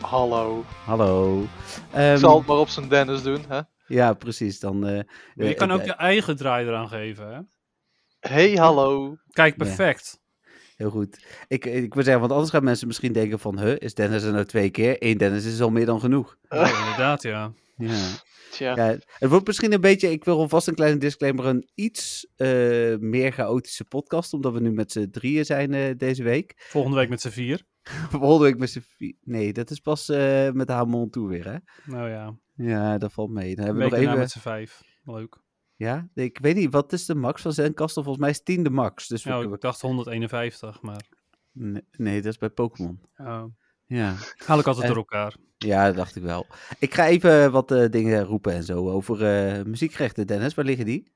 Hallo. Hallo. Ehm, Ik zal het maar op zijn Dennis doen, hè? Ja, precies. Dan, eh, je eh, kan ook eh, je eigen draai eraan geven, hè? Hey, hallo. Kijk, Ja. perfect. Heel goed. Ik, ik wil zeggen, want anders gaan mensen misschien denken van... Huh, is Dennis er nou twee keer? Eén Dennis is al meer dan genoeg. Inderdaad, ja. Ja. Tja. ja. Het wordt misschien een beetje... Ik wil alvast een kleine disclaimer. Een iets eh, meer chaotische podcast. Omdat we nu met z'n drieën zijn eh, deze week. Volgende week met z'n vier. Week met vier... Nee, dat is pas eh, met de Hamon toe weer, hè? Nou ja, Ja, dat valt mee. Dan hebben we nog even... met z'n vijf. Leuk. Ja, ik weet niet, wat is de max van Zencaster? Volgens mij is 10 de max. Dus we, Nou, we- ik dacht 151, maar nee, nee, dat is bij Pokémon. uh, Ja. haal ik altijd En- door elkaar. ja, dat dacht ik wel. Ik ga even wat eh, dingen roepen en zo over eh, muziekrechten. Dennis, waar liggen die?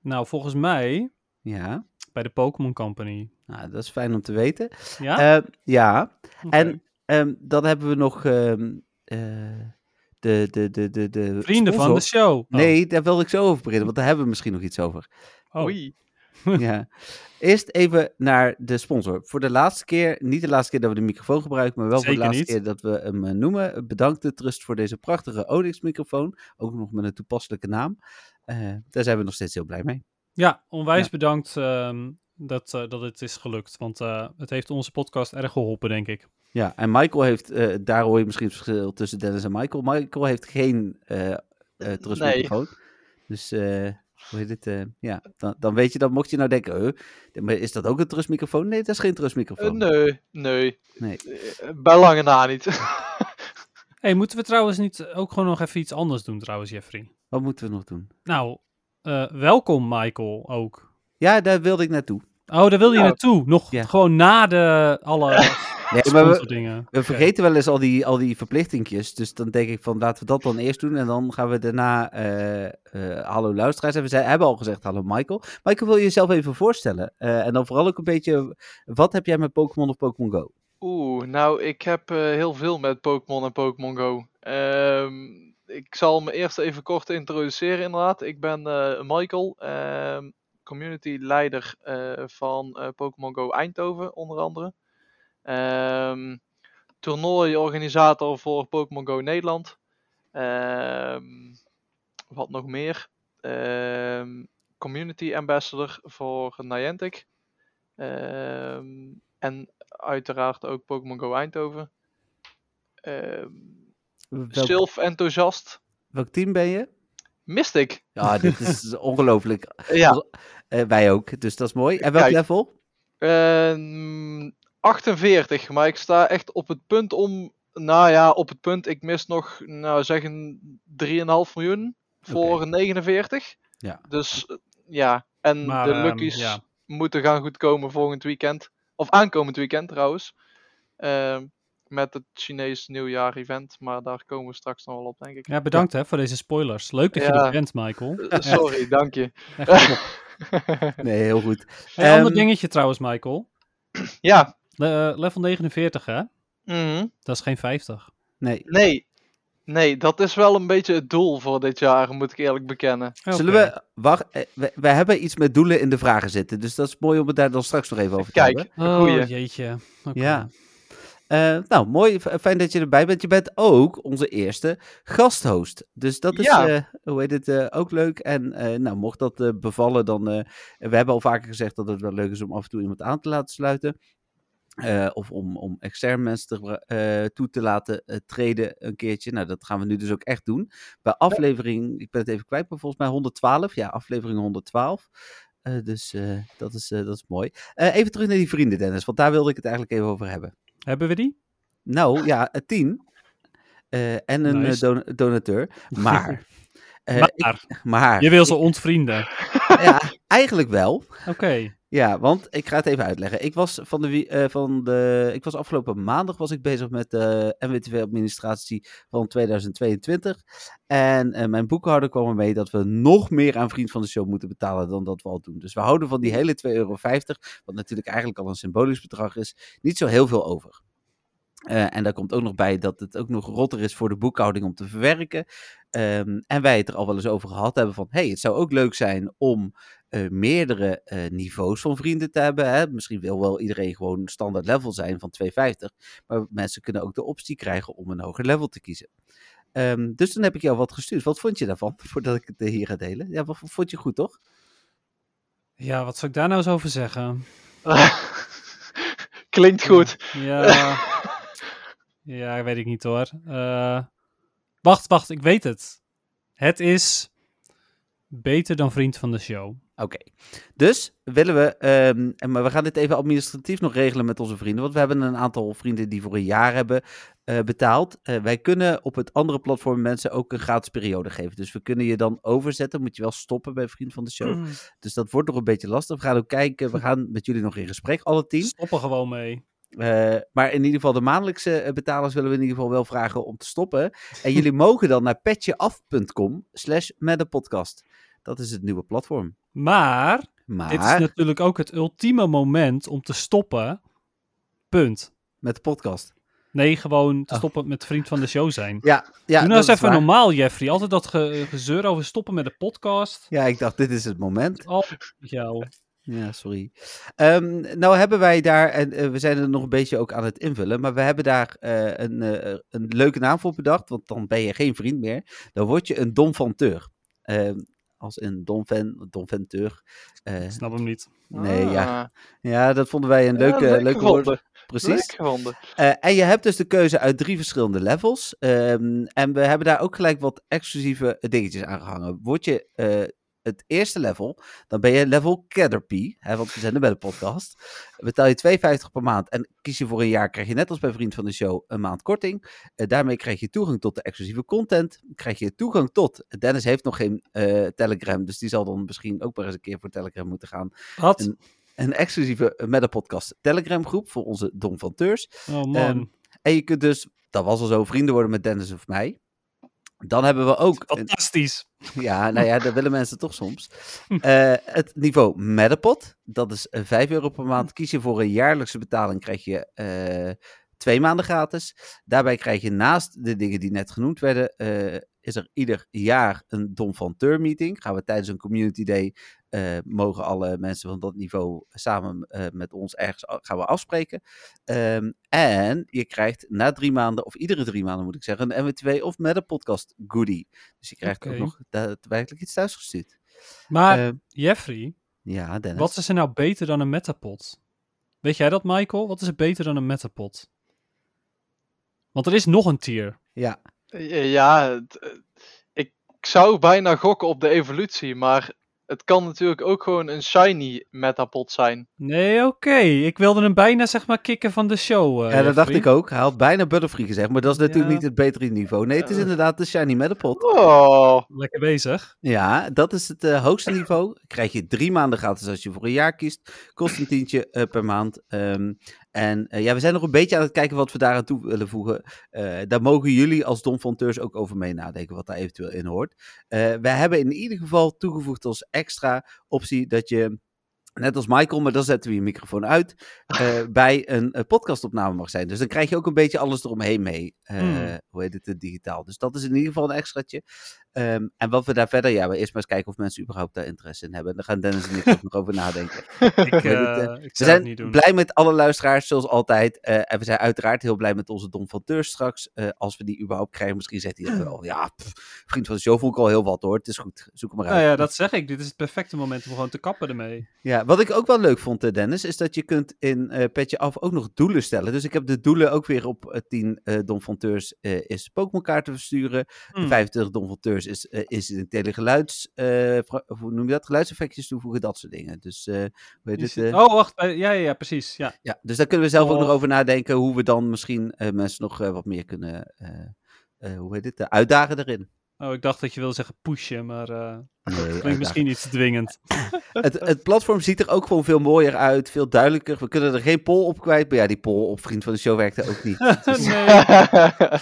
Nou, volgens mij Ja, bij de Pokémon Company. Nou, dat is fijn om te weten. Ja? Eh, ja, en ehm, dan hebben we nog ehm, eh, de, de, de, de, de Vrienden van de show. Oh. Nee, daar wilde ik zo over beginnen, want daar hebben we misschien nog iets over. Oh. Oei. ja. Eerst even naar de sponsor. Voor de laatste keer, niet de laatste keer dat we de microfoon gebruiken, maar wel voor de laatste niet. keer dat we hem eh, noemen. Bedankt de Trust voor deze prachtige Onyx-microfoon. Ook nog met een toepasselijke naam. Eh, daar zijn we nog steeds heel blij mee. Ja, onwijs Ja. bedankt ehm, dat, eh, dat het is gelukt. Want eh, het heeft onze podcast erg geholpen, denk ik. Ja, en Michael heeft, eh, daar hoor je misschien het verschil tussen Dennis en Michael. Michael heeft geen eh eh Trust-microfoon. Dus, eh, hoe heet het? eh, ja, dan, dan weet je dat, mocht je nou denken, eh, maar is dat ook een Trust-microfoon? Nee, dat is geen Trust-microfoon. nee, nee. Nee. Bij lange na niet. hey, moeten we trouwens niet ook gewoon nog even iets anders doen, trouwens, Jeffrey? Wat moeten we nog doen? Nou, eh, welkom, Michael, ook. Ja, daar wilde ik naartoe. Oh, daar wilde je Ja. naartoe. Nog Ja. gewoon na de alle Nee, maar we, sponsordingen. We vergeten wel eens al die, al die verplichtingjes. Dus dan denk ik van laten we dat dan eerst doen. En dan gaan we daarna eh, eh, hallo luisteraars. En we hebben al gezegd hallo Michael. Michael, wil je jezelf even voorstellen? Eh, en dan vooral ook een beetje, wat heb jij met Pokémon of Pokémon Go? Oeh, nou, ik heb eh, heel veel met Pokémon en Pokémon Go. Ehm, ik zal me eerst even kort introduceren, inderdaad. Ik ben eh, Michael, ehm, community leider eh, van eh, Pokémon Go Eindhoven, onder andere. Ehm toernooiorganisator voor Pokémon Go Nederland. Ehm, wat nog meer? Ehm, community ambassador voor Niantic. En uiteraard ook Pokémon Go Eindhoven. Welk, enthousiast. welk team ben je? Mystic. Ja, dit is ongelooflijk. Ja. Eh, wij ook, dus dat is mooi. En welk Kijk. level? Ehm 48, maar ik sta echt op het punt om. Nou ja, op het punt. Ik mis nog, nou zeggen, 3,5 miljoen voor 49. Ja. Dus ja, en Maar, de ehm, luckies ja. moeten gaan goedkomen volgend weekend. Of aankomend weekend trouwens. Ehm, met het Chinees nieuwjaar event. Maar daar komen we straks nog wel op, denk ik. Ja, bedankt hè, voor deze spoilers. Leuk dat je er bent, Michael. Eh, Sorry, dank je. Nee, heel goed. Hey, ander Ehm, dingetje trouwens, Michael. ja. Le- eh, level 49 hè? mhm. Dat is geen 50. Nee. Nee. Nee, dat is wel een beetje het doel voor dit jaar, moet ik eerlijk bekennen. Zullen we, wacht, eh, we, we hebben iets met doelen in de vragen zitten. Dus dat is mooi om het daar dan straks nog even over te hebben. Kijk, Oh, goeie. jeetje. Oké. Ja. Eh, nou, mooi. Fijn dat je erbij bent. Je bent ook onze eerste gasthost. Dus dat is, Ja. eh, hoe heet het, eh, ook leuk. En nou, mocht dat bevallen, dan... we hebben al vaker gezegd dat het wel leuk is om af en toe iemand aan te laten sluiten. Of om, om extern mensen te, toe te laten treden een keertje. Nou, dat gaan we nu dus ook echt doen. Bij aflevering, ik ben het even kwijt, maar volgens mij 112. Ja, aflevering 112. Eh, dus dat, is, dat is mooi. Even terug naar die vrienden, Dennis. Want daar wilde ik het eigenlijk even over hebben. Hebben we die? Nou ja, een tien. Eh, en een eh, Nice. don- donateur. Maar. eh, maar, ik- maar je wil ze ontvrienden. ja, eigenlijk wel. Oké. Ja, want ik ga het even uitleggen. Ik was, van de, eh, van de, ik was afgelopen maandag was ik bezig met de NWTV-administratie van 2022. En eh, mijn boekhouder kwam ermee dat we nog meer aan Vriend van de Show moeten betalen dan dat we al doen. Dus we houden van die hele 2,50 euro, wat natuurlijk eigenlijk al een symbolisch bedrag is, niet zo heel veel over. Eh, en daar komt ook nog bij dat het ook nog rotter is voor de boekhouding om te verwerken. Ehm, en wij het er al wel eens over gehad hebben van, hey, het zou ook leuk zijn om eh, meerdere eh, niveaus van vrienden te hebben. Hè? Misschien wil wel iedereen gewoon standaard level zijn van 250. Maar mensen kunnen ook de optie krijgen om een hoger level te kiezen. Ehm, dus dan heb ik jou wat gestuurd. Wat vond je daarvan, voordat ik het hier ga delen? Ja, wat vond je goed, toch? Ja, wat zou ik daar nou eens over zeggen? Klinkt goed. Ja, ja weet ik niet hoor. Eh, wacht, wacht, ik weet het. Het is beter dan vriend van de show. Oké, dus willen we, ehm, en maar we gaan dit even administratief nog regelen met onze vrienden, want we hebben een aantal vrienden die voor een jaar hebben eh, betaald. Eh, wij kunnen op het andere platform mensen ook een gratis periode geven, dus we kunnen je dan overzetten, moet je wel stoppen bij Vriend van de Show. Dus dat wordt nog een beetje lastig. We gaan ook kijken, we gaan met jullie nog in gesprek, alle tien. Stoppen gewoon mee. Eh, maar in ieder geval de maandelijkse eh, betalers willen we in ieder geval wel vragen om te stoppen. En jullie mogen dan naar petjeaf.com slash met de podcast. Dat is het nieuwe platform. Maar, dit is Maar natuurlijk ook het ultieme moment om te stoppen. Punt. met de podcast. Nee, gewoon te Oh. stoppen met vriend van de show zijn. Ja, ja Doe nou dat eens is even waar. normaal, Jeffrey. Altijd dat ge- gezeur over stoppen met de podcast. Ja, ik dacht, dit is het moment. Met jou. Ja, sorry. Ehm, nou hebben wij daar, en eh, we zijn er nog een beetje ook aan het invullen, maar we hebben daar eh, een, eh, een leuke naam voor bedacht, want dan ben je geen vriend meer. Dan word je een domfanteur. Ehm als een domfan, domfanteur. Eh, Ik snap hem niet. nee, ja. Ah. ja, dat vonden wij een leuke, leuk leuke woord. Precies. Leuk gevonden. Eh, en je hebt dus de keuze uit drie verschillende levels. Ehm, en we hebben daar ook gelijk wat exclusieve dingetjes aan gehangen. Word je eh, het eerste level, dan ben je level Caterpie. Hè, want we zijn bij de podcast. Betaal je 2,50 per maand en kies je voor een jaar, krijg je net als bij Vriend van de Show een maand korting. Eh, daarmee krijg je toegang tot de exclusieve content. Krijg je toegang tot, Dennis heeft nog geen eh, Telegram, dus die zal dan misschien ook maar eens een keer voor Telegram moeten gaan. Wat? En- Een exclusieve eh, met de podcast Telegram groep voor onze Domfanteurs. Oh man. Ehm, En je kunt dus, dat was al zo, vrienden worden met Dennis of mij. Dan hebben we ook, Fantastisch. ja, nou ja, dat willen mensen toch soms. Eh, het niveau Metapod, dat is eh, 5 euro per maand. Kies je voor een jaarlijkse betaling, krijg je eh, twee maanden gratis. Daarbij krijg je naast de dingen die net genoemd werden, eh, is er ieder jaar een Dom van Teur meeting. Gaan we tijdens een community day, eh, mogen alle mensen van dat niveau samen eh, met ons ergens gaan we afspreken. Ehm, en je krijgt na drie maanden, of iedere drie maanden moet ik zeggen, een MW2 of met een podcast goodie. Dus je krijgt ook nog daadwerkelijk iets thuisgestuurd. Maar Eh, Jeffrey, ja, Dennis. wat is er nou beter dan een metapod? Weet jij dat, Michael? Wat is er beter dan een metapod? Want er is nog een tier. Ja, Eh, Ja, ik zou bijna gokken op de evolutie, maar het kan natuurlijk ook gewoon een shiny metapod zijn. Nee, oké. Ik wilde hem bijna, zeg maar, kicken van de show. eh, ja dat dacht ik ook. Hij had bijna Butterfree gezegd, maar dat is natuurlijk Ja. niet het betere niveau. Nee, het is inderdaad de Shiny Metapod. Oh, Lekker bezig. Ja, dat is het eh, hoogste niveau. Krijg je drie maanden gratis als je voor een jaar kiest. Kost een tientje eh, per maand. Ehm, en eh, ja, we zijn nog een beetje aan het kijken wat we daar aan toe willen voegen. Eh, daar mogen jullie als domfonteurs ook over mee nadenken, wat daar eventueel in hoort. Eh wij hebben in ieder geval toegevoegd als extra optie dat je, net als Michael, maar dan zetten we je microfoon uit, bij een podcastopname mag zijn. Dus dan krijg je ook een beetje alles eromheen mee. Hmm. Hoe heet het, digitaal. Dus dat is in ieder geval een extraatje. Ehm, en wat we daar verder, ja, we eerst maar eens kijken of mensen überhaupt daar interesse in hebben. En daar gaan Dennis en ik ook nog over nadenken. Ik, weet het, eh, eh, ik We zijn blij met alle luisteraars, zoals altijd. Eh, en we zijn uiteraard heel blij met onze Dom van Teur straks. als we die überhaupt krijgen. Misschien zegt hij het wel. Ja, pff, vriend van de show vond ik al heel wat hoor. Het is goed. Zoek hem maar uit. Nou ja, dat zeg ik. Dit is het perfecte moment om gewoon te kappen ermee. Ja, wat ik ook wel leuk vond, Dennis, is dat je kunt in Petje Af ook nog doelen stellen. Dus ik heb de doelen ook weer op eh, 10 eh Donfonteurs eh is Pokémon kaarten versturen. Hmm. 25 Donfonteurs is, eh, is in telegeluids, eh, fra- of hoe noem je dat? Geluidseffectjes toevoegen, dat soort dingen. Dus, eh hoe heet Je het, zit- eh, Oh, wacht. eh, ja, ja, ja, precies. Ja. ja, dus daar kunnen we zelf ook nog Oh. over nadenken hoe we dan misschien eh, mensen nog eh, wat meer kunnen, eh, eh, hoe heet het, eh, uitdagen erin. Oh, ik dacht dat je wilde zeggen pushen, maar eh Nee, klinkt uitdaging. misschien iets te dwingend. het, het platform ziet er ook gewoon veel mooier uit, veel duidelijker. We kunnen er geen poll op kwijt, maar ja, die poll op Vriend van de Show werkte ook niet. Dus, nee, eh,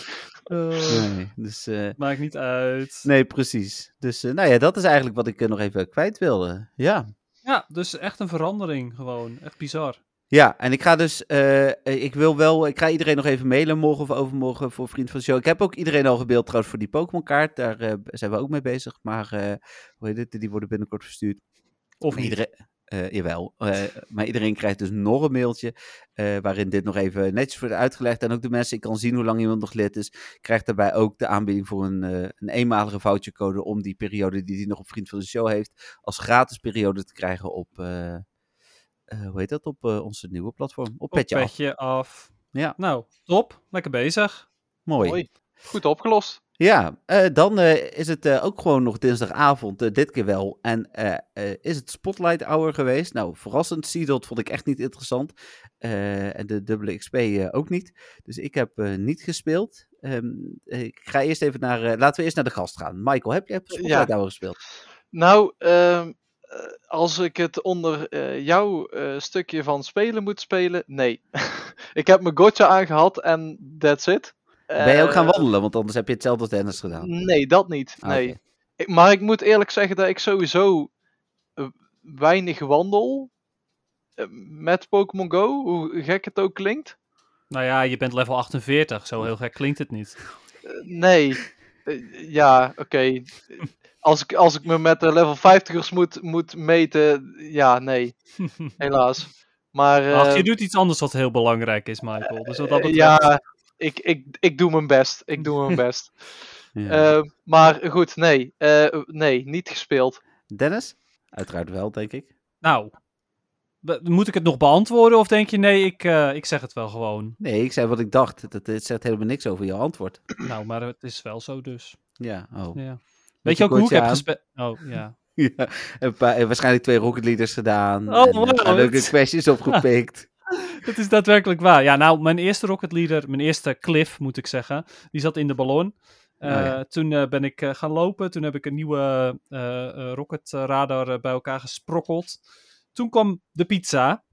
nee, dus, eh, maakt niet uit. nee, precies. Dus eh, nou ja, dat is eigenlijk wat ik eh, nog even kwijt wilde. Ja. Ja, dus echt een verandering gewoon. Echt bizar. Ja, en ik ga dus, eh, ik wil wel, ik ga iedereen nog even mailen morgen of overmorgen voor Vriend van de Show. Ik heb ook iedereen al gebeeld trouwens voor die Pokémon kaart, daar eh, zijn we ook mee bezig. Maar, eh, hoe heet het, die worden binnenkort verstuurd. Of. Iedereen, eh, jawel, eh, maar iedereen krijgt dus nog een mailtje eh, waarin dit nog even netjes wordt uitgelegd. En ook de mensen, ik kan zien hoe lang iemand nog lid is, krijgt daarbij ook de aanbieding voor een, eh, een eenmalige vouchercode om die periode die hij nog op Vriend van de Show heeft, als gratis periode te krijgen op, eh, eh, hoe heet dat, op eh, onze nieuwe platform. Op Op Petje Af. petje af. Ja. Nou, top. Lekker bezig. Mooi. Mooi. Goed opgelost. Ja, eh, dan eh, is het eh, ook gewoon nog dinsdagavond, dit keer wel. En is het Spotlight Hour geweest. Nou, verrassend, Seedot vond ik echt niet interessant. En de dubbele XP ook niet. Dus ik heb niet gespeeld. Ehm, eh, ik ga eerst even naar, laten we eerst naar de gast gaan. Michael, heb jij Spotlight Ja. Hour gespeeld? Nou, ehm, eh, als ik het onder jouw stukje van spelen moet spelen, nee. ik heb mijn gotcha aangehad en that's it. Ben je ook gaan Eh, wandelen? Want anders heb je hetzelfde als Dennis gedaan. Nee, dat niet. Ah, Nee. Ik- maar ik moet eerlijk zeggen dat ik sowieso eh, weinig wandel eh, met Pokémon Go, hoe gek het ook klinkt. Nou ja, je bent level 48. Zo heel gek klinkt het niet. Nee. Ja, oké. Als ik, als ik me met de level 50ers moet, moet meten, ja, nee. Helaas. Maar eh, Ach, je doet iets anders wat heel belangrijk is, Michael. Dus wat dat betreft... ja, ik, ik, ik doe mijn best. Ik doe mijn best. Ja. Eh, maar goed, nee. Eh, nee, niet gespeeld. Dennis? Uiteraard wel, denk ik. Nou, moet ik het nog beantwoorden of denk je nee, ik, eh, ik zeg het wel gewoon. Nee, ik zei wat ik dacht. Dat, het zegt helemaal niks over je antwoord. Nou, maar het is wel zo dus. Ja, oh. Ja. Weet je ook hoe ik heb gespeeld? Oh, ja. Ja, een paar, waarschijnlijk twee Rocket Leaders gedaan. Oh, en leuke questjes opgepikt. Het is daadwerkelijk waar. Ja, nou, mijn eerste Rocket Leader, mijn eerste cliff moet ik zeggen, die zat in de ballon. Eh, Oh ja. Toen eh, ben ik eh, gaan lopen. Toen heb ik een nieuwe eh, eh, rocket radar eh, bij elkaar gesprokkeld. Toen kwam de pizza.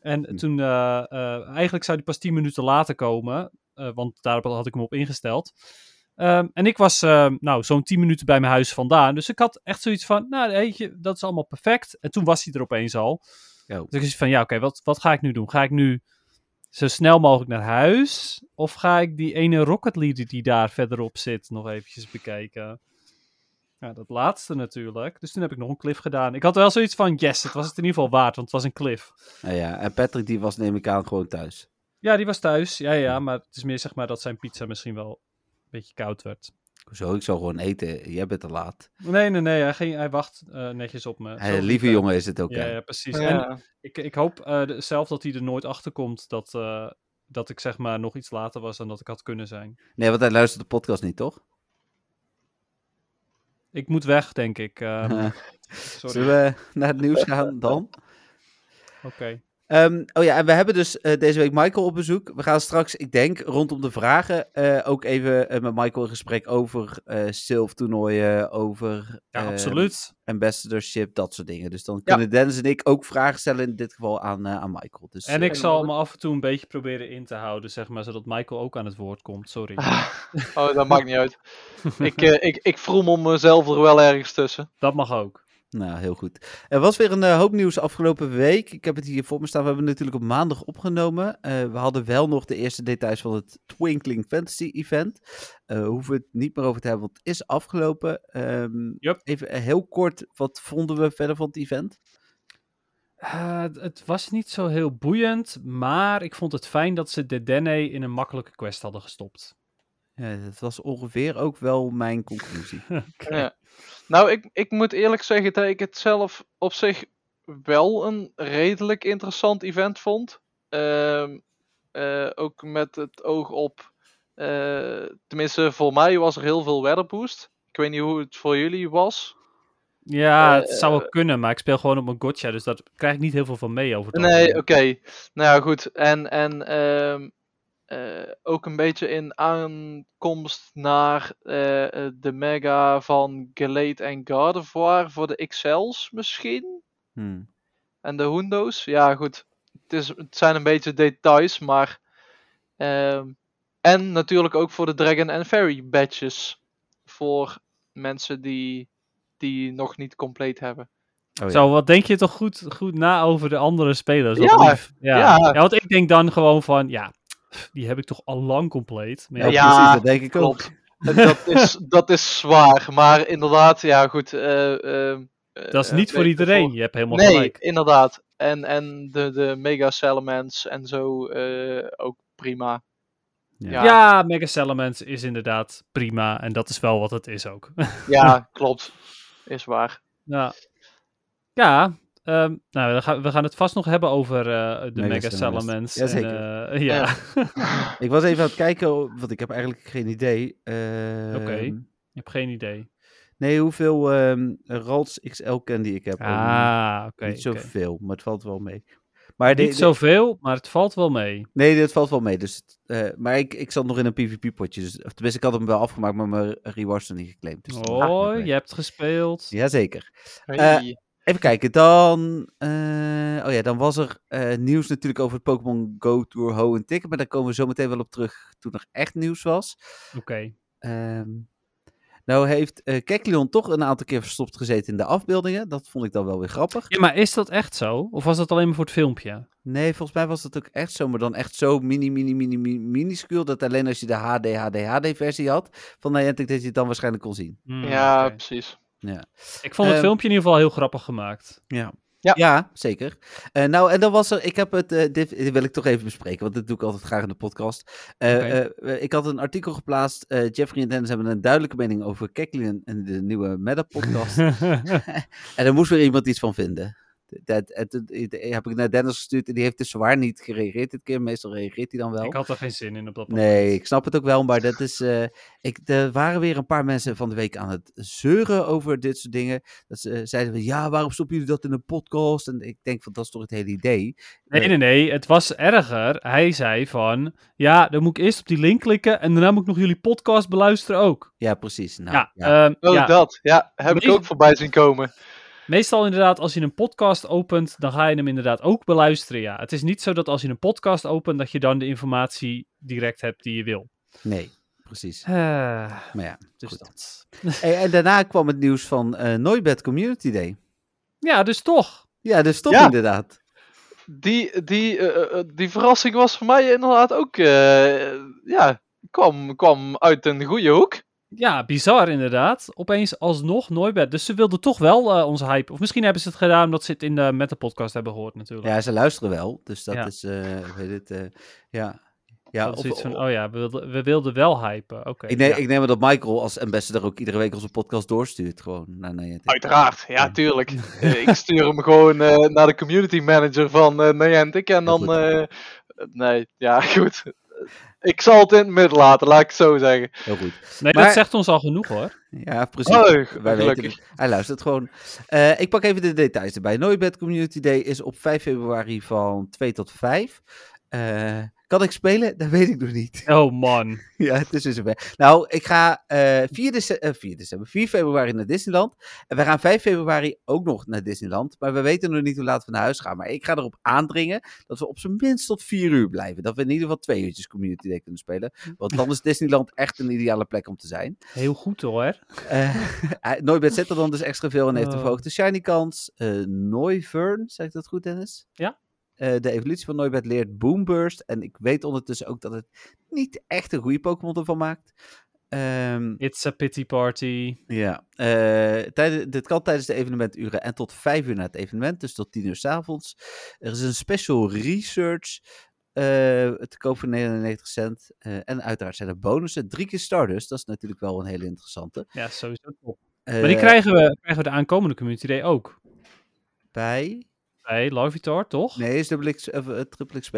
En Hm. toen, eh, eh, eigenlijk zou die pas 10 minuten later komen. eh, want daarop had ik hem op ingesteld. Ehm, en ik was nou, zo'n 10 minuten bij mijn huis vandaan. Dus ik had echt zoiets van, nou weet je, dat is allemaal perfect. En toen was hij er opeens al. Oh. Dus ik zoiets van, ja oké, wat, wat ga ik nu doen? Ga ik nu zo snel mogelijk naar huis? Of ga ik die ene Rocket Leader die daar verderop zit nog eventjes bekijken? Ja, dat laatste natuurlijk. Dus toen heb ik nog een cliff gedaan. Ik had wel zoiets van, yes, het was het in ieder geval waard, want het was een cliff. Nou ja, en Patrick die was neem ik aan gewoon thuis. Ja, die was thuis. Ja, ja, maar het is meer zeg maar dat zijn pizza misschien wel een beetje koud werd. Zo, ik zou gewoon eten. Jij bent te laat. Nee, nee, nee, hij, ging, hij wacht eh, netjes op me. Lieve jongen is het ook. Ja, hè? ja, precies. En ik, ik hoop eh, zelf dat hij er nooit achter komt dat, eh, dat ik zeg maar nog iets later was dan dat ik had kunnen zijn. Nee, want hij luistert de podcast niet, toch? Ik moet weg, denk ik. ehm, Eh, sorry. Zullen we naar het nieuws gaan dan? Oké. Ehm, oh ja, en we hebben dus eh, deze week Michael op bezoek. We gaan straks, ik denk, rondom de vragen eh, ook even eh, met Michael in gesprek over eh Silf-toernooien, over Ja, ehm, absoluut. ambassadorship, dat soort dingen. Dus dan kunnen Dennis en ik ook vragen stellen, in dit geval aan, aan Michael. Dus, En ik zal me af en toe een beetje proberen in te houden, zeg maar, zodat Michael ook aan het woord komt. Sorry. Oh, dat maakt niet uit. ik, eh, ik, ik vroem om mezelf er wel ergens tussen. Dat mag ook. Nou, heel goed. Er was weer een eh, hoop nieuws afgelopen week. Ik heb het hier voor me staan. We hebben het natuurlijk op maandag opgenomen. Eh, we hadden wel nog de eerste details van het Twinkling Fantasy Event. Eh hoeven we het niet meer over te hebben, want het is afgelopen. Ehm, Yup. Even heel kort, wat vonden we verder van het event? Eh, het- het was niet zo heel boeiend, maar ik vond het fijn dat ze de Dene in een makkelijke quest hadden gestopt. Ja, dat was ongeveer ook wel mijn conclusie. Ja. Nou, ik, ik moet eerlijk zeggen dat ik het zelf op zich wel een redelijk interessant event vond. Ehm, eh, ook met het oog op. eh, tenminste, voor mij was er heel veel weather boost. Ik weet niet hoe het voor jullie was. Ja, het Eh, zou wel kunnen, maar ik speel gewoon op mijn gotcha, dus daar krijg ik niet heel veel van mee over het Nee, oké. Nou ja, goed. En, en eh, ook een beetje in aankomst naar eh, eh, de mega van Gelate en Gardevoir voor de XL's misschien. Hmm. En de Hundo's. Ja, goed. Het, is, het zijn een beetje details, maar. ehm, en natuurlijk ook voor de Dragon and Fairy badges. Voor mensen die die nog niet compleet hebben. Oh, ja. Zo, wat denk je toch goed, goed na over de andere spelers? Ja. Ja. ja. ja, want ik denk dan gewoon van, ja, die heb ik toch al lang compleet. Maar ja, Ja, Ja, precies, dat denk ik ook. Klopt. En dat, is, dat is zwaar. Maar inderdaad, ja, goed. eh, eh, dat is eh, niet voor iedereen. Je hebt helemaal Nee, gelijk. inderdaad. En, en de, de Mega Salamence en zo eh, ook prima. Ja. Ja, Mega Salamence is inderdaad prima. En dat is wel wat het is ook. Ja, klopt. Is waar. ja, ja ehm, nou, we gaan, we gaan het vast nog hebben over eh, de Mega Mega Salamence. En, Jazeker. eh, ja. Ik was even aan het kijken, want ik heb eigenlijk geen idee. Oké. Ehm, Ik heb geen idee. Nee, hoeveel ehm Rals XL candy ik heb. Ah, oké. niet oké. zoveel, maar het valt wel mee. Maar de- Niet de- zoveel, maar het valt wel mee. Nee, dat valt wel mee. Dus, het, eh, maar ik, ik zat nog in een PvP-potje. Dus, of tenminste, ik had hem wel afgemaakt, maar mijn rewards nog niet geclaimd. Dus Oh, je hebt gespeeld. Jazeker. Hey. Even kijken, dan... eh, oh ja, dan was er eh, nieuws natuurlijk over het Pokémon Go Tour Ho en Ticket. Maar daar komen we zo meteen wel op terug toen er echt nieuws was. Oké. Ehm, nou heeft eh Kekleon toch een aantal keer verstopt gezeten in de afbeeldingen. Dat vond ik dan wel weer grappig. Ja, maar is dat echt zo? Of was dat alleen maar voor het filmpje? Nee, volgens mij was dat ook echt zo. Maar dan echt zo mini, mini, mini, mini, minuscuul. Dat alleen als je de HD, HD, HD versie had van Niantic dat je het dan waarschijnlijk kon zien. Hmm, ja, precies. Ik vond het Ehm, filmpje in ieder geval heel grappig gemaakt. Ja. Ja. Ja, zeker. Eh, nou, en dan was er, ik heb het, eh, dit, dit wil ik toch even bespreken, want dat doe ik altijd graag in de podcast. Eh, ik had een artikel geplaatst, eh, Jeffrey en Dennis hebben een duidelijke mening over Keklin en de nieuwe Meta-podcast. en er moest weer iemand iets van vinden. Dat, toen heb ik naar Dennis gestuurd en die heeft dus zwaar niet gereageerd dit keer. Meestal reageert hij dan wel. ik had er geen zin in op dat moment. Nee, ik snap het ook wel, maar dat is. eh, ik, er waren weer een paar mensen van de week aan het zeuren over dit soort dingen. Dat ze eh, zeiden we, ja, waarom stoppen jullie dat in een podcast? En ik denk van dat is toch het hele idee. Nee, nee, nee. Het was erger. Hij zei van, ja, dan moet ik eerst op die link klikken en daarna moet ik nog jullie podcast beluisteren ook. Ja, precies. Nou, ja, ja. ehm, Oh, ja, dat. Ja, heb ik ook voorbij zien komen. Meestal inderdaad als je een podcast opent, dan ga je hem inderdaad ook beluisteren. Ja, het is niet zo dat als je een podcast opent, dat je dan de informatie direct hebt die je wil. Nee, precies. Eh, Maar ja, dus goed. dat. Hey, en daarna kwam het nieuws van eh Nooibed Community Day. Ja, dus toch. Ja, dus toch Ja. inderdaad. Die, die, eh, eh, die verrassing was voor mij inderdaad ook. eh, ja, kwam, kwam uit een goede hoek. Ja, bizar inderdaad. Opeens alsnog Nooibed. Dus ze wilden toch wel eh, onze hype. Of misschien hebben ze het gedaan omdat ze het in de met de podcast hebben gehoord natuurlijk. Ja, ze luisteren wel. Dus dat Ja. is, eh hoe heet het, eh, ja. Ja, of- van, oh ja, we wilden, we wilden wel hypen. Oké. ik, neem, ja. ik neem aan dat Michael als ambassador ook iedere week onze podcast doorstuurt. Gewoon naar Niantic. Uiteraard, ja, tuurlijk. Ik stuur hem gewoon eh, naar de community manager van eh Niantic. En dan. eh, nee, ja, goed. Ik zal het in het midden laten, laat ik het zo zeggen. Heel goed. Nee, Maar- dat zegt ons al genoeg hoor. Ja, precies. Oh, Wij gelukkig. weten het. Hij luistert gewoon. Eh, ik pak even de details erbij. Nooibed Community Day is op 5 februari van 2 tot 5. Eh, kan ik spelen? Dat weet ik nog niet. Oh man. ja, het is dus zover. Nou, ik ga eh 4, dece- eh, 4 december, 4 februari naar Disneyland. En we gaan 5 februari ook nog naar Disneyland. Maar we weten nog niet hoe laat we naar huis gaan. Maar ik ga erop aandringen dat we op zijn minst tot 4 uur blijven. Dat we in ieder geval twee uurtjes Community Day kunnen spelen. Want dan is Disneyland echt een ideale plek om te zijn. Heel goed hoor. Nooibed zet er dan dus extra veel en heeft een Oh. verhoogde shiny kans. Noivern, zeg ik dat goed Dennis? Ja. Eh, de evolutie van Nooibed leert Boomburst. En ik weet ondertussen ook dat het niet echt een goede Pokémon ervan maakt. Ehm, It's a pity party. ja, eh, tijdens, dit kan tijdens de evenementuren en tot 5 uur na het evenement, dus tot 10 uur s avonds. Er is een special research eh, te koop voor 99 cent. En uiteraard zijn er bonussen. Drie keer Stardust, dat is natuurlijk wel een hele interessante. Ja, sowieso top. Maar die krijgen we, krijgen we de aankomende Community Day ook. bij... Bij Larvitar, toch? Nee, is dubbel X, of, eh, triple XP.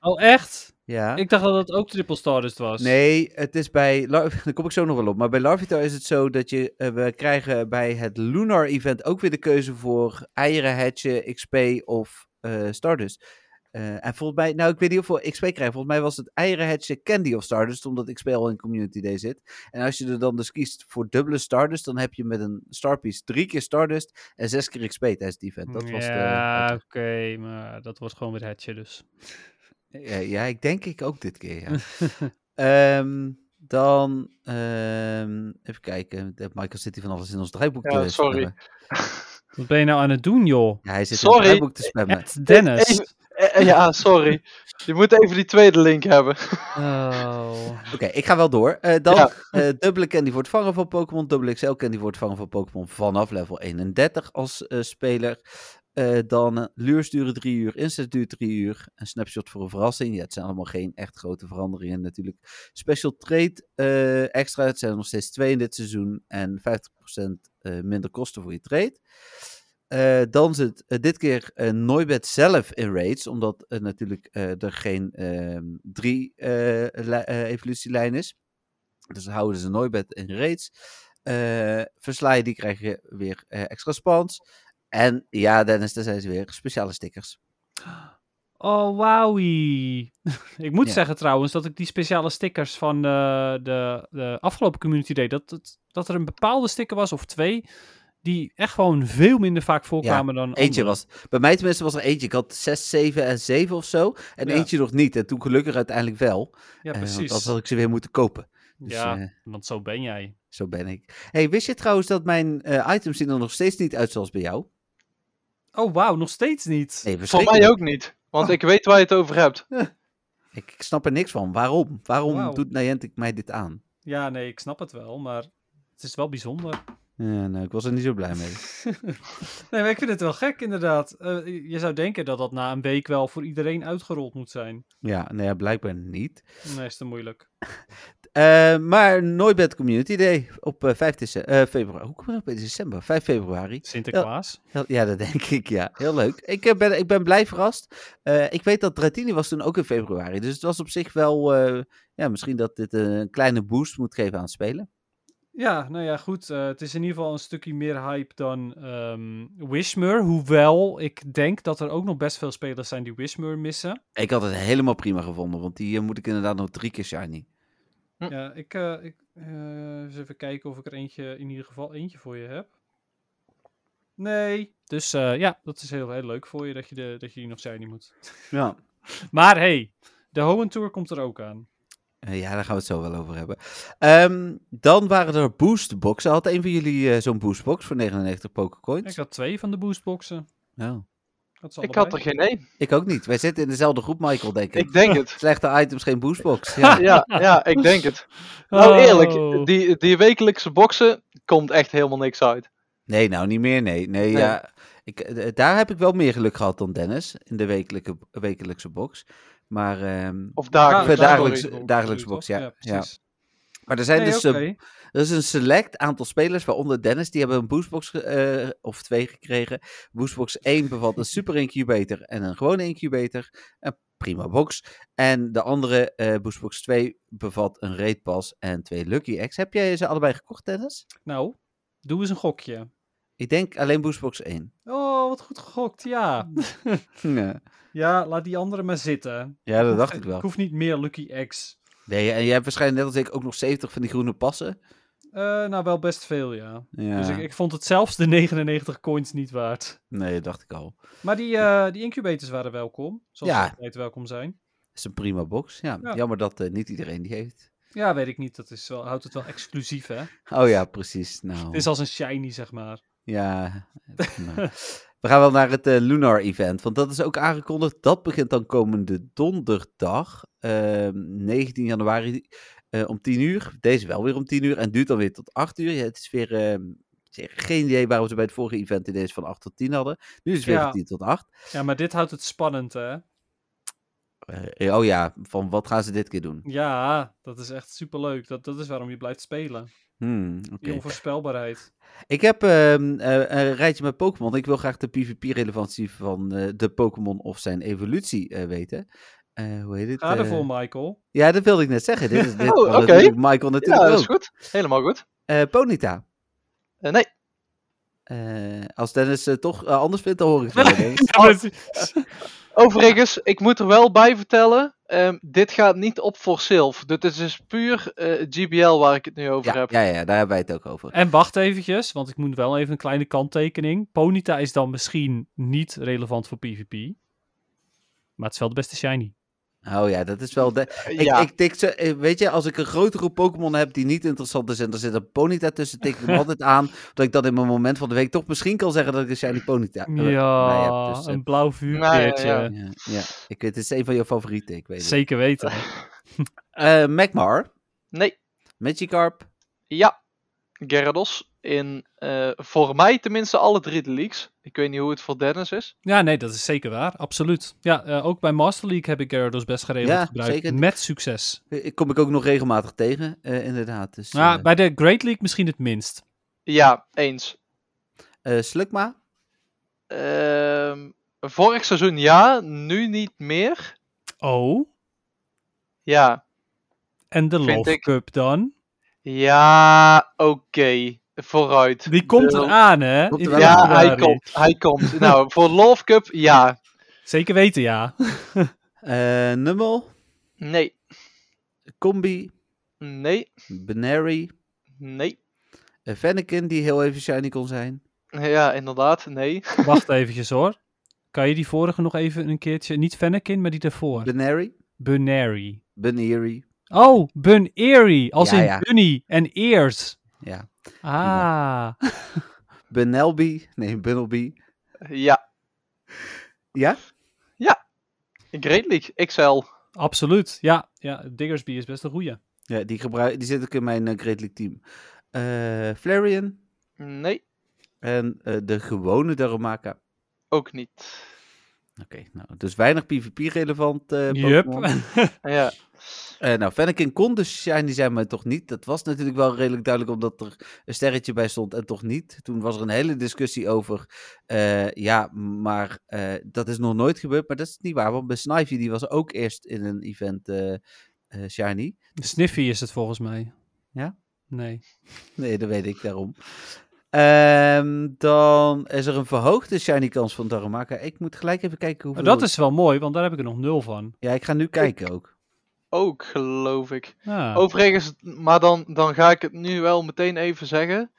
Oh, echt? Ja. Ik dacht dat het ook Triple Stardust was. Nee, het is bij. Daar kom ik zo nog wel op. Maar bij Larvitar is het zo dat je. eh, we krijgen bij het Lunar Event ook weer de keuze voor eieren hatchen, XP of eh, Stardust. Eh, en volgens mij, nou ik weet niet of we XP krijgen. Volgens mij was het eieren Candy of Stardust, omdat XP al in Community Day zit. En als je er dan dus kiest voor dubbele Stardust, dan heb je met een Starpiece drie keer Stardust en zes keer XP tijdens het event. Dat was ja, oké, maar dat wordt gewoon weer hetje dus. Ja, ja, ik denk ik ook dit keer, ja. Ehm, dan, ehm, even kijken. De Michael zit hier van alles in ons draaiboek Ja, te sorry. spammen. Wat ben je nou aan het doen, joh? Ja, hij zit in Sorry. het draaiboek te spammen. Dennis. Even- ja, sorry. Je moet even die tweede link hebben. Oh. Oké, ik ga wel door. Eh, dan Ja. eh, dubbele candy voor het vangen van Pokémon. Dubbele XL candy voor het vangen van Pokémon vanaf level 31 als eh, speler. Eh, dan eh, luurs duren 3 uur, instant duurt 3 uur. Een snapshot voor een verrassing. Ja, het zijn allemaal geen echt grote veranderingen natuurlijk. Special trade eh, extra. Het zijn er nog steeds twee in dit seizoen. En 50% eh, minder kosten voor je trade. Eh, dan zit eh, dit keer Noibet zelf in raids, omdat natuurlijk er geen ehm, drie li- evolutielijn is. Dus houden ze Noibet in raids. Versla die krijg je weer extra spawns. En ja, Dennis, daar zijn ze weer speciale stickers. Oh, wauwie. ik moet Ja. zeggen trouwens dat ik die speciale stickers van de, de, de afgelopen Community Day, dat, dat er een bepaalde sticker was, of twee, die echt gewoon veel minder vaak voorkwamen dan Eentje andere. was, bij mij tenminste was er eentje. Ik had 6, 7 en 7 of zo. En Ja. eentje nog niet. En toen gelukkig uiteindelijk wel. Ja, Eh, want precies. anders had ik ze weer moeten kopen. Dus, ja, eh, want zo ben jij. Zo ben ik. Hey, wist je trouwens dat mijn eh, items zien er nog steeds niet uit zoals bij jou? Oh, wauw, nog steeds niet. Nee, Voor mij ook niet. Want Oh. ik weet waar je het over hebt. Ik, ik snap er niks van. Waarom? Waarom doet Niantic mij dit aan? Ja, nee, ik snap het wel, maar het is wel bijzonder. Ja, nou, ik was er niet zo blij mee. Nee, maar ik vind het wel gek inderdaad. Eh, je zou denken dat dat na een week wel voor iedereen uitgerold moet zijn. Ja, nee, ja, blijkbaar niet. Nee, is te moeilijk. Eh, maar Nooit Community Day op eh, 5 dece- eh, februari. Hoe kom je op in december? 5 februari. Sinterklaas. Heel- Ja, dat denk ik, ja. Heel leuk. Ik, ben, ik ben blij verrast. Ik weet dat Dratini was toen ook in februari. Dus het was op zich wel... ja, misschien dat dit een kleine boost moet geven aan het spelen. Ja, nou ja, goed. eh, het is in ieder geval een stukje meer hype dan ehm Wishmer. Hoewel ik denk dat er ook nog best veel spelers zijn die Wishmer missen. Ik had het helemaal prima gevonden, want die eh, moet ik inderdaad nog drie keer shiny. Hm. Ja, ik, eh, ik eh, eens even kijken of ik er eentje, in ieder geval eentje voor je heb. Nee. Dus eh, ja, dat is heel, heel leuk voor je dat je, de, dat je die nog shiny moet. Ja. Maar hey, de Hoenn Tour komt er ook aan. Eh, ja, daar gaan we het zo wel over hebben. Ehm, dan waren er boostboxen. Had een van jullie eh, zo'n boostbox voor 99 Pokécoins? Ik had twee van de boostboxen. Oh. Ze Ik had er geen één. Ik ook niet. Wij zitten in dezelfde groep, Michael, denk ik. Ik denk het. Slechte items, geen boostbox. Ja. Ja, ja, ik denk het. Nou Oh. eerlijk, die, die wekelijkse boxen komt echt helemaal niks uit. Nee, nou niet meer, nee. Nee, Nee. ja. Ik, eh, daar heb ik wel meer geluk gehad dan Dennis, in de wekelijke, wekelijkse box. Maar, ehm, Of dagelijks. Ja, dagelijks- dagelijks box, ja, ja. precies. maar er zijn Nee, dus eh, er is een select aantal spelers, waaronder Dennis, die hebben een boostbox eh, of twee gekregen. Boostbox 1 bevat een super incubator en een gewone incubator. Een prima box. En de andere eh, boostbox 2 bevat een raid pass en twee lucky eggs. Heb jij ze allebei gekocht, Dennis? Nou, doe eens een gokje. Ik denk alleen boostbox 1. Oh, wat goed gegokt, ja. Ja, Ja, laat die andere maar zitten. ja dat dacht ik wel. Ik hoef niet meer Lucky Eggs. Nee, en jij hebt waarschijnlijk net als ik ook nog 70 van die groene passen. Eh, nou, wel best veel, ja. Ja, Dus ik, ik vond het zelfs de 99 coins niet waard. nee, dat dacht ik al. Maar die, eh, die incubators waren welkom. Zoals Ja. ze altijd welkom zijn. Dat is een prima box. Ja, Ja. jammer dat eh, niet iedereen die heeft. Ja, weet ik niet. Dat is wel, houdt het wel exclusief, hè? Oh ja, precies. Nou, Het is als een shiny, zeg maar. Ja. We gaan wel naar het eh, Lunar Event, want dat is ook aangekondigd. Dat begint dan komende donderdag, ehm, 19 januari, eh, om 10 uur. Deze wel weer om 10 uur en duurt dan weer tot 8 uur. Ja, het is weer ehm, geen idee waarom ze bij het vorige event deze van 8 tot 10 hadden. Nu is het weer Ja. van 10 tot 8. Ja, maar dit houdt het spannend, hè? Eh, oh ja, van wat gaan ze dit keer doen? Ja, dat is echt superleuk. Dat, dat is waarom je blijft spelen. Hmm, oké. Die onvoorspelbaarheid. Ik heb ehm, eh, een rijtje met Pokémon. Ik wil graag de PvP-relevantie van eh, de Pokémon of zijn evolutie eh, weten. Hoe heet het? Ervoor, Michael. Ja, dat wilde ik net zeggen. Dit is dit Oh, oké. Michael natuurlijk Ja, dat is goed. Helemaal goed. Ponyta. Eh, nee, als Dennis eh, toch anders vindt, dan hoor ik het wel. Overigens, ik moet er wel bij vertellen. Ehm, dit gaat niet op voor Sylph. Dit is dus puur eh, GBL waar ik het nu over Ja, heb. ja, ja, daar hebben wij het ook over. En wacht eventjes, want ik moet wel even een kleine kanttekening. Ponyta is dan misschien niet relevant voor PvP. Maar het is wel de beste shiny. Oh ja, dat is wel de... Ik, ja, ik tik ze, eh, weet je, als ik een grotere Pokémon heb die niet interessant is en er zit een Ponyta tussen, tik ik hem altijd aan. Dat ik dat in mijn moment van de week toch misschien kan zeggen dat ik een Shiny Ponyta eh, ja, heb. Dus, eh, een blauw vuurpeertje. ja. ja, ja, ik weet, het is een van je favorieten, ik weet het. Zeker weten. Eh, Magmar, nee, Magikarp, ja. Gyarados in, eh, voor mij tenminste, alle drie de leagues. Ik weet niet hoe het voor Dennis is. Ja, nee, dat is zeker waar. Absoluut. Ja, eh, ook bij Master League heb ik Gyarados best geregeld Ja, gebruikt. zeker. Met succes. ik kom ik ook nog regelmatig tegen, eh, inderdaad. Dus, Ja, bij de Great League misschien het minst. Ja, eens. eh, Slugma, Ehm, vorig seizoen ja, nu niet meer. Oh, Ja, en de Love ik- Cup dan? ja, oké. Vooruit. Die komt De- eraan, hè? Komt er Ja, aan. hij komt. Hij komt. nou, voor Love Cup, ja. Zeker weten, ja. eh Nummel, Nee, Combi, nee, Benary, nee. uh, Fennekin, die heel even shiny kon zijn. Ja, inderdaad, nee. Wacht eventjes hoor. Kan je die vorige nog even een keertje... Niet Fennekin, maar die daarvoor. Benary, Bunary. Benary, Oh, Bun Eerie. Als Ja, in ja. Bunny en Ears. Ja. Ah. Benelby, nee, Bunnelby. Ja, Ja? Great League, XL. Absoluut. Ja, ja Diggersby is best een goeie. Ja, die, gebruik, die zit ook in mijn eh, Great League team. Eh Flareon Nee, en eh, de gewone Darumaka. ook niet. Oké, nou, dus weinig PvP-relevant eh Yup. Pokémon. Ja, Eh, nou, Fennekin kon dus shiny zijn, maar toch niet. Dat was natuurlijk wel redelijk duidelijk, omdat er een sterretje bij stond en toch niet. Toen was er een hele discussie over, eh, ja, maar eh, dat is nog nooit gebeurd. Maar dat is niet waar, want bij Snivy, die was ook eerst in een event shiny. Sniffy is het volgens mij. Ja? Nee. Nee, dat weet ik daarom. Ehm, dan is er een verhoogde shiny kans van Darumaka. Ik moet gelijk even kijken hoeveel... Maar dat is wel mooi, want daar heb ik er nog nul van. Ja, ik ga nu kijken ook. Ook geloof ik. Overigens, maar dan, dan ga ik het nu wel meteen even zeggen.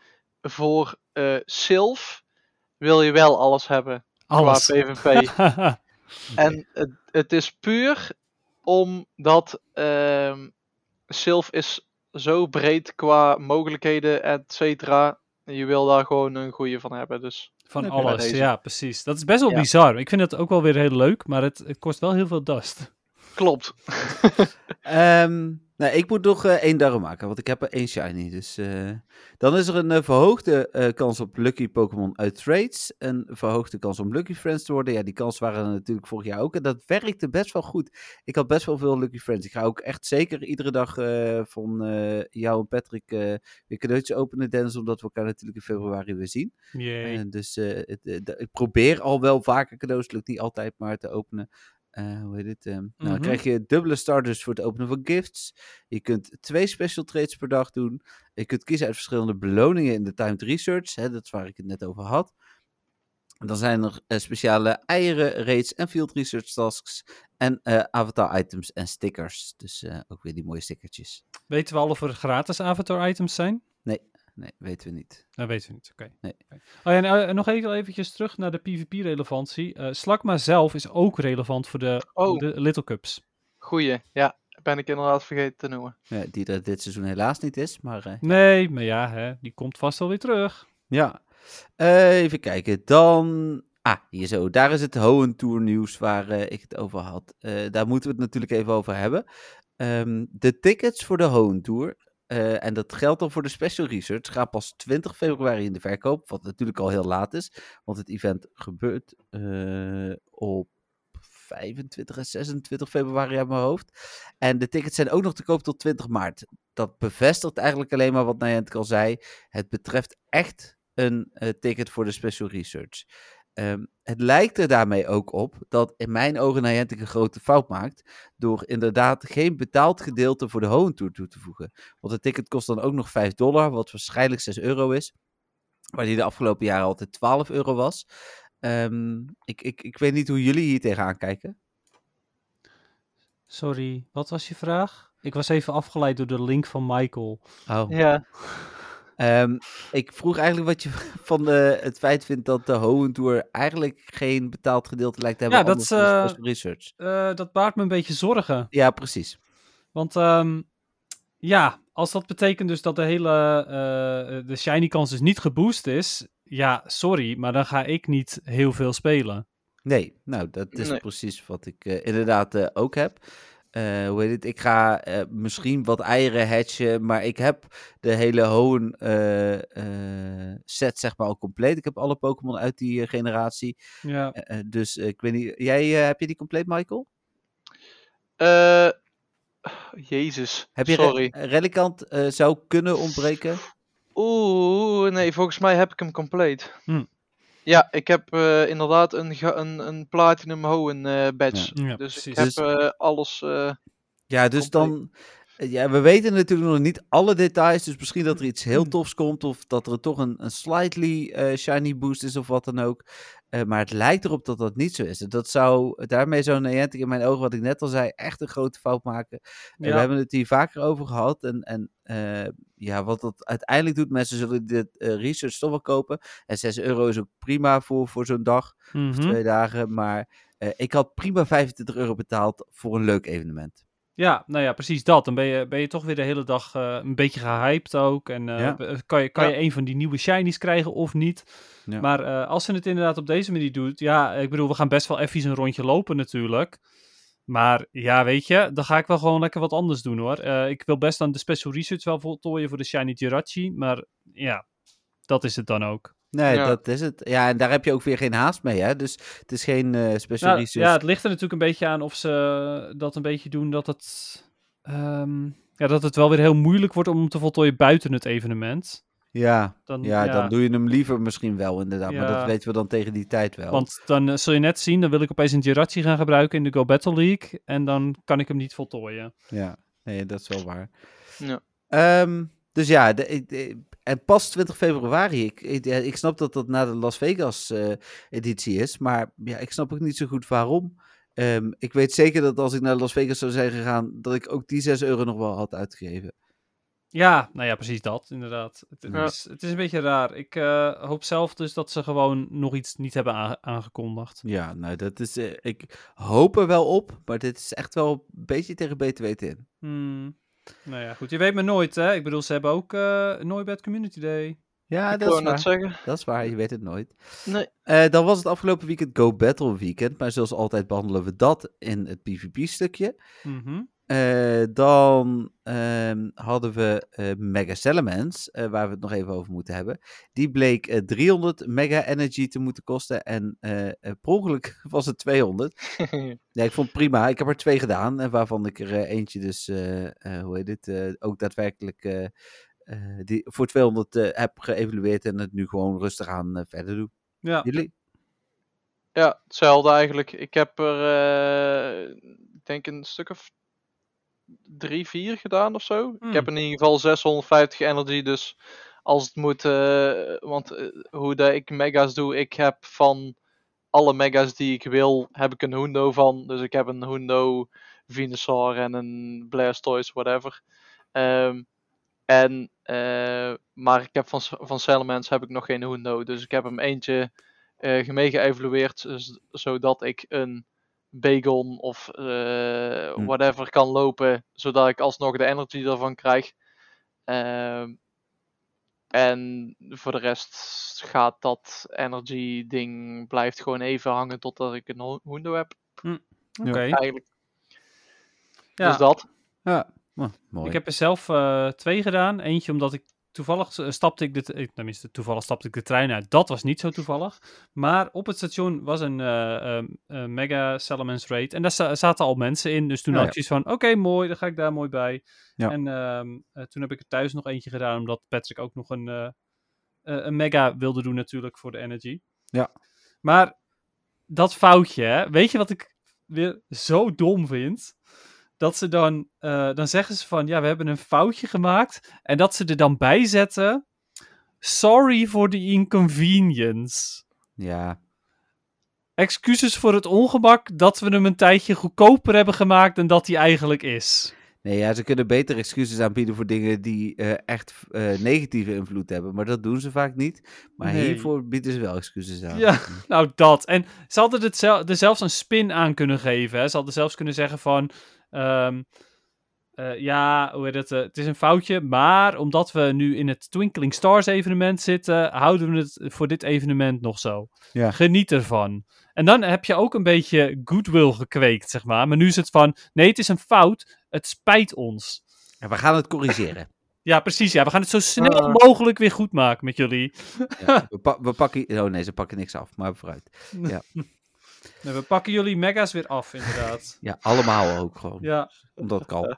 Voor eh Sylph wil je wel alles hebben Alles. qua PvP. En het, het is puur omdat ehm Sylph is zo breed qua mogelijkheden, et cetera. Je wil daar gewoon een goede van hebben. Dus Van alles, ja, precies. Dat is best wel Ja. bizar. Ik vind het ook wel weer heel leuk, maar het, het kost wel heel veel dust. Klopt. Ehm, nou, ik moet nog eh, één darm maken, want ik heb er één shiny. Dus, eh, dan is er een eh, verhoogde eh, kans op Lucky Pokémon uit trades. Een verhoogde kans om Lucky Friends te worden. Ja, die kans waren er natuurlijk vorig jaar ook. En dat werkte best wel goed. Ik had best wel veel Lucky Friends. Ik ga ook echt zeker iedere dag eh, van eh, jou en Patrick eh, weer cadeautjes openen, Dennis. Omdat we elkaar natuurlijk in februari weer zien. Dus het, ik probeer al wel vaker cadeaus, lukt niet altijd, maar te openen. Eh, hoe heet het? ehm, Nou, dan Mhm. krijg je dubbele starters voor het openen van gifts. Je kunt twee special trades per dag doen. Je kunt kiezen uit verschillende beloningen in de timed research. Hè, dat is waar ik het net over had. Dan zijn er eh, speciale eieren, raids en field research tasks. En eh, avatar items en stickers. Dus ook weer die mooie stickertjes. Weten we al of er gratis avatar items zijn? Nee, weten we niet. Dat weten we niet, oké. Nee. Oh ja, en, eh, nog even eventjes terug naar de PvP-relevantie. Eh Slakma zelf is ook relevant voor de, Oh. de Little Cups. Goeie. Ja, ben ik inderdaad vergeten te noemen. Ja, die er dit seizoen helaas niet is, maar... eh, Nee, maar ja, hè, die komt vast wel weer terug. Ja, even kijken. Dan. Ah, hier zo. Daar is het Hohen Tour nieuws waar ik het over had. Eh, daar moeten we het natuurlijk even over hebben. Ehm, de tickets voor de Hohen Eh, en dat geldt dan voor de Special Research. Gaan pas 20 februari in de verkoop. Wat natuurlijk al heel laat is. Want het event gebeurt eh, op 25 en 26 februari uit mijn hoofd. En de tickets zijn ook nog te koop tot 20 maart. Dat bevestigt eigenlijk alleen maar wat Nijent al zei. Het betreft echt een eh, ticket voor de Special Research. Ehm, het lijkt er daarmee ook op dat in mijn ogen Niantic een grote fout maakt. Door inderdaad geen betaald gedeelte voor de Hohen Tour toe te voegen. Want het ticket kost dan ook nog 5 dollar, wat waarschijnlijk 6 euro is. Waar die de afgelopen jaren altijd 12 euro was. ehm, ik, ik, ik weet niet hoe jullie hier tegenaan kijken. Sorry, wat was je vraag? Ik was even afgeleid door de link van Michael. Oh. Ja, Ehm, ik vroeg eigenlijk wat je van eh, het feit vindt dat de Hohen Tour eigenlijk geen betaald gedeelte lijkt te hebben. Ja, dat is, eh, special research. Eh, dat baart me een beetje zorgen. Ja, precies. Want ehm, ja, als dat betekent dus dat de hele eh, de shiny kans dus niet geboost is, ja, sorry, maar dan ga ik niet heel veel spelen. Nee, nou, dat is Nee. precies wat ik eh, inderdaad eh, ook heb. Eh, hoe heet het? Ik ga eh, misschien wat eieren hatchen, maar ik heb de hele Hohen eh, eh, set zeg maar al compleet. Ik heb alle Pokémon uit die generatie. Ja, dus ik weet niet, jij, heb je die compleet, Michael? Eh, Jezus, Heb je sorry. Re- Relicant eh, zou kunnen ontbreken? Oeh, nee, volgens mij heb ik hem compleet. Hm. Ja, ik heb eh, inderdaad een, ge- een, een Platinum Hoenn eh badge. ja dus ik precies. heb eh, alles... eh, Ja, dus Compleet. dan. Ja, we weten natuurlijk nog niet alle details. Dus misschien dat er iets heel Mm. tofs komt. Of dat er toch een, een slightly eh, shiny boost is of wat dan ook. Eh, maar het lijkt erop dat dat niet zo is. En Dat zou, daarmee zou Niantic in mijn ogen, wat ik net al zei, echt een grote fout maken. Ja. we hebben het hier vaker over gehad. En, en eh, ja, wat dat uiteindelijk doet, mensen zullen dit research toch wel kopen. En 6 euro is ook prima voor, voor zo'n dag, Mhm. of twee dagen. Maar ik had prima 25 euro betaald voor een leuk evenement. Ja, nou ja, precies dat. Dan ben je, ben je toch weer de hele dag eh, een beetje gehyped ook. En eh, Ja. b- kan, je, kan Ja. je een van die nieuwe shinies krijgen of niet? Ja. Maar eh, als ze het inderdaad op deze manier doet, ja, ik bedoel, we gaan best wel even een rondje lopen natuurlijk. Maar ja, weet je, dan ga ik wel gewoon lekker wat anders doen hoor. Eh, ik wil best aan de special research wel voltooien voor de shiny Jirachi, maar ja, dat is het dan ook. Nee, Ja. dat is het. Ja, en daar heb je ook weer geen haast mee, hè? Dus het is geen eh, special Nou, research. ja, het ligt er natuurlijk een beetje aan of ze dat een beetje doen dat het, ehm, ja, dat het wel weer heel moeilijk wordt om hem te voltooien buiten het evenement. ja, Dan, ja, dan doe je hem liever misschien wel, inderdaad. Maar dat weten we dan tegen die tijd wel. Want dan eh, zul je net zien, dan wil ik opeens een Jirachi gaan gebruiken in de Go Battle League. En dan kan ik hem niet voltooien. Ja, nee, dat is wel waar. Ja. Ehm, dus ja, de, ik- de- en pas 20 februari. Ik, ik, snap dat dat na de Las Vegas eh, editie is, maar ja, ik snap ook niet zo goed waarom. Ehm, ik weet zeker dat als ik naar Las Vegas zou zijn gegaan, dat ik ook die 6 euro nog wel had uitgegeven. Ja, nou ja, precies dat, inderdaad. Het, Ja. is, het is een beetje raar. Ik eh, hoop zelf dus dat ze gewoon nog iets niet hebben aange- aangekondigd. Ja, nou, dat is. eh, ik hoop er wel op, maar dit is echt wel een beetje tegen weten in. Hmm. Nou ja, goed. Je weet maar nooit, hè. Ik bedoel, ze hebben ook eh nooit Bad Community Day. Ja, ik dat is net waar. zeggen. Dat is waar, je weet het nooit. Nee. Eh, dan was het afgelopen weekend Go Battle Weekend, maar zoals altijd behandelen we dat in het PvP-stukje. Mhm. Eh, dan ehm, hadden we eh, Mega Salamence, eh, waar we het nog even over moeten hebben. Die bleek eh, 300 Mega Energy te moeten kosten en per ongeluk was het 200. Ja, ik vond het prima. Ik heb er twee gedaan, en waarvan ik er eentje dus, hoe heet dit, ook daadwerkelijk die voor 200 eh, heb geëvalueerd en het nu gewoon rustig aan verder doe. Ja. Jullie? Ja, hetzelfde eigenlijk. Ik heb er, ik denk een stuk of drie, vier gedaan of zo. Hmm. Ik heb in ieder geval 650 energy, dus als het moet, eh, want eh, hoe dat ik mega's doe, ik heb van alle mega's die ik wil, heb ik een Hundo van. Dus ik heb een Hundo, Venusaur en een Blastoise, whatever. Ehm, en, eh, maar ik heb van, van Salamence heb ik nog geen Hundo, dus ik heb hem eentje geëvalueerd, z- zodat ik een Bagon of eh, Hm. whatever kan lopen, zodat ik alsnog de energy ervan krijg. Ehm, en voor de rest gaat dat energy ding blijft gewoon even hangen totdat ik een Hundo heb. Oké. Eigenlijk. Ja. Dus dat. Ja, oh, mooi. Ik heb er zelf eh, twee gedaan. Eentje omdat ik toevallig eh, stapte ik de, eh, tenminste toevallig stapte ik de trein uit. Dat was niet zo toevallig. Maar op het station was een eh, ehm, eh, mega Salamence raid en daar za- zaten al mensen in. Dus toen had ik zoiets van, oké mooi, dan ga ik daar mooi bij. Ja. En ehm, eh, toen heb ik er thuis nog eentje gedaan, omdat Patrick ook nog een, een mega wilde doen natuurlijk voor de energy. Ja. Maar dat foutje, hè, weet je wat ik weer zo dom vind? Dat ze dan, eh, dan zeggen ze van, ja, we hebben een foutje gemaakt. En dat ze er dan bij zetten, sorry for the inconvenience. Ja, excuses voor het ongemak dat we hem een tijdje goedkoper hebben gemaakt dan dat hij eigenlijk is. Nee, ja, ze kunnen beter excuses aanbieden voor dingen die eh, echt eh, negatieve invloed hebben. Maar dat doen ze vaak niet. Maar Nee. hiervoor bieden ze wel excuses aan. Ja, nou dat. En ze hadden het zel- er zelfs een spin aan kunnen geven. Hè. Ze hadden zelfs kunnen zeggen van... ehm, eh, ja, hoe heet het? eh, het is een foutje, maar omdat we nu in het Twinkling Stars evenement zitten, houden we het voor dit evenement nog zo. Ja. Geniet ervan. En dan heb je ook een beetje goodwill gekweekt, zeg maar. Maar nu is het van, nee, het is een fout. Het spijt ons. En we gaan het corrigeren. Ja, precies. Ja, we gaan het zo snel Ah. mogelijk weer goed maken met jullie. Ja, we, pa- we pakken... Oh nee, ze pakken niks af, maar vooruit. Nee, we pakken jullie mega's weer af, inderdaad. Ja, allemaal ook gewoon. Ja. Omdat kan.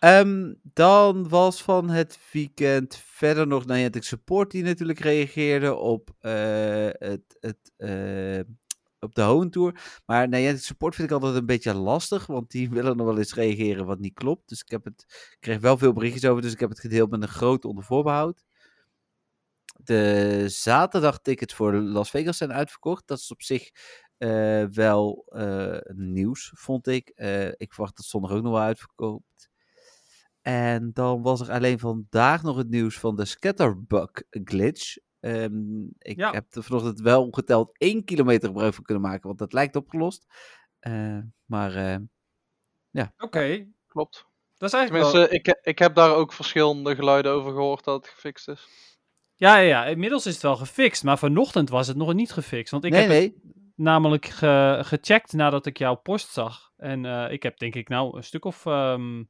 Ehm, dan was van het weekend verder nog Niantic Support die natuurlijk reageerde op, eh, het, het, eh, op de Hoenn Tour. Maar Niantic Support vind ik altijd een beetje lastig, want die willen nog wel eens reageren wat niet klopt. Dus ik, heb het, ik kreeg wel veel berichtjes over, dus ik heb het gedeeld met een groot onder voorbehoud. De zaterdag tickets voor Las Vegas zijn uitverkocht. Dat is op zich eh, wel eh, nieuws, vond ik. Eh, ik verwacht dat zondag ook nog wel uitverkoopt. En dan was er alleen vandaag nog het nieuws van de Scatterbug glitch. Ehm, ik Ja. heb er vanochtend wel geteld één kilometer gebruik van kunnen maken, want dat lijkt opgelost. Eh, maar eh, Oké, Klopt. dat is eigenlijk wel... Ik, ik heb daar ook verschillende geluiden over gehoord dat het gefixt is. Ja, ja, ja, inmiddels is het wel gefixt, maar vanochtend was het nog niet gefixt. Want ik nee, heb nee. het namelijk ge- gecheckt nadat ik jouw post zag. En eh, ik heb denk ik nou een stuk of, ehm,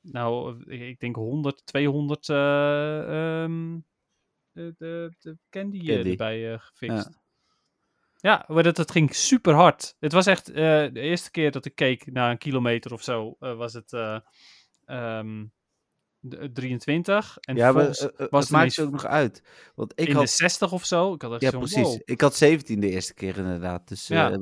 nou, ik denk 100, 200 eh, ehm, de, de, de candy, eh, Candy. erbij gefixt. Ja, maar dat, het ging super hard. Het was echt de eerste keer dat ik keek naar een kilometer of zo, was het eh, ehm, 23. En ja, maar eh, eh, was het maakt ook nog uit. Want ik in had de 60 of zo. Ik had echt Ja, precies. wow. Ik had 17 de eerste keer inderdaad. Dus Ja. eh,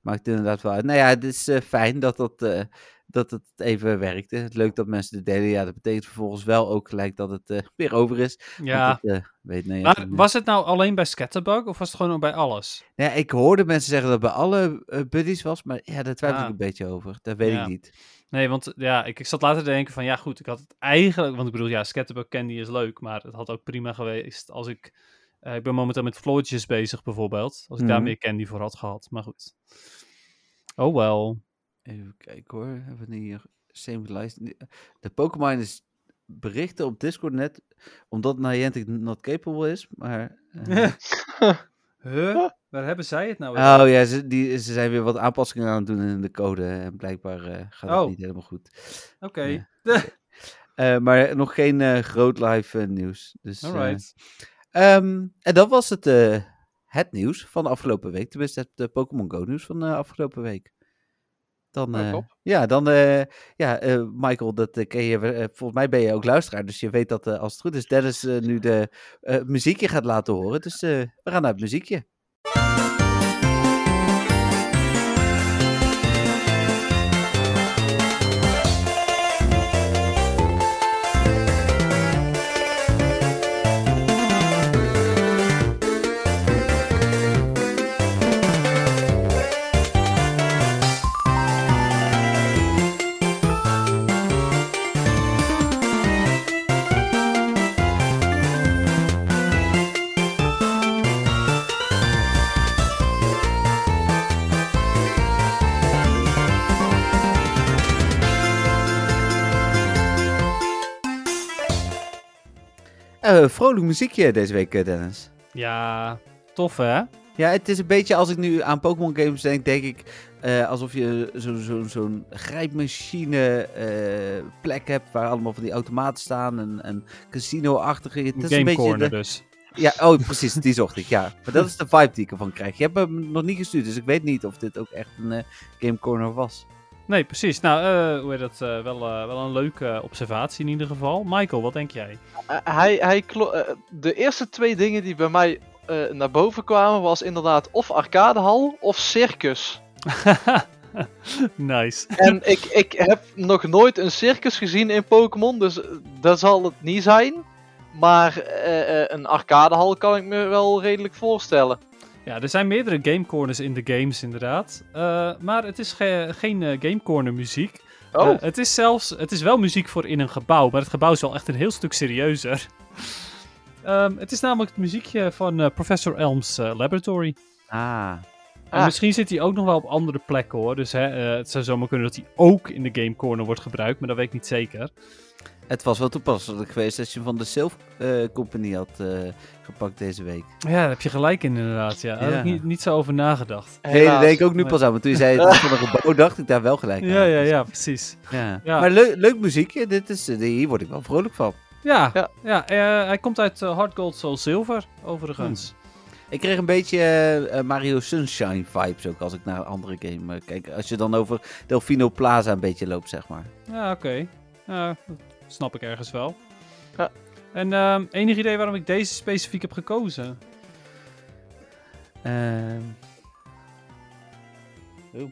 maakt inderdaad wel uit. Nou ja, het is eh, fijn dat, dat, eh, dat het even werkte. Het leuk dat mensen het deden. Ja, dat betekent vervolgens wel ook gelijk dat het eh, weer over is. Ja, eh, weet nee, maar was het nou alleen bij Scatterbug of was het gewoon bij alles? ja, ik hoorde mensen zeggen dat het bij alle eh, buddies was. Maar ja, daar twijfel Ah. ik een beetje over. Dat weet Ja. ik niet. Nee, want ja, ik, ik zat later te denken van ja goed, ik had het eigenlijk, want ik bedoel ja, Scatterbug Candy is leuk, maar het had ook prima geweest als ik, eh, ik ben momenteel met floortjes bezig bijvoorbeeld, als ik daar Mhm. meer candy voor had gehad, maar goed. Oh wel. Even kijken hoor. Hebben we hier same lijst. De Pokémon is berichten op Discord net. Omdat Niantic not capable is. Maar... eh, Huh? Waar hebben zij het nou weer? Oh ja, ze, die, ze zijn weer wat aanpassingen aan het doen in de code. En blijkbaar eh, gaat het Oh. niet helemaal goed. Oké, ja. Eh, maar nog geen eh, groot live eh, nieuws. Dus, eh, alright. ehm, en dat was het, eh, het nieuws van de afgelopen week. Tenminste, het eh, Pokémon Go nieuws van de afgelopen week. Dan, Ja, eh, ja, dan, eh, ja, eh, Michael, dat ken je, volgens mij ben je ook luisteraar, dus je weet dat als het goed is, Dennis nu de muziekje gaat laten horen. Dus we gaan naar het muziekje. Eh, vrolijk muziekje deze week, eh, Dennis. Ja, tof hè? Ja, het is een beetje als ik nu aan Pokémon games denk, denk ik eh, alsof je zo'n zo, grijpmachine plek hebt waar allemaal van die automaten staan en, en casino-achtige. Het is een Game beetje Corner de- dus. Ja, oh precies, die zocht ik, ja. Maar dat is de vibe die ik ervan krijg. Je hebt hem nog niet gestuurd, dus ik weet niet of dit ook echt een Game Corner was. Nee, precies. Nou, eh, hoe heet dat? eh, wel, eh, wel een leuke observatie in ieder geval. Michael, wat denk jij? Hij, hij de eerste twee dingen die bij mij naar boven kwamen was inderdaad of arcadehal of circus. nice. En ik, ik heb nog nooit een circus gezien in Pokémon, dus dat zal het niet zijn. Maar een arcadehal kan ik me wel redelijk voorstellen. Ja, er zijn meerdere game corners in de games inderdaad. Eh, maar het is ge- geen eh, game corner muziek. Oh, Eh, het is zelfs, het is wel muziek voor in een gebouw, maar het gebouw is wel echt een heel stuk serieuzer. Ehm, het is namelijk het muziekje van Professor Elm's Laboratory. Ah, En Ah. misschien zit hij ook nog wel op andere plekken hoor. Dus hè, eh, het zou zomaar kunnen dat hij ook in de game corner wordt gebruikt, maar dat weet ik niet zeker. Het was wel toepasselijk geweest als je hem van de Silf eh, Company had eh, gepakt deze week. Ja, daar heb je gelijk in inderdaad. Ja. Daar ik niet, niet zo over nagedacht. Nee, daar helaas. denk ik ook nu pas aan. Maar toen je zei het van een gebouw, dacht ik daar wel gelijk aan. Ja, ja, ja, precies. Ja. Ja. Maar leuk, leuk muziekje. Dit is, eh, hier word ik wel vrolijk van. Ja, Ja. ja. eh, hij komt uit Hard Gold Soul Silver, overigens. Ik kreeg een beetje Mario Sunshine vibes ook als ik naar een andere game eh, kijk. Als je dan over Delfino Plaza een beetje loopt, zeg maar. Ja, oké. Ja, dat snap ik ergens wel. Ja. En ehm enig idee waarom ik deze specifiek heb gekozen? Ehm. Oh. Er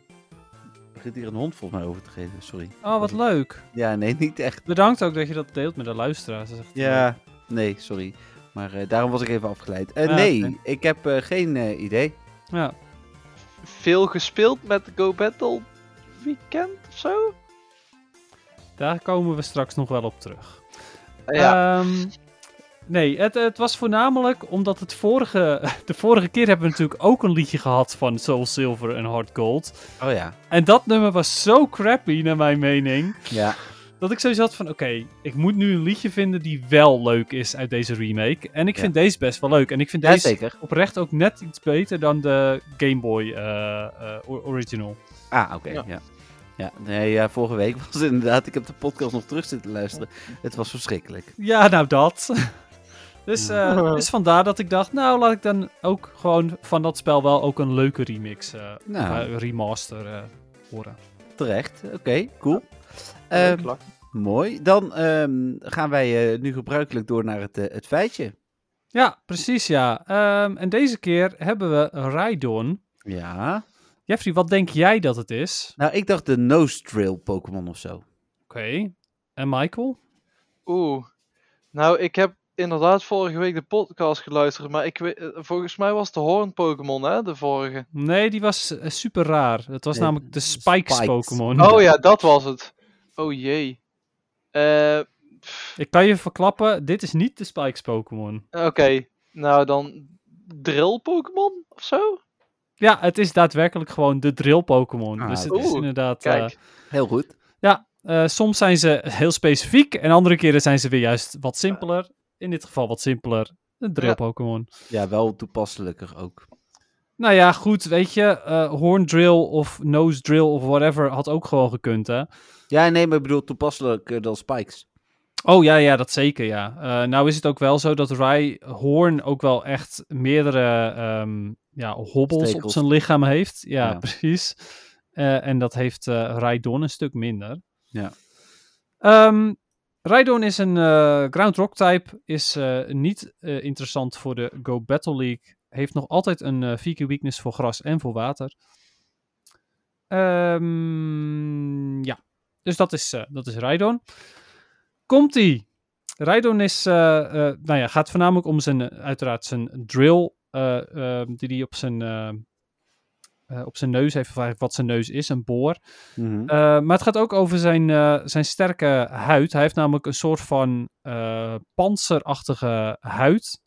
begint hier een hond volgens mij over te geven, sorry. Oh, wat leuk. Ja, nee, niet echt. Bedankt ook dat je dat deelt met de luisteraars. Dat is echt Ja, nee, sorry. Maar eh, daarom was ik even afgeleid. Eh, Ja, nee, ik heb eh, geen eh, idee. Ja. Veel gespeeld met Go Battle Weekend of zo? Daar komen we straks nog wel op terug. Ja. Ehm, nee, het, het was voornamelijk omdat het vorige, de vorige keer hebben we natuurlijk ook een liedje gehad van Soul Silver en Hard Gold. Oh ja. En dat nummer was zo crappy, naar mijn mening, Ja, dat ik sowieso had van, oké, ik moet nu een liedje vinden die wel leuk is uit deze remake. En ik Ja. vind deze best wel leuk. En ik vind ja deze zeker. oprecht ook net iets beter dan de Game Boy eh, eh, or- original. Ah, oké, Ja. ja. Ja. nee, ja, vorige week was het inderdaad, ik heb de podcast nog terug zitten luisteren. Het was verschrikkelijk. Ja, nou dat. dus, eh, dus vandaar dat ik dacht, nou laat ik dan ook gewoon van dat spel wel ook een leuke remix, Nou. eh, remaster eh, horen. Terecht, oké, cool. Ehm, mooi, dan ehm, gaan wij eh, nu gebruikelijk door naar het, het feitje. Ja, precies ja. Ehm, en deze keer hebben we Raidon. Ja. Jeffrey, wat denk jij dat het is? Nou, ik dacht de nose drill Pokémon of zo. Oké. En Michael? Oeh. Nou, ik heb inderdaad vorige week de podcast geluisterd, maar ik weet, eh, volgens mij was de Horn Pokémon, hè, de vorige. Nee, die was eh, super raar. Het was Nee, namelijk de Spikes, Spikes. Pokémon. Oh ja, dat was het. Oh jee. Eh, Ik kan je verklappen, dit is niet de Spikes Pokémon. Oké, nou dan Drill Pokémon of zo? Ja, het is daadwerkelijk gewoon de drill Pokémon. Ah, dus het is inderdaad... eh, Kijk. Heel goed. Ja, eh, soms zijn ze heel specifiek en andere keren zijn ze weer juist wat simpeler. In dit geval wat simpeler. Een drill Ja. Pokémon. Ja, wel toepasselijker ook. Nou ja, goed, weet je, eh Horn Drill of Nose Drill of whatever had ook gewoon gekund, hè? Ja, nee, maar ik bedoel toepasselijker dan Spikes. Oh ja, ja, dat zeker, ja. Eh, nou is het ook wel zo dat Rai Horn ook wel echt meerdere ehm, ja, hobbels op zijn lichaam heeft. Ja, Ja. precies. Eh, en dat heeft eh Raidon een stuk minder. Ja. Raidon is een Ground Rock type, is niet interessant voor de Go Battle League. Heeft nog altijd een VQ weakness voor gras en voor water. Ehm, ja, dus dat is, dat is Raidon. Komt-ie! Raidon is, eh, nou ja, gaat voornamelijk om zijn, eh, uiteraard zijn drill, eh, die hij op zijn, op zijn neus heeft, of eigenlijk wat zijn neus is, een boor. Mhm. Maar het gaat ook over zijn, zijn sterke huid. Hij heeft namelijk een soort van panzerachtige huid.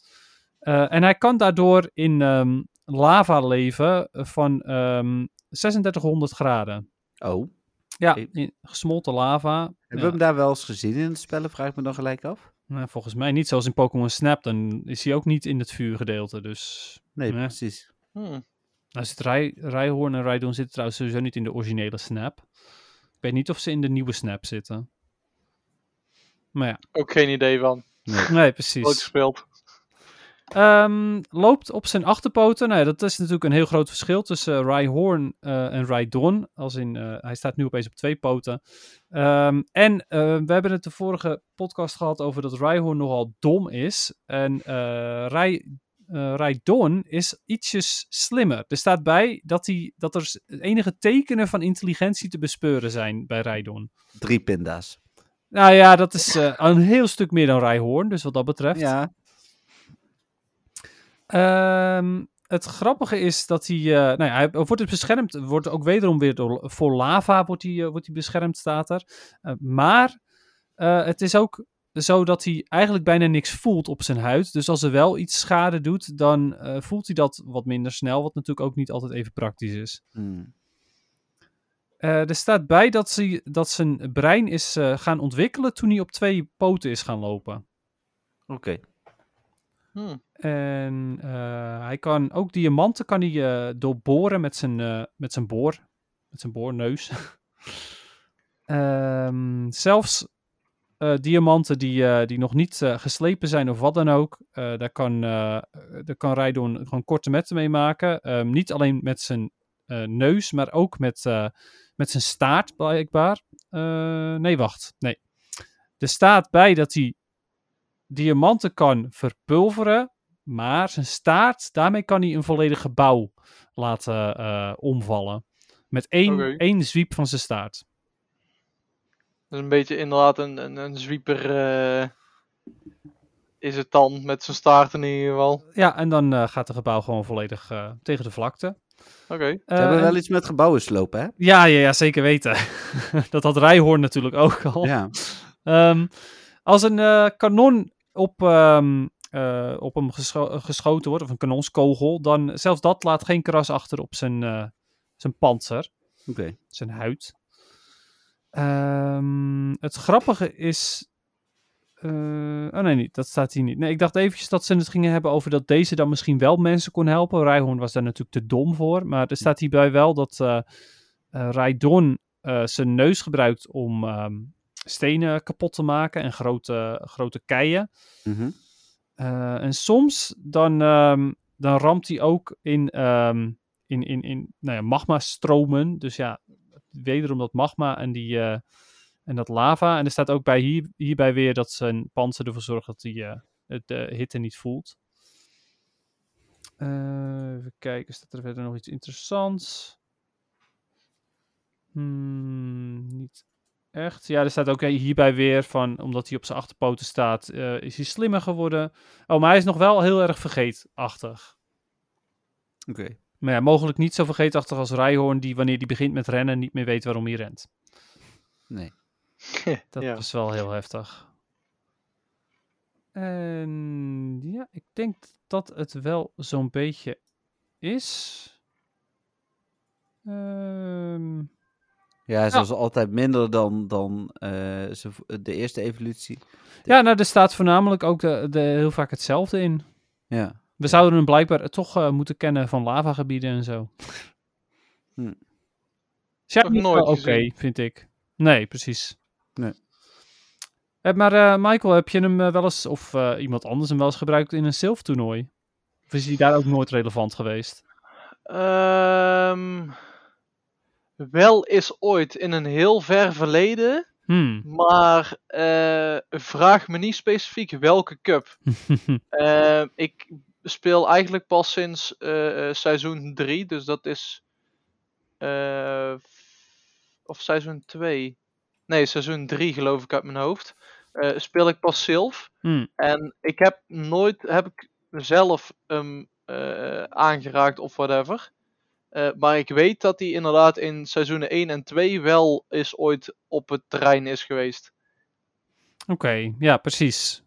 En hij kan daardoor in ehm, lava leven van ehm 3600 graden. Oh, Ja, in gesmolten lava. hebben Ja. we hem daar wel eens gezien in het spellen? Vraag ik me dan gelijk af. Nou, volgens mij niet. Zoals in Pokémon Snap, dan is hij ook niet in het vuurgedeelte. Dus Nee, precies. Hmm. nou zit Rij, Rijhoorn en Rydon zitten trouwens sowieso niet in de originele Snap. Ik weet niet of ze in de nieuwe Snap zitten. Maar ja, Ook geen idee van. nee, precies. gespeeld. Ehm, loopt op zijn achterpoten. Nou ja, dat is natuurlijk een heel groot verschil tussen uh, Rhyhorn eh, en Rhydon. Als in, eh, hij staat nu opeens op twee poten. Ehm, en eh, we hebben het de vorige podcast gehad over dat Rhyhorn nogal dom is. En eh Rhy, eh, Rhydon is ietsjes slimmer. Er staat bij dat, hij, dat er enige tekenen van intelligentie te bespeuren zijn bij Rhydon. Drie pinda's. Nou ja, dat is eh, een heel stuk meer dan Rhyhorn. Dus wat dat betreft. Ja, Ehm, het grappige is dat hij, eh, nou ja, hij wordt dus beschermd, wordt ook wederom weer door, voor lava wordt hij, eh, wordt hij beschermd, staat er. Eh, maar het is ook zo dat hij eigenlijk bijna niks voelt op zijn huid. Dus als er wel iets schade doet, dan voelt hij dat wat minder snel, wat natuurlijk ook niet altijd even praktisch is. Hmm. Er staat bij dat, ze, dat zijn brein is gaan ontwikkelen toen hij op twee poten is gaan lopen. Oké. Hm. En eh, hij kan ook diamanten kan hij, eh, doorboren met zijn, eh, met zijn boor. Met zijn boorneus. Ehm, zelfs diamanten die, die nog niet geslepen zijn of wat dan ook. daar, kan, daar kan gewoon korte metten mee maken. Ehm, niet alleen met zijn neus, maar ook met, met zijn staart blijkbaar. Nee, wacht. Nee. Er staat bij dat hij diamanten kan verpulveren. Maar zijn staart, daarmee kan hij een volledig gebouw laten eh, omvallen. Met één, één zwiep van zijn staart. Dat is een beetje inderdaad een, een, een zwieper. eh, is het dan met zijn staart in ieder geval. Ja, en dan eh, gaat het gebouw gewoon volledig eh, tegen de vlakte. Oké. Ze hebben wel iets met gebouwen slopen, hè? ja, ja, ja, zeker weten. dat had Rijhoorn natuurlijk ook al. Ja. Ehm, als een eh, kanon op, eh, op hem gescho- geschoten wordt, of een kanonskogel, dan zelfs dat laat geen kras achter op zijn, eh, zijn panzer, Oké. zijn huid. Ehm, het grappige is. eh, oh nee, niet, dat staat hier niet. Nee, ik dacht eventjes dat ze het gingen hebben over dat deze dan misschien wel mensen kon helpen. Rijhoorn was daar natuurlijk te dom voor. Maar er staat hierbij wel dat eh, Raidon zijn neus gebruikt om ehm, stenen kapot te maken en grote, grote keien. Mhm. Eh, en soms dan, ehm, dan ramt hij ook in, ehm, in, in, in nou ja, magma-stromen. Dus ja, wederom dat magma en, die, eh, en dat lava. En er staat ook bij hier, hierbij weer dat zijn panzer ervoor zorgt dat hij eh, het, de hitte niet voelt. Even kijken, staat er verder nog iets interessants? Hmm, niet echt. Ja, er staat ook hierbij weer van, omdat hij op zijn achterpoten staat, eh, is hij slimmer geworden. Oh, maar hij is nog wel heel erg vergeetachtig. Oké. Maar ja, mogelijk niet zo vergeetachtig als Rijhoorn, die wanneer hij begint met rennen niet meer weet waarom hij rent. Nee. Dat Ja. is wel heel heftig. En ja, ik denk dat het wel zo'n beetje is. Ehm, Ja, zoals altijd minder dan, dan eh, ze- de eerste evolutie. ja, nou, er staat voornamelijk ook de, de, heel vaak hetzelfde in. Ja. We zouden hem blijkbaar toch eh, moeten kennen van lavagebieden en zo. Hm. Niet nooit oké, vind ik. Nee, precies. Nee. Eh, maar eh, Michael, heb je hem wel eens, of eh, iemand anders hem wel eens gebruikt in een zilftoernooi? Of is hij daar ook nooit relevant geweest? Ehm, wel is ooit in een heel ver verleden. Hmm. Maar eh, vraag me niet specifiek welke cup. Eh, ik speel eigenlijk pas sinds eh, seizoen 3, dus dat is. of seizoen 2. Nee, seizoen 3 geloof ik uit mijn hoofd. Speel ik pas Sylph. Hmm. En ik heb nooit heb ik zelf hem aangeraakt of whatever. Eh, maar ik weet dat hij inderdaad in seizoenen 1 en 2 wel eens ooit op het terrein is geweest. Oké, ja, precies.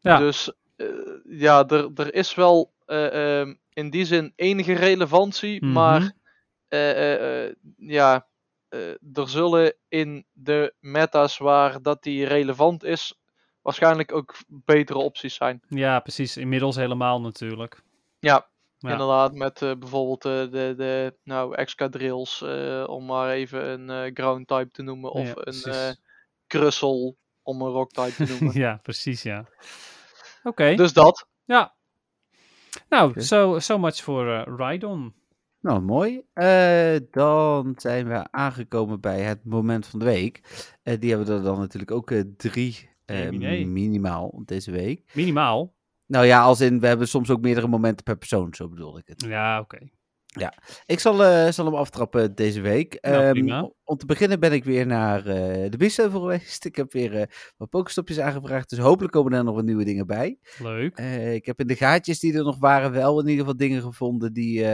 Ja. Dus eh, ja, er, er is wel eh, ehm, in die zin enige relevantie, Mhm. maar ja, er zullen in de meta's waar dat die relevant is, waarschijnlijk ook betere opties zijn. Ja, precies. Inmiddels helemaal natuurlijk. Ja, Ja. inderdaad, met eh, bijvoorbeeld eh, de, de nou, escadrilles, eh, om maar even een eh, ground type te noemen, of Ja, een eh krussel om een rock type te noemen. ja, precies, ja. Oké, Dus dat. ja. Nou, Oké. so, so much voor eh Rhydon. Nou, mooi. Eh, dan zijn we aangekomen bij het moment van de week. Eh, die hebben er dan natuurlijk ook eh, drie minimaal deze week. Minimaal. Nou ja, als in, we hebben soms ook meerdere momenten per persoon, zo bedoel ik het. Ja, oké. Ik zal, eh, zal hem aftrappen deze week. Nou, om- te beginnen ben ik weer naar eh, de Biesheuvel geweest. Ik heb weer eh, wat pokestopjes aangevraagd. Dus hopelijk komen er nog wat nieuwe dingen bij. Leuk. Ik heb in de gaatjes die er nog waren wel in ieder geval dingen gevonden die,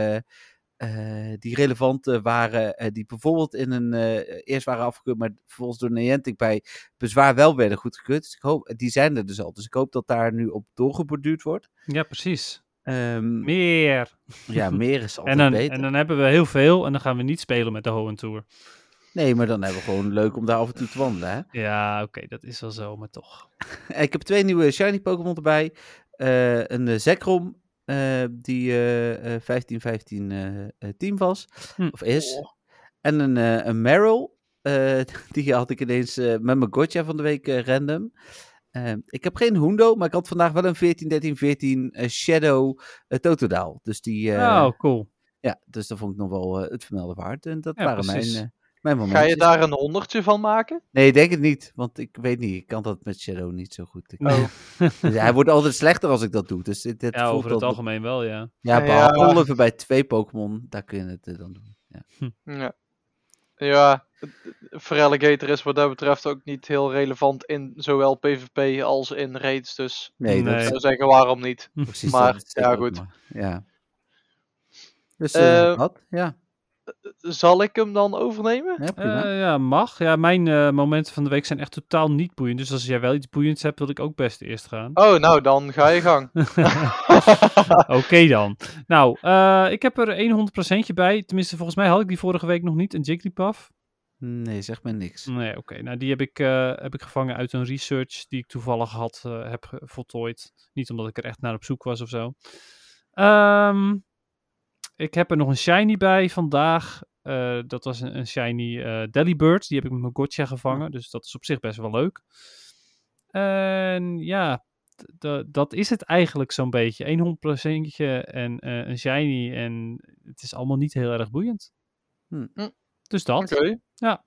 eh, die relevant waren. eh, die bijvoorbeeld in een, eh, eerst waren afgekeurd, maar vervolgens door Niantic bij bezwaar wel werden goedgekeurd. Dus ik hoop, die zijn er dus al. Dus ik hoop dat daar nu op doorgeborduurd wordt. Ja, precies. Ehm, Meer. ja, meer is altijd En dan, beter. en dan hebben we heel veel en dan gaan we niet spelen met de Hoenn Tour. Nee, maar dan hebben we gewoon leuk om daar af en toe te wandelen. Hè? Ja, oké, dat is wel zo, maar toch. Ik heb twee nieuwe shiny Pokémon erbij. Een Zekrom, eh, die eh 15-15 eh, team was, Hm. of is. En een, eh een Meryl, eh, die had ik ineens eh, met mijn Gotcha van de week eh, random. Eh, ik heb geen Hundo, maar ik had vandaag wel een 14-13-14 eh, Shadow eh, Totodile. Dus die, eh, oh, cool. ja, dus dat vond ik nog wel eh, het vermelden waard. En dat Ja, waren mijn, precies. eh mijn Ga je daar een honderdje van maken? Nee, ik denk het niet, want ik weet niet. Ik kan dat met Shadow niet zo goed. Ik- Oh. Dus hij wordt altijd slechter als ik dat doe. Dus dit, dit Ja, voelt over het al- algemeen wel, ja. Ja, Ja. behalve bij twee Pokémon, daar kun je het eh, dan doen. Ja. Ja. Ja, Feraligatr is wat dat betreft ook niet heel relevant in zowel PvP als in raids. Dus Nee, ik dat Nee. zou zeggen waarom niet. precies. maar, ja, goed. maar. Ja. Dus eh Eh, wat? Ja, Zal ik hem dan overnemen? ja. Eh, ja, mag. Ja, mijn eh, momenten van de week zijn echt totaal niet boeiend. Dus als jij wel iets boeiends hebt, wil ik ook best eerst gaan. Oh, nou dan ga je gang. Oké dan. Nou, eh, ik heb er 100% bij. Tenminste, volgens mij had ik die vorige week nog niet. Een Jigglypuff. nee, zeg maar niks. Nee, oké. Nou, die heb ik, eh, heb ik gevangen uit een research die ik toevallig had, eh, heb voltooid. Niet omdat ik er echt naar op zoek was of zo. Ehm, ik heb er nog een shiny bij vandaag. Eh, dat was een, een shiny eh Delibird. Die heb ik met mijn gotcha gevangen. Dus dat is op zich best wel leuk. En ja, dat is het eigenlijk zo'n beetje. 100% en eh, een shiny. En het is allemaal niet heel erg boeiend. Hm. Hm. Dus dat. Oké. Ja.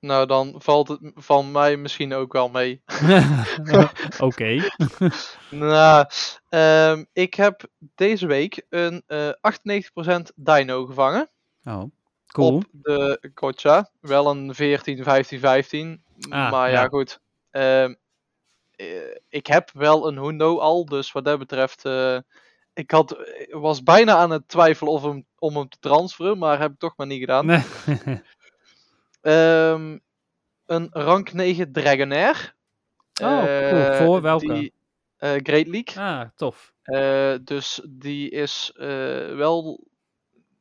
Nou, dan valt het van mij misschien ook wel mee. Oké. Nou, ehm, ik heb deze week een eh 98% dino gevangen. Oh, Cool. Op de Kocha. Wel een 14, 15, 15. Ah, maar ja, ja. goed. Ehm, eh, ik heb wel een Hundo al. Dus wat dat betreft. eh, ik had, was bijna aan het twijfelen of hem, om hem te transferen. Maar heb ik toch maar niet gedaan. Nee. Ehm, een rank 9 Dragonair. Oh, cool. Eh, Voor welke? Die, eh, Great League. ah, tof. Eh, dus die is wel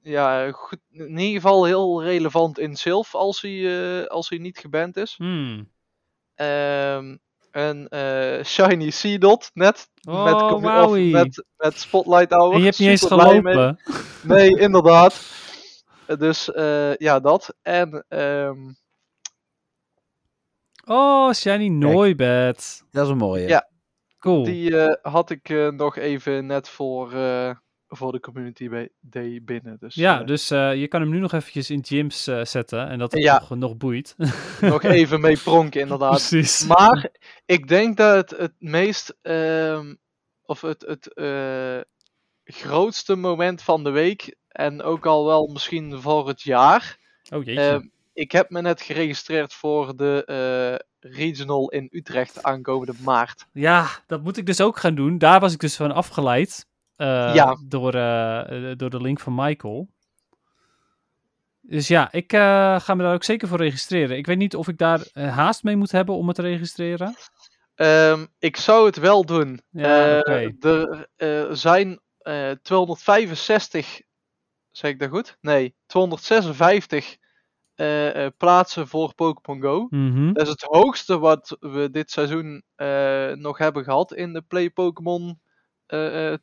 ja, goed, in ieder geval heel relevant in Sylph als hij, als hij niet geband is. Hmm. Ehm, een eh, Shiny Seedot net. met, Oh, wauwie. met, met Spotlight Hour. En je hebt niet eens mee. gelopen. Nee, inderdaad. Dus eh, ja, dat. En ehm, Oh, Shiny Noibat. dat is een mooie. Ja. Cool. die eh, had ik eh, nog even net voor, eh, voor de community bij- day binnen. Dus ja, dus eh, je kan hem nu nog eventjes in gyms eh, zetten en dat het Ja. nog, nog boeit. nog even mee pronken inderdaad. Precies. Maar ik denk dat het het meest, ehm, of het, het eh, grootste moment van de week, en ook al wel misschien voor het jaar. Oh jeetje. ehm, ik heb me net geregistreerd voor de eh, regional in Utrecht aankomende maart. ja, dat moet ik dus ook gaan doen. Daar was ik dus van afgeleid. eh, Ja. door, eh, door de link van Michael. Dus ja, ik ga me daar ook zeker voor registreren. Ik weet niet of ik daar haast mee moet hebben om het te registreren. Ehm, ik zou het wel doen. Ja. Er zijn eh 265, zeg ik dat goed? Nee, 256 eh, eh, plaatsen voor Pokémon Go. Mhm. Dat is het hoogste wat we dit seizoen eh, nog hebben gehad in de Play Pokémon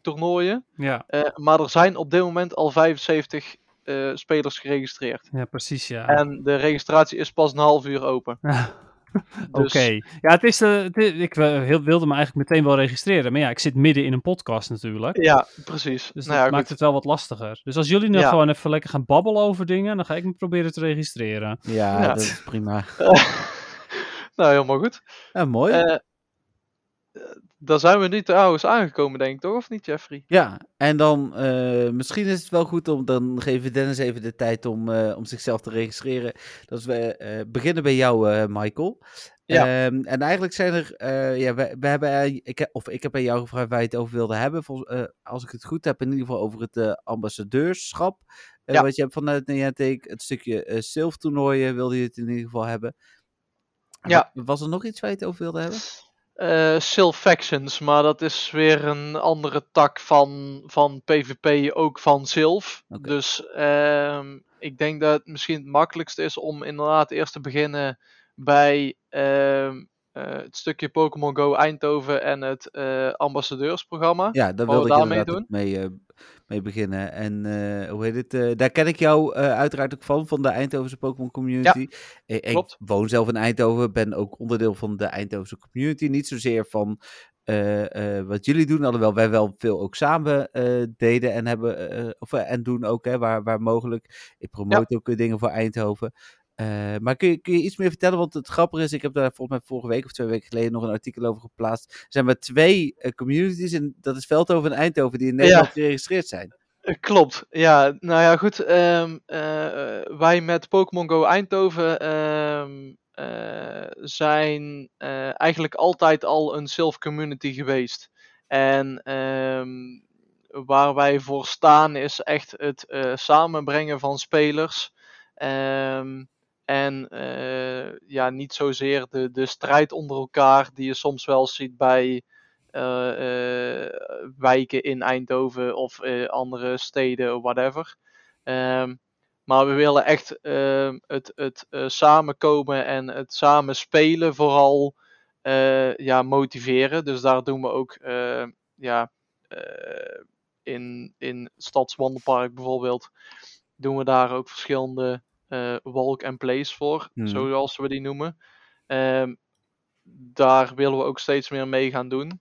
toernooien. Ja. Maar er zijn op dit moment al 75 eh, spelers geregistreerd. ja, precies ja. En de registratie is pas een half uur open. Oké. Dus Ja, het is, eh, het is- ik eh, heel- wilde me eigenlijk meteen wel registreren. Maar ja, ik zit midden in een podcast natuurlijk. ja, precies. Dus nou dat ja, maakt goed. het wel wat lastiger. Dus als jullie nou Ja. gewoon even lekker gaan babbelen over dingen, dan ga ik me proberen te registreren. Ja, Ja. dat is prima. nou, helemaal goed. Ja, mooi. Eh, daar zijn we nu trouwens aangekomen, denk ik, toch? Of niet, Jeffrey? Ja, en dan uh, misschien is het wel goed om, dan geven Dennis even de tijd om, uh, om zichzelf te registreren. Dat we uh, beginnen bij jou, Michael. Ja. Um, en eigenlijk zijn er, ja, we, we hebben, ik, of ik heb aan jou gevraagd waar je het over wilde hebben. Volgens, als ik het goed heb, in ieder geval over het ambassadeurschap. Ja. Wat je hebt vanuit Niantic, het stukje uh, wilde je het in ieder geval hebben. Ja. Was er nog iets waar je het over wilde hebben? Uh, Factions, maar dat is weer een andere tak van, van PvP, ook van. Okay. Dus uh, ik denk dat het misschien het makkelijkste is om inderdaad eerst te beginnen bij uh, het stukje Pokémon Go Eindhoven en het eh, ambassadeursprogramma. Ja, daar wilde ik daarmee doen. mee, mee beginnen. En hoe heet het? Daar ken ik jou uiteraard ook van, van de Eindhovense Pokémon Community. Ja, ik, ik woon zelf in Eindhoven, ben ook onderdeel van de Eindhovense Community. Niet zozeer van wat jullie doen, alhoewel wij wel veel ook samen deden en hebben, of, en doen ook, hè, waar, waar mogelijk. Ik promote ja. ook dingen voor Eindhoven. Uh, maar kun je, kun je iets meer vertellen? Want het grappige is, ik heb daar volgens mij vorige week of twee weken geleden nog een artikel over geplaatst. Er zijn maar twee uh, communities, en dat is Veldhoven en Eindhoven, die in Nederland ja. geregistreerd zijn. Klopt, ja. Nou ja, goed. Um, uh, wij met Pokémon Go Eindhoven um, zijn eigenlijk altijd al een self-community geweest. En um, waar wij voor staan is echt het samenbrengen van spelers. Um, en uh, ja, niet zozeer de, de strijd onder elkaar die je soms wel ziet bij uh, uh, wijken in Eindhoven of andere steden, whatever. Um, maar we willen echt ehm, het, het samenkomen en het samen spelen vooral ja, motiveren. Dus daar doen we ook ja, in, in Stadswandelpark bijvoorbeeld, doen we daar ook verschillende walk and place voor, mm. zoals we die noemen. Um, daar willen we ook steeds meer mee gaan doen.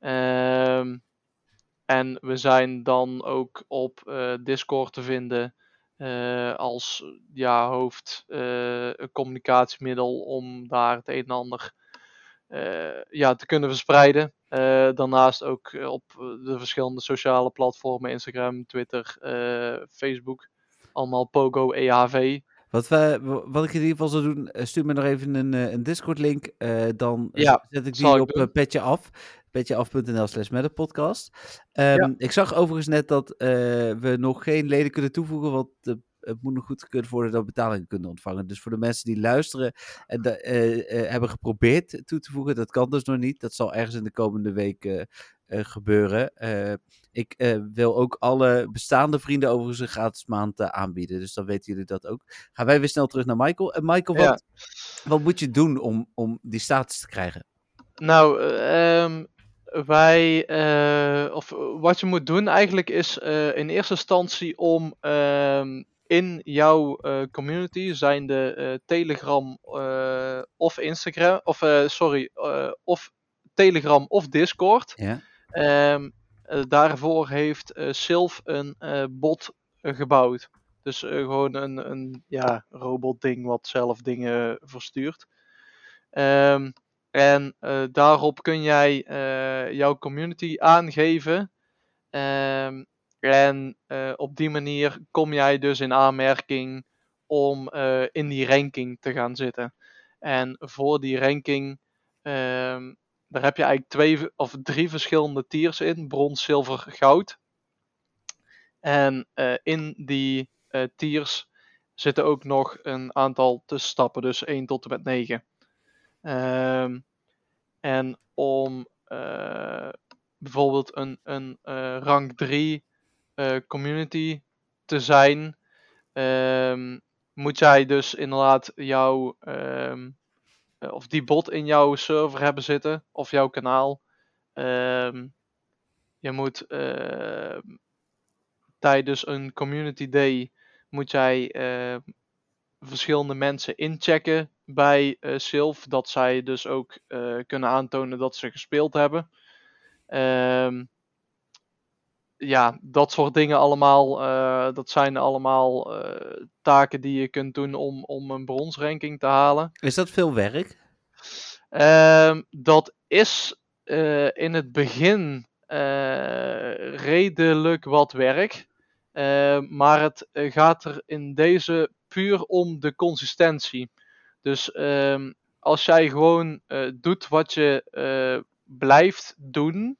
Um, en we zijn dan ook op uh, Discord te vinden uh, als ja, hoofd communicatiemiddel om daar het een en ander ja, te kunnen verspreiden. daarnaast ook op de verschillende sociale platformen, Instagram, Twitter, Facebook allemaal Pogo EHV. Wat, we, wat ik in ieder geval zou doen, eh, stuur me nog even een, eh, een Discord-link. Uh, dan ja, zet ik die op petje af. petjeaf.nl slash podcast. Um, ja. Ik zag overigens net dat uh, we nog geen leden kunnen toevoegen, want de, het moet nog goed kunnen worden dat we betalingen kunnen ontvangen. Dus voor de mensen die luisteren en de, hebben geprobeerd toe te voegen, dat kan dus nog niet. Dat zal ergens in de komende week uh, gebeuren. Ik wil ook alle bestaande vrienden overigens een gratis maand aanbieden. Dus dan weten jullie dat ook. Gaan wij weer snel terug naar Michael. En Michael, wat, ja. wat moet je doen om, om die status te krijgen? Nou, um, wij, of wat je moet doen eigenlijk is in eerste instantie om um, in jouw community, zijn de Telegram of Instagram, of sorry, of Telegram of Discord. Ja Um, daarvoor heeft Sylph een bot gebouwd. Dus gewoon een, een ja, robotding wat zelf dingen verstuurt. Um, en daarop kun jij jouw community aangeven. Um, en op die manier kom jij dus in aanmerking om in die ranking te gaan zitten. En voor die ranking daar heb je eigenlijk twee of drie verschillende tiers in: brons, zilver, goud. En uh, in die tiers zitten ook nog een aantal tussenstappen, dus 1 tot en met 9. Um, en om bijvoorbeeld een, een rang 3 community te zijn, um, moet jij dus inderdaad jouw um, eh, of die bot in jouw server hebben zitten of jouw kanaal. Um, je moet tijdens een community day moet jij verschillende mensen inchecken bij uh, Sylph, dat zij dus ook kunnen aantonen dat ze gespeeld hebben. Um, ja, dat soort dingen allemaal, dat zijn allemaal taken die je kunt doen om, om een bronsranking te halen. Is dat veel werk? Um, dat is eh, in het begin eh, redelijk wat werk. Eh, maar het eh, gaat er in deze puur om de consistentie. Dus ehm, als jij gewoon eh, doet wat je eh, blijft doen,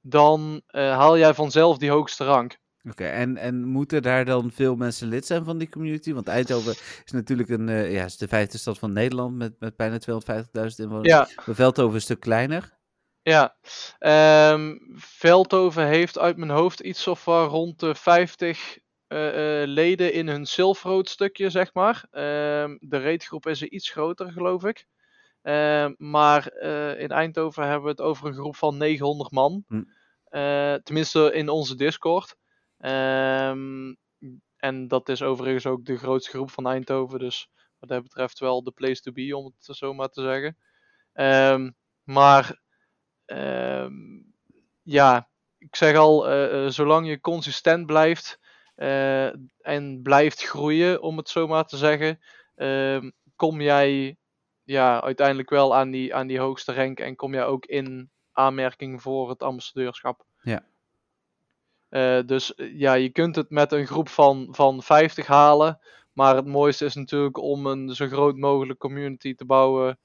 dan eh, haal jij vanzelf die hoogste rank. Oké, en, en moeten daar dan veel mensen lid zijn van die community? Want Eindhoven is natuurlijk een, eh, ja, is de vijfde stad van Nederland met, met bijna 250.000 inwoners. Ja, Maar Veldhoven een stuk kleiner. ja. Ehm, Veldhoven heeft uit mijn hoofd iets of van rond de 50 eh, leden in hun Silverroad stukje, zeg maar. Ehm, de raidgroep is er iets groter, geloof ik. Ehm, maar eh, in Eindhoven hebben we het over een groep van 900 man. Hm. Eh, tenminste in onze Discord. Ehm, en dat is overigens ook de grootste groep van Eindhoven. Dus wat dat betreft wel de place to be, om het zo maar te zeggen. Ehm, maar ja, ik zeg al, eh, zolang je consistent blijft en blijft groeien, om het zo maar te zeggen, kom jij ja, uiteindelijk wel aan die, aan die hoogste rank en kom jij ook in aanmerking voor het ambassadeurschap. Ja. Eh, dus eh, ja, je kunt het met een groep van, van 50 halen. Maar het mooiste is natuurlijk om een zo groot mogelijk community te bouwen.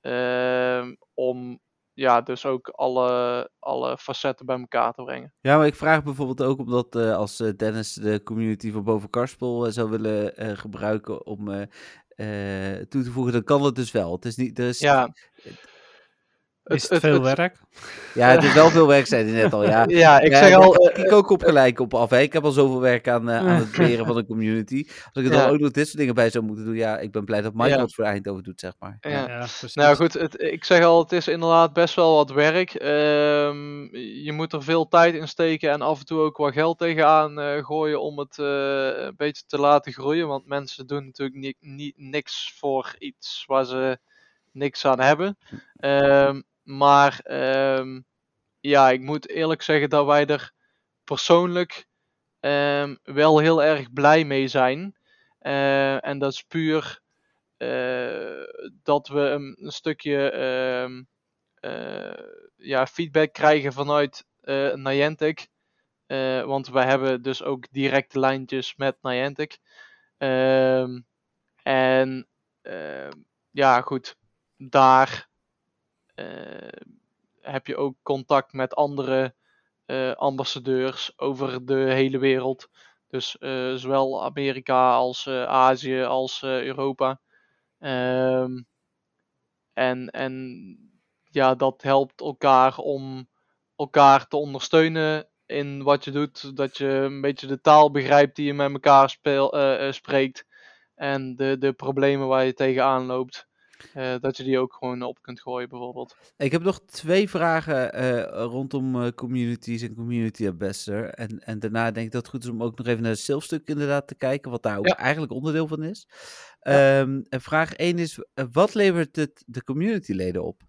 ehm, om ja, dus ook alle, alle facetten bij elkaar te brengen. Ja, maar ik vraag bijvoorbeeld ook omdat eh, als Dennis de community van Boven Karspel zou willen gebruiken om toe te voegen, dan kan het dus wel. Het is niet, is, Ja, Is het veel werk? ja, het is wel veel werk, zei hij net al. Ja, Ja, ik Ja, zeg al. eh, ik ook op gelijk op af. Hè. Ik heb al zoveel werk aan, eh, aan het beheren van een community. Als ik er dan ook nog dit soort dingen bij zou moeten doen, ja, ik ben blij dat Michael Ja. het voor Eindhoven doet, zeg maar. ja. Nou goed, het, ik zeg al, het is inderdaad best wel wat werk. Ehm, je moet er veel tijd in steken en af en toe ook wat geld tegenaan eh, gooien om het eh, een beetje te laten groeien. Want mensen doen natuurlijk ni niet niks voor iets waar ze niks aan hebben. Ehm, maar ehm, ja, ik moet eerlijk zeggen dat wij er persoonlijk ehm, wel heel erg blij mee zijn. Eh, en dat is puur eh, dat we een, stukje ehm, eh, ja, feedback krijgen vanuit Niantic. Want wij hebben dus ook directe lijntjes met Niantic. En ja, goed, daar heb je ook contact met andere eh, ambassadeurs over de hele wereld. Dus eh, zowel Amerika als eh, Azië als eh, Europa. Ehm, en, en ja, dat helpt elkaar om elkaar te ondersteunen in wat je doet. Dat je een beetje de taal begrijpt die je met elkaar eh, eh, spreekt. En de, de problemen waar je tegenaan loopt. Eh, dat je die ook gewoon op kunt gooien, bijvoorbeeld. Ik heb nog twee vragen eh, rondom eh, communities en community ambassador. En, en daarna denk ik dat het goed is om ook nog even naar het zelfstuk inderdaad te kijken, wat daar ook Ja. eigenlijk onderdeel van is. Ehm, en vraag 1 is, wat levert het de communityleden op?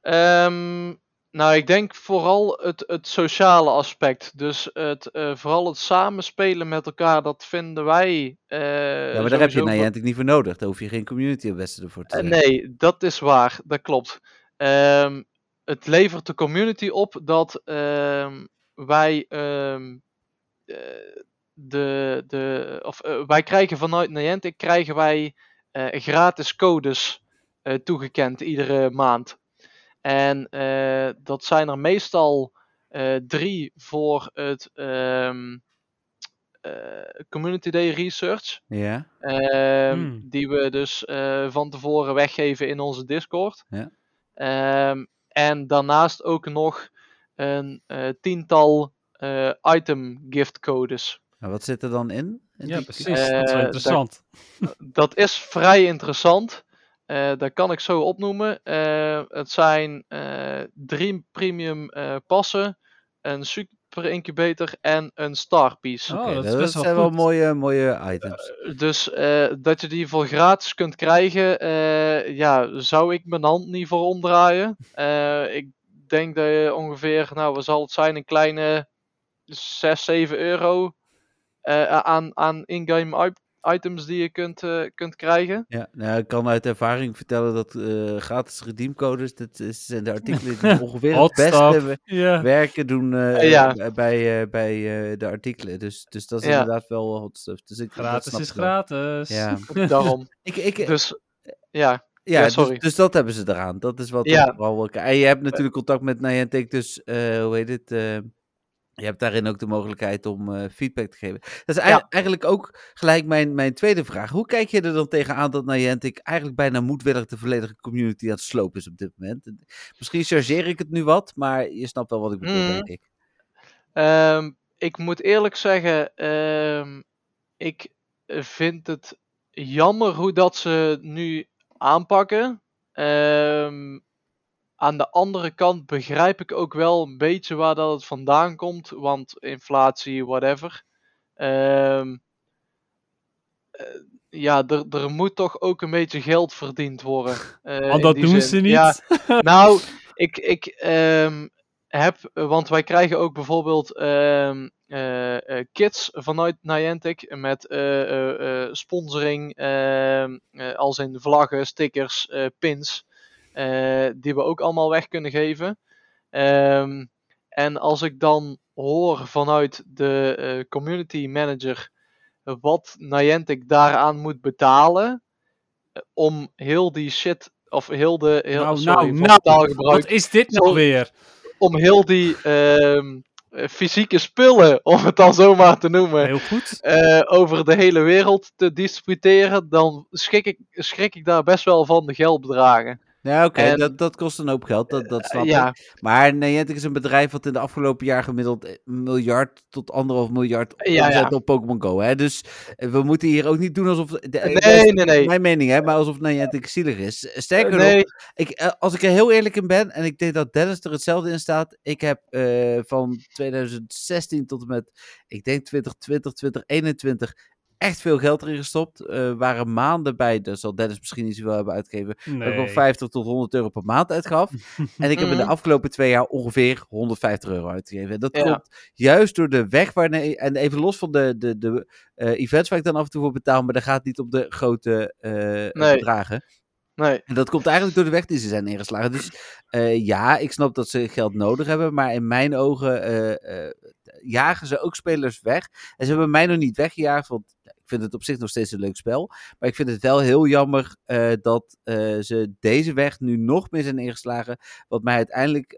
Ehm, nou, ik denk vooral het, het sociale aspect. Dus het, eh, vooral het samenspelen met elkaar, dat vinden wij. eh, ja, maar daar heb je Niantic niet voor nodig. Daar hoef je geen community ambassador voor te Eh, zijn. nee, dat is waar. Dat klopt. Ehm, het levert de community op dat ehm, wij ehm, eh, de, de, of, wij krijgen vanuit Niantic krijgen wij gratis codes toegekend iedere maand. En eh, dat zijn er meestal eh, drie voor het ehm, eh, Community Day Research. Ja, Ehm, Hmm. Die we dus eh, van tevoren weggeven in onze Discord. Ja. Ehm, en daarnaast ook nog een eh, tiental eh, item gift codes. nou, wat zit er dan in? in Ja, die- precies. dat is interessant. Dat is vrij interessant. Eh dat kan ik zo opnoemen. Eh, het zijn eh, drie premium eh, passen, een super incubator en een star piece. Oh, Oké, dat wel zijn wel mooie, mooie items. Dus eh, dat je die voor gratis kunt krijgen, eh, ja, zou ik mijn hand niet voor omdraaien. Eh, ik denk dat je ongeveer, nou, wat zal het zijn, een kleine 6, 7 euro eh, aan, aan in-game items die je kunt, eh, kunt krijgen. Ja, nou, ik kan uit ervaring vertellen dat eh, gratis redeemcodes, dat is, zijn de artikelen die ongeveer het beste werken doen eh, Ja. bij, eh, bij eh, de artikelen. Dus, dus dat is Ja. inderdaad wel hot stuff. Dus ik, Gratis is wel. gratis. Ja, Daarom. ik, ik, Dus ja, ja, ja, dus, sorry. dus dat hebben ze eraan. Dat is wat Ja. wil- En je hebt natuurlijk contact met Niantic, dus eh, hoe heet het? eh, je hebt daarin ook de mogelijkheid om eh, feedback te geven. Dat is eigenlijk, eigenlijk ook gelijk mijn, mijn tweede vraag. Hoe kijk je er dan tegenaan dat Niantic eigenlijk bijna moedwillig de volledige community aan het slopen is op dit moment? Misschien chargeer ik het nu wat, maar je snapt wel wat ik bedoel, Mhm. denk ik. Ehm, ik moet eerlijk zeggen, ehm, ik vind het jammer hoe dat ze nu aanpakken. Ehm, aan de andere kant begrijp ik ook wel een beetje waar dat het vandaan komt, want inflatie, whatever. Ehm, eh, ja, er, er moet toch ook een beetje geld verdiend worden. Want in dat doen zin. ze niet. Ja, nou, ik, ik ehm, heb, want wij krijgen ook bijvoorbeeld eh, kits vanuit Niantic met sponsoring, als in vlaggen, stickers, pins, die we ook allemaal weg kunnen geven. Ehm, en als ik dan hoor vanuit de eh, community manager wat Niantic daaraan moet betalen eh, om heel die shit of heel de heel, Nou, sorry, nou, nou, Wat is dit nou Sorry. weer? om heel die ehm, eh, fysieke spullen, om het dan zomaar te noemen, Heel goed. eh, over de hele wereld te distributeren, dan schrik ik, schrik ik daar best wel van de geldbedragen. Ja, oké, En- dat, dat kost een hoop geld, dat, dat snap Eh, ja, ik. Maar Niantic is een bedrijf wat in de afgelopen jaar gemiddeld een miljard tot anderhalf miljard Ja, omzet ja. op Pokémon Go. Hè? Dus eh, we moeten hier ook niet doen alsof... de- nee, nee, nee. Mijn mening, hè, maar alsof Niantic zielig is. Sterker nog, ik, eh, als ik er heel eerlijk in ben, en ik denk dat Dennis er hetzelfde in staat. Ik heb eh, van 2016 tot en met, ik denk 2020, 2021, echt veel geld erin gestopt. Er waren maanden bij, daar zal Dennis misschien niet zoveel hebben uitgegeven, dat ik wel Nee. 50 tot 100 euro per maand uitgaf. en ik heb in de Mhm. afgelopen twee jaar ongeveer 150 euro uitgegeven. En Dat Ja. komt juist door de weg waar... En even los van de, de, de eh, events waar ik dan af en toe voor betaal, maar dat gaat niet om de grote eh, Nee. bedragen. Nee. En dat komt eigenlijk door de weg die ze zijn ingeslagen. Dus eh, ja, ik snap dat ze geld nodig hebben. Maar in mijn ogen eh, eh, jagen ze ook spelers weg. En ze hebben mij nog niet weggejaagd. Want ik vind het op zich nog steeds een leuk spel. Maar ik vind het wel heel jammer dat ze deze weg nu nog meer zijn ingeslagen. Wat mij uiteindelijk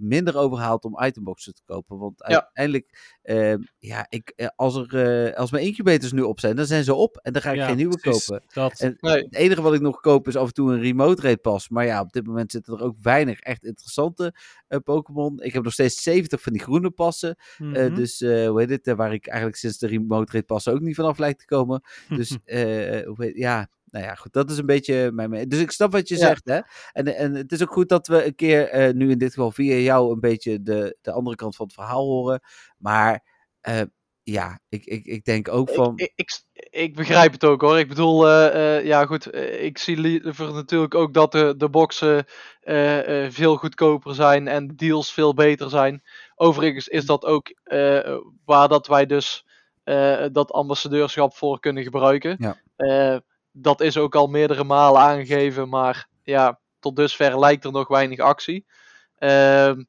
minder overhaalt om itemboxen te kopen. Want Ja. uiteindelijk, eh, ja, ik, eh, als, er, eh, als mijn incubators nu op zijn, dan zijn ze op. En dan ga ik Ja, geen nieuwe precies. kopen. Dat. En- nee. Het enige wat ik nog koop is af en toe een remote raid pas. Maar ja, op dit moment zitten er ook weinig echt interessante eh, Pokémon. Ik heb nog steeds 70 van die groene passen. Eh, Mhm. dus eh, hoe heet het? waar ik eigenlijk sinds de remote raid passen ook niet vanaf lijkt te komen. Dus eh, hoe heet, ja, nou ja, goed. Dat is een beetje mijn. Dus ik snap wat je Ja. zegt, hè. En, en het is ook goed dat we een keer, eh, nu in dit geval via jou, een beetje de, de andere kant van het verhaal horen. Maar eh, ja, ik, ik, ik denk ook van... Ik, ik, begrijp het ook hoor. Ik bedoel, eh, ja goed, ik zie liever natuurlijk ook dat de, de boxen veel goedkoper zijn en de deals veel beter zijn. Overigens is dat ook waar dat wij dus dat ambassadeurschap voor kunnen gebruiken. Ja. Eh, dat is ook al meerdere malen aangegeven, maar ja, tot dusver lijkt er nog weinig actie. Ehm,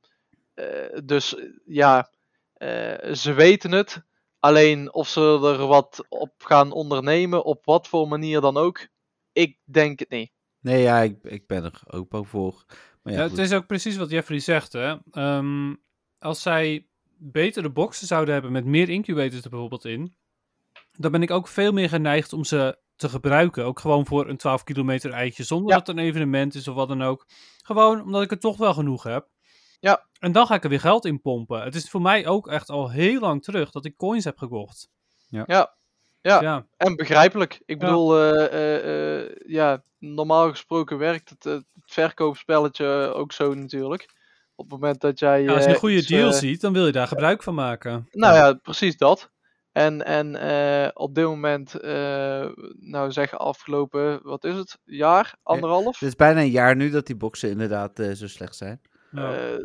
eh, dus ja, eh, ze weten het. Alleen of ze er wat op gaan ondernemen, op wat voor manier dan ook, ik denk het niet. Nee, ja, ik, ik ben er open voor. Maar ja, Ja, goed. het is ook precies wat Jeffrey zegt. Hè? Ehm, als zij betere boxen zouden hebben met meer incubators er bijvoorbeeld in, dan ben ik ook veel meer geneigd om ze te gebruiken. Ook gewoon voor een 12 kilometer eitje, zonder Ja. dat het een evenement is of wat dan ook. Gewoon omdat ik er toch wel genoeg heb. Ja. En dan ga ik er weer geld in pompen. Het is voor mij ook echt al heel lang terug dat ik coins heb gekocht. Ja, Dus ja. en begrijpelijk. Ik Ja. bedoel, eh, eh, eh, ja, normaal gesproken werkt het, het verkoopspelletje ook zo natuurlijk. Op het moment dat jij. Ja, als je een goede iets, deal ziet, dan wil je daar gebruik van maken. Nou ja, precies dat. En, en eh, op dit moment, eh, nou zeggen afgelopen, wat is het? Jaar? Anderhalf? Het is bijna een jaar nu dat die boxen inderdaad eh, zo slecht zijn. Ja.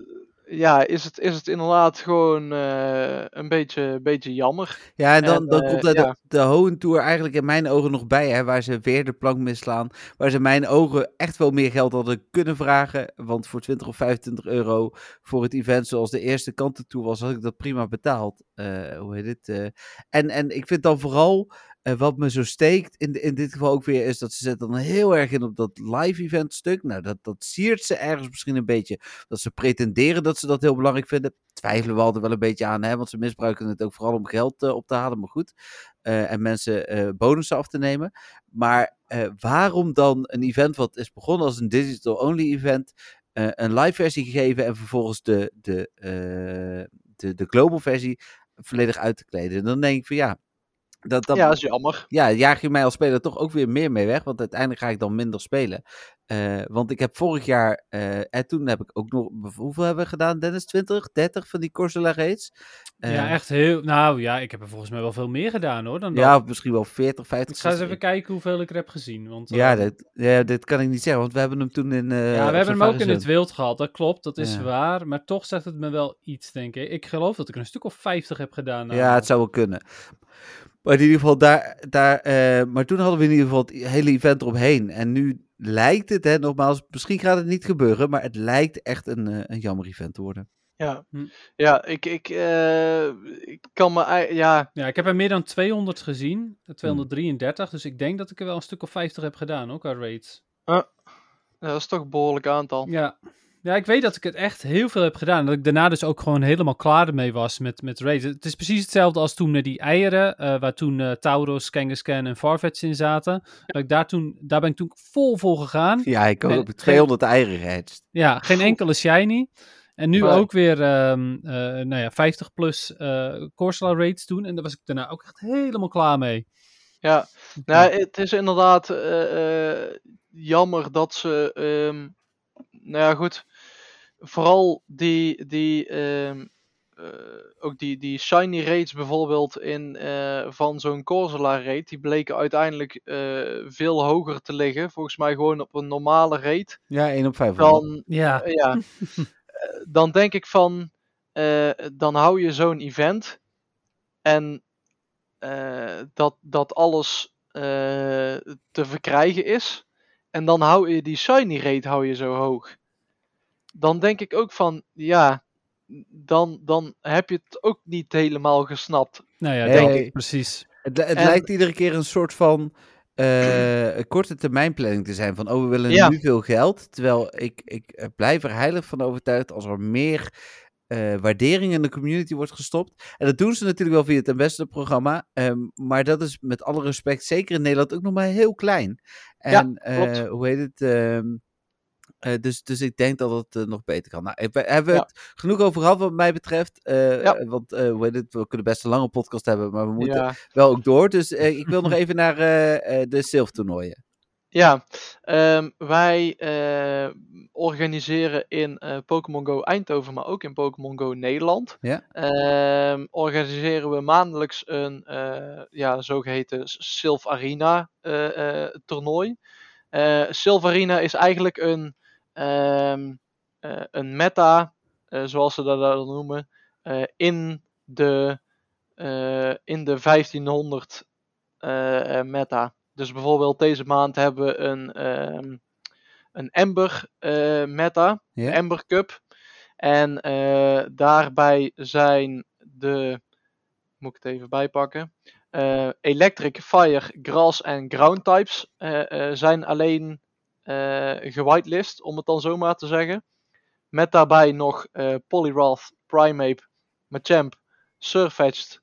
Ja, is het, is het inderdaad gewoon eh, een beetje, beetje jammer. Ja, en dan, En, dan eh, komt ja. de, de Hohen Tour eigenlijk in mijn ogen nog bij, hè, waar ze weer de plank misslaan. Waar ze in mijn ogen echt wel meer geld hadden kunnen vragen. Want voor 20 of 25 euro voor het event zoals de eerste kantentour was, had ik dat prima betaald. Eh, hoe heet het? en, en ik vind dan vooral, wat me zo steekt, in, in dit geval ook weer, is dat ze zetten dan heel erg in op dat live event stuk. Nou, dat, dat siert ze ergens misschien een beetje. Dat ze pretenderen dat ze dat heel belangrijk vinden. Twijfelen we altijd wel een beetje aan, hè, want ze misbruiken het ook vooral om geld eh, op te halen, maar goed. Eh, en mensen eh bonussen af te nemen. Maar waarom dan een event wat is begonnen als een digital-only event, een live versie gegeven en vervolgens de, de, de, de global versie volledig uit te kleden? Dan denk ik van ja, dat, dat, ja, is jammer. ja, jaag je mij als speler toch ook weer meer mee weg. Want uiteindelijk ga ik dan minder spelen. Eh, want ik heb vorig jaar, eh, en toen heb ik ook nog, hoeveel hebben we gedaan Dennis? 20, 30 van die Corsola raids? ja, Eh, echt heel... Nou ja, ik heb er volgens mij wel veel meer gedaan hoor. Dan dat. Ja, misschien wel 40, 50. Ik ga eens 60. even kijken hoeveel ik er heb gezien. Want, Ja, dit, ja, dit kan ik niet zeggen, want we hebben hem toen in. eh, ja, we hebben hem ook in het wild gehad. Dat klopt, dat is Ja. waar. Maar toch zegt het me wel iets, denk ik. Ik geloof dat ik er een stuk of 50 heb gedaan. Ja, het zou wel kunnen. Maar in ieder geval, daar, daar, eh, maar toen hadden we in ieder geval het hele event eromheen. En nu lijkt het, hè, nogmaals, misschien gaat het niet gebeuren, maar het lijkt echt een, eh, een jammer event te worden. Ja, Hm. ja ik, ik, eh, ik kan me... Ja, Ja, ik heb er meer dan 200 gezien. Hmm. eh, 233. Dus ik denk dat ik er wel een stuk of 50 heb gedaan, ook aan raids. dat is toch een behoorlijk aantal. Ja. Ja, ik weet dat ik het echt heel veel heb gedaan. Dat ik daarna dus ook gewoon helemaal klaar ermee was met, met raids. Het is precies hetzelfde als toen met die eieren. eh, waar toen eh Tauros, Kangaskhan en Farfetch in zaten. Dat ik daar, toen, daar ben ik toen vol voor gegaan. Ja, ik ook op 200 eieren gehatcht. Ja, geen enkele shiny. En nu ook weer ehm, eh, nou ja, 50 plus eh Corsola raids doen. En daar was ik daarna ook echt helemaal klaar mee. Ja, nou, het is inderdaad eh, eh, jammer dat ze, ehm, nou ja, goed, vooral die, die, ehm, eh, ook die, die shiny raids bijvoorbeeld in, eh, van zo'n Corsola raid, die bleken uiteindelijk eh, veel hoger te liggen. Volgens mij gewoon op een normale raid. Ja, 1 op 500. Dan, Ja, ja, eh, dan denk ik van, eh, dan hou je zo'n event en eh, dat, dat alles eh, te verkrijgen is. En dan hou je die shiny rate hou je zo hoog. Dan denk ik ook van, ja, dan, dan heb je het ook niet helemaal gesnapt. nou ja, Nee, denk ik precies. Het, het En- lijkt iedere keer een soort van eh, korte termijn planning te zijn. Van, oh, we willen Ja. nu veel geld. Terwijl ik, ik blijf er heilig van overtuigd als er meer eh, waardering in de community wordt gestopt. En dat doen ze natuurlijk wel via het ambassador-programma. ehm, maar dat is met alle respect, zeker in Nederland, ook nog maar heel klein. Ja, En klopt. eh, hoe heet het? ehm, eh, dus, dus ik denk dat het eh, nog beter kan. Nou, we hebben we Ja. het genoeg over gehad wat mij betreft. eh, Ja. Want het? we kunnen best een lange podcast hebben, maar we moeten Ja, wel ook door. Dus ik wil nog even naar de Silf-toernooien. ja. Ehm, wij organiseren in Pokémon Go Eindhoven, maar ook in Pokémon Go Nederland. Ja. Ehm, organiseren we maandelijks een ja, zogeheten Sylph Arena toernooi. Sylph Arena is eigenlijk een, ehm, eh, een meta, eh, zoals ze dat dan noemen, eh, in, de, in de 1500 eh, eh, meta. Dus bijvoorbeeld deze maand hebben we een, ehm, een Ember meta. Ember Cup. En daarbij zijn de, moet ik het even bijpakken, Electric, Fire, Grass en Ground types zijn alleen gewitelist, om het dan zo maar te zeggen. Met daarbij nog eh Poliwrath, Primeape, Machamp, Surfetched,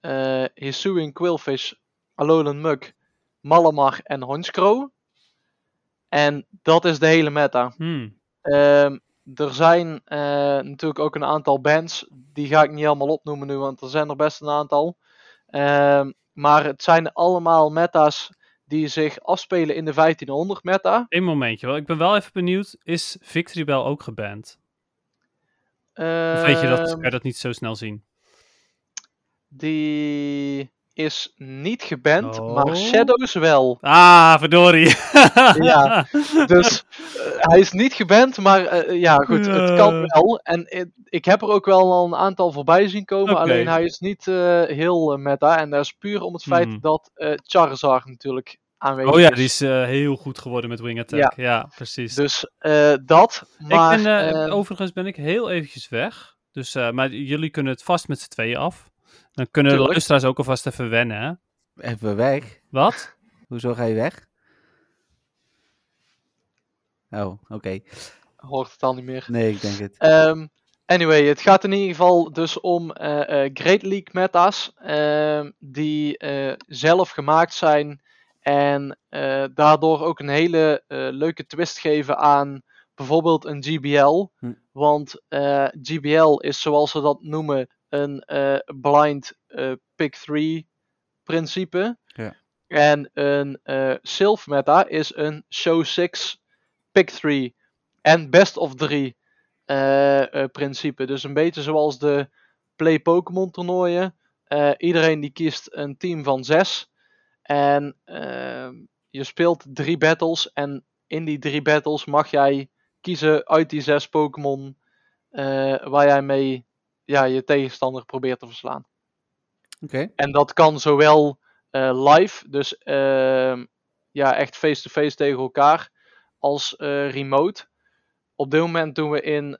eh Hisuian Quillfish, Alolan Muk, Malamar en Honchkrow. En dat is de hele meta. Hmm. Ehm, er zijn eh, natuurlijk ook een aantal bands. Die ga ik niet helemaal opnoemen nu, want er zijn er best een aantal. Ehm, maar het zijn allemaal meta's die zich afspelen in de 1500 meta. Eén momentje wel. Ik ben wel even benieuwd. Is Victory Bell ook geband? Of weet je dat? Kan je dat niet zo snel zien? Die is niet geband, Oh. maar Shadows wel. Ah, verdorie. Ja, Dus hij is niet geband, maar eh, ja, goed, het kan wel. En ik, ik heb er ook wel al een aantal voorbij zien komen, alleen hij is niet eh, heel eh, meta. En dat is puur om het feit Mhm. dat eh Charizard natuurlijk aanwezig Oh ja, is. die is eh, heel goed geworden met Wing Attack. Ja, precies. Dus eh, dat, maar... ik ben, eh, eh, overigens ben ik heel eventjes weg. Dus, eh, maar jullie kunnen het vast met z'n tweeën af. Dan kunnen de luisteraars ook alvast even wennen, hè? Even weg. Wat? Hoezo ga je weg? Oh, oké. hoort het al niet meer. Nee, ik denk het. Ehm, anyway, het gaat in ieder geval dus om eh, eh, Great League meta's ehm, die eh, zelf gemaakt zijn en eh, daardoor ook een hele eh, leuke twist geven aan bijvoorbeeld een GBL. Hm. Want eh, GBL is zoals ze dat noemen een blind pick 3 principe. Ja. En een Sylph meta is een show 6 pick 3 en best of 3 eh, eh, principe. Dus een beetje zoals de Play Pokémon toernooien. Iedereen die kiest een team van 6. En ehm, je speelt drie battles. En in die drie battles mag jij kiezen uit die zes Pokémon. eh, waar jij mee ja, je tegenstander probeert te verslaan. Oké. En dat kan zowel eh, live, dus ehm, ja, echt face-to-face tegen elkaar, als eh, remote. Op dit moment doen we in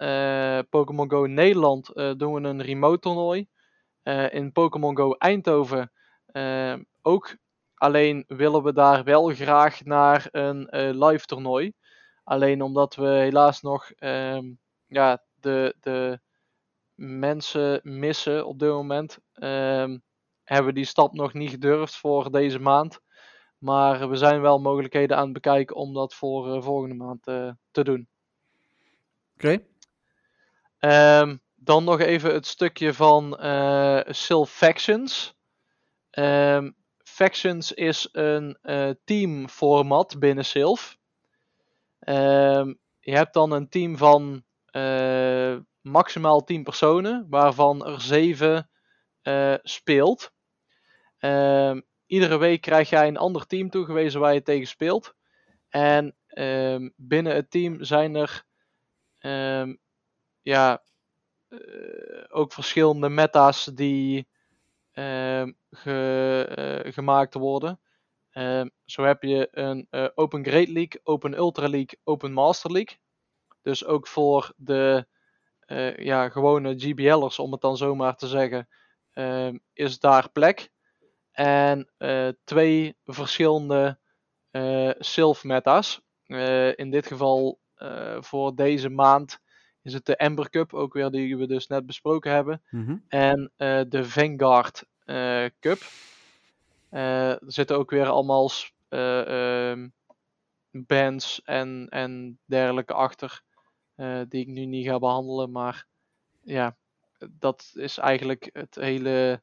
Pokémon Go Nederland doen we een remote toernooi. In Pokémon Go Eindhoven eh, ook. Alleen willen we daar wel graag naar een eh, live toernooi. Alleen omdat we helaas nog ehm, ja, de, de mensen missen op dit moment. ehm, hebben we die stap nog niet gedurfd voor deze maand. Maar we zijn wel mogelijkheden aan het bekijken om dat voor eh, volgende maand eh, te doen. Oké. Ehm, dan nog even het stukje van eh Sylph Factions. Factions is een eh teamformat binnen Sylph. Ehm, je hebt dan een team van eh, maximaal 10 personen, waarvan er 7 eh, speelt. Ehm, iedere week krijg jij een ander team toegewezen waar je tegen speelt. En ehm, binnen het team zijn er ja, ook verschillende meta's die ge- eh, gemaakt worden. Ehm, zo heb je een eh, Open Great League, Open Ultra League, Open Master League. Dus ook voor de eh, ja, gewone GBL'ers, om het dan zomaar te zeggen, ehm, is daar plek. En twee verschillende eh Sylph meta's. In dit geval voor deze maand is het de Ember Cup, ook weer die we dus net besproken hebben. Mhm. En eh, de Vanguard eh, Cup. Eh, er zitten ook weer allemaal eh, ehm, bands en, en dergelijke achter. die ik nu niet ga behandelen. Maar ja, dat is eigenlijk het hele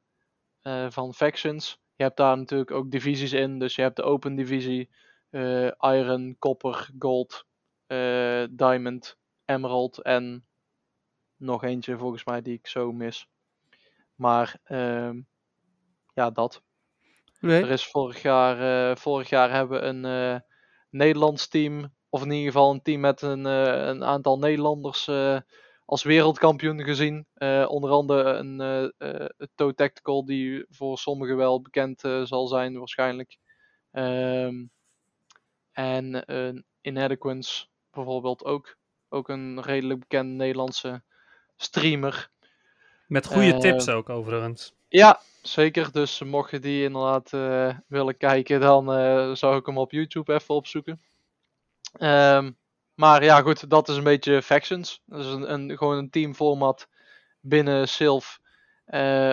van Factions. Je hebt daar natuurlijk ook divisies in. Dus je hebt de Open Divisie, Iron, Copper, Gold, Diamond, Emerald en nog eentje volgens mij die ik zo mis. Maar ehm, ja, dat. Er is vorig jaar, eh, vorig jaar hebben we een eh, Nederlands team, of in ieder geval een team met een, eh, een aantal Nederlanders als wereldkampioen gezien. Onder andere een Toe Tactical, die voor sommigen wel bekend zal zijn waarschijnlijk. Ehm, en een Inadequance bijvoorbeeld ook. Ook een redelijk bekende Nederlandse streamer. Met goede Eh, tips ook, overigens. Ja, zeker. Dus mocht je die inderdaad eh, willen kijken, dan eh, zou ik hem op YouTube even opzoeken. Ehm, maar ja, goed, dat is een beetje Factions. Dat is een, een, gewoon een teamformat binnen Sylph.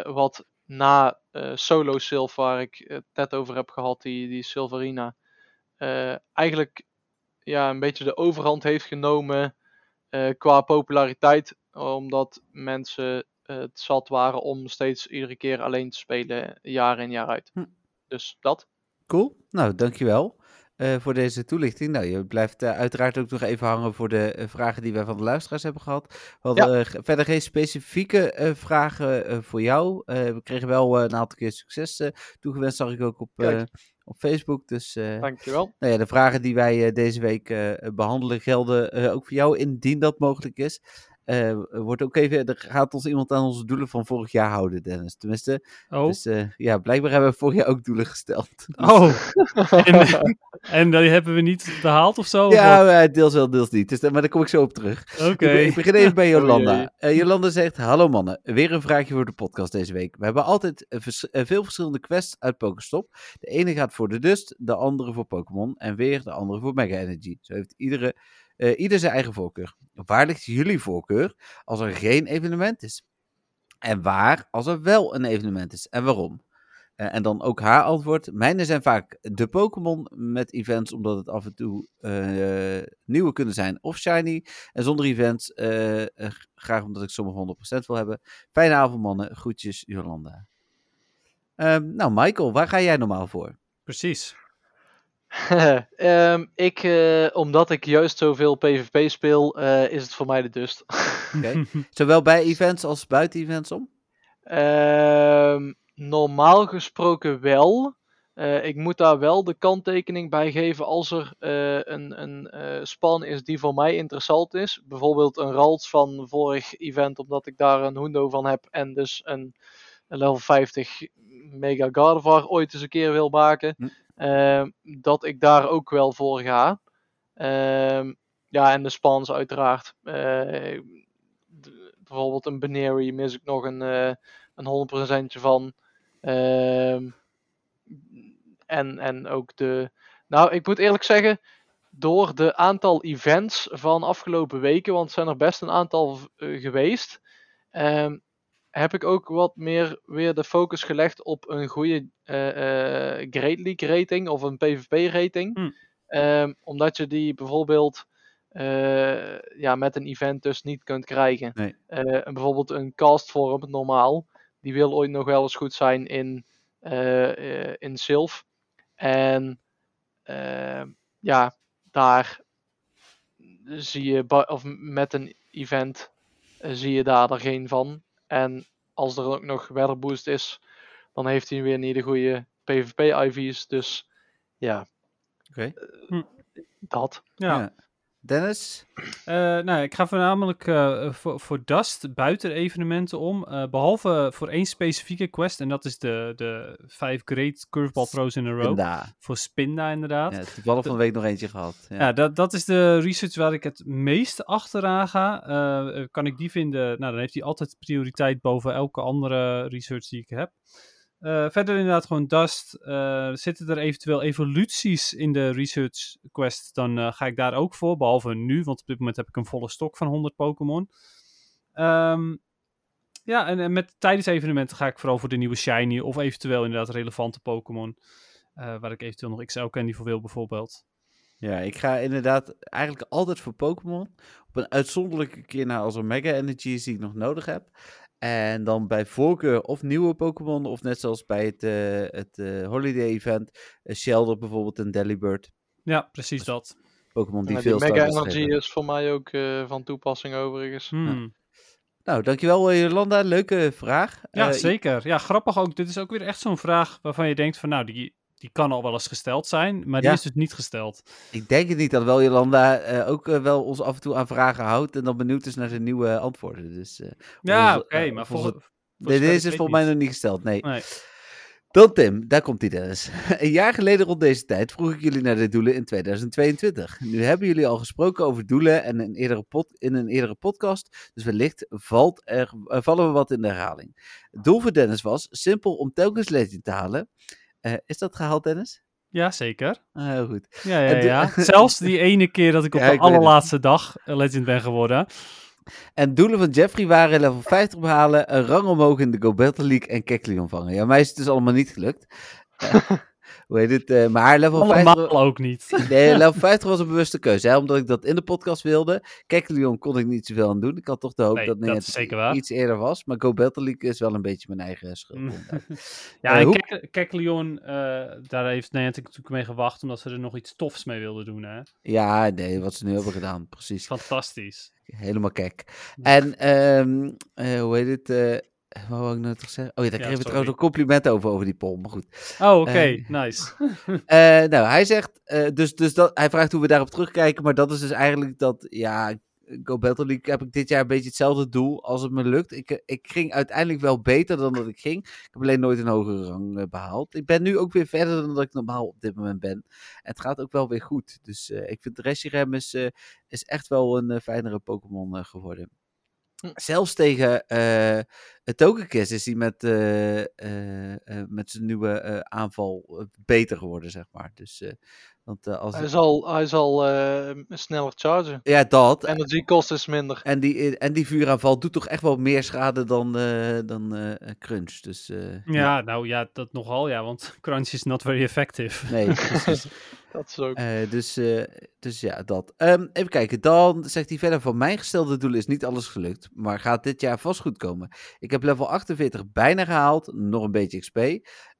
wat na Solo Sylph, waar ik het net over heb gehad, die, die Sylvarina, eh eigenlijk ja, een beetje de overhand heeft genomen qua populariteit. Omdat mensen eh, het zat waren om steeds iedere keer alleen te spelen, jaar in jaar uit. Hm. Dus dat. Cool. Nou, dankjewel. Eh, voor deze toelichting. Nou, je blijft eh, uiteraard ook nog even hangen voor de eh, vragen die wij van de luisteraars hebben gehad. We hadden verder geen specifieke vragen voor jou. We kregen wel een aantal keer succes toegewenst, zag ik ook op, op Facebook. Dus eh, Dankjewel. nou ja, de vragen die wij deze week eh, behandelen gelden ook voor jou, indien dat mogelijk is. Eh, wordt ook even, er gaat ons iemand aan onze doelen van vorig jaar houden, Dennis. Tenminste, Oh, dus eh, ja, blijkbaar hebben we vorig jaar ook doelen gesteld. oh. en, en die hebben we niet behaald of zo? Ja, eh, deels wel, deels niet. Dus, maar daar kom ik zo op terug. Oké. Ik, ik begin even bij Jolanda. Jolanda zegt, hallo mannen, weer een vraagje voor de podcast deze week. We hebben altijd vers- veel verschillende quests uit Pokestop. De ene gaat voor de Dust, de andere voor Pokémon en weer de andere voor Mega Energy. Zo heeft iedere, eh, ieder zijn eigen voorkeur. Waar ligt jullie voorkeur als er geen evenement is? En waar als er wel een evenement is en waarom? Eh, en dan ook haar antwoord. Mijne zijn vaak de Pokémon met events, omdat het af en toe eh, nieuwe kunnen zijn of shiny. En zonder events, graag omdat ik sommige 100% wil hebben. Fijne avond, mannen. Groetjes, Jolanda. Ehm, nou, Michael, waar ga jij normaal voor? Precies. Ehm, ik, eh, omdat ik juist zoveel PvP speel, eh, is het voor mij de dust. Zowel bij events als buiten events om? Ehm, normaal gesproken wel. Eh, ik moet daar wel de kanttekening bij geven als er een, een span is die voor mij interessant is. Bijvoorbeeld een Ralts van vorig event, omdat ik daar een Hundo van heb en dus een, een level 50 Mega Gardevoir ooit eens een keer wil maken. Hm. Ehm, dat ik daar ook wel voor ga. Ehm, ja, en de spans uiteraard. Eh, bijvoorbeeld een Benary mis ik nog een, eh een 100% van. Ehm, en, en ook de. Nou, ik moet eerlijk zeggen, door de aantal events van afgelopen weken, want het zijn er best een aantal eh, geweest, heb ik ook wat meer weer de focus gelegd op een goede eh, eh, Great League rating of een PvP rating. Hm. Ehm, omdat je die bijvoorbeeld eh, ja, met een event dus niet kunt krijgen. Nee. Bijvoorbeeld een cast vorm, normaal, die wil ooit nog wel eens goed zijn in, eh, in Sylph. En eh, ja, daar zie je, of met een event zie je daar er geen van. En als er ook nog weather boost is, dan heeft hij weer niet de goede PvP-IV's. Dus ja, Oké. dat. Ja. Dennis? Eh, nou, ik ga voornamelijk eh, voor, voor Dust buiten evenementen om. eh, behalve voor één specifieke quest. En dat is de, de vijf Great Curveball Throws in a Row. Voor Spinda inderdaad. Ja, toevallig van de week nog eentje gehad. Ja. Ja, dat, dat is de research waar ik het meest achteraan ga. Kan ik die vinden, nou dan heeft hij altijd prioriteit boven elke andere research die ik heb. Eh, verder inderdaad gewoon Dust. Eh, zitten er eventueel evoluties in de research quest, dan eh, ga ik daar ook voor. Behalve nu, want op dit moment heb ik een volle stok van 100 Pokémon. Ehm, ja, en, met tijdens evenementen ga ik vooral voor de nieuwe shiny of eventueel inderdaad relevante Pokémon. Waar ik eventueel nog XL Candy voor wil bijvoorbeeld. Ja, ik ga inderdaad eigenlijk altijd voor Pokémon. Op een uitzonderlijke keer naar als er Mega Energy is die ik nog nodig heb. En dan bij voorkeur of nieuwe Pokémon, of net zoals bij het, eh, het eh, Holiday Event, uh, Shelder bijvoorbeeld en Delibird. Ja, precies dat. Pokémon die Ja, die veel Mega starters Energy is voor mij ook eh, van toepassing overigens. Hmm. Nou, dankjewel eh, Jolanda. Leuke vraag. Ja, Eh, zeker. Ja, grappig ook. Dit is ook weer echt zo'n vraag waarvan je denkt van, nou, die, die kan al wel eens gesteld zijn, maar die Ja. is dus niet gesteld. Ik denk het niet dat wel Jolanda eh, ook eh, wel ons af en toe aan vragen houdt en dan benieuwd is naar de nieuwe antwoorden. Dus, eh, Ja, oké, eh, maar nee, zover deze is volgens mij nog niet gesteld. Nee. Nee. Dan Tim, daar komt hij Dennis. Een jaar geleden rond deze tijd vroeg ik jullie naar de doelen in 2022. Nu hebben jullie al gesproken over doelen en een eerdere pod, in een eerdere podcast, dus wellicht valt er, eh, vallen we wat in de herhaling. Het doel voor Dennis was simpel om telkens Legend te halen. Eh, is dat gehaald, Dennis? Ja, zeker. Ah, heel goed. Ja, ja, ja. Zelfs die ene keer dat ik op Ja, de ik allerlaatste dag legend ben geworden. En doelen van Jeffrey waren level 50 behalen, een rang omhoog in de Go Battle League en Kekleon vangen. Ja, mij is het dus allemaal niet gelukt. hoe heet het? eh, maar level 50... Allemaal ook niet. Nee, level 50 was een bewuste keuze. Hè? Omdat ik dat in de podcast wilde. Kekleon kon ik niet zoveel aan doen. Ik had toch de hoop Nee, dat dat iets eerder was. Maar Go Battle League is wel een beetje mijn eigen schuld. Mm. Ja, Eh, en hoe- Kek- Kekleon, eh, daar heeft Niantic natuurlijk mee gewacht, omdat ze er nog iets tofs mee wilden doen, hè. ja, nee, wat ze nu hebben gedaan. Precies. Fantastisch. Helemaal kek. En, ehm, eh, hoe heet het? Eh wat wou ik nou toch zeggen? Oh ja, daar kregen we trouwens nog complimenten over, over die poll. Maar goed. Oh, oké, Eh, nice. Eh, nou, hij zegt, eh, dus, dus dat, hij vraagt hoe we daarop terugkijken, maar dat is dus eigenlijk dat, ja, Go Battle League heb ik dit jaar een beetje hetzelfde doel als het me lukt. Ik, ik ging uiteindelijk wel beter dan dat ik ging. Ik heb alleen nooit een hogere rang eh, behaald. Ik ben nu ook weer verder dan dat ik normaal op dit moment ben. En het gaat ook wel weer goed. Dus ik vind Reshiram is, is echt wel een fijnere Pokémon geworden. Hm. Zelfs tegen eh het Togekiss is hij met, eh, eh, met zijn nieuwe eh, aanval beter geworden, zeg maar. Dus, eh, want eh, als... Hij zal, hij zal eh, sneller chargen. Ja, dat. Energy kost is minder. En die, en die vuuraanval doet toch echt wel meer schade dan, eh, dan eh, Crunch. Dus eh, Ja, nou ja, dat nogal, ja, want Crunch is not very effective. nee, precies. Dat is ook. Eh, dus, eh, dus ja, dat. Ehm, even kijken. Dan zegt hij verder: Van mijn gestelde doel is niet alles gelukt. Maar gaat dit jaar vast goed komen. Ik heb level 48 bijna gehaald. Nog een beetje XP.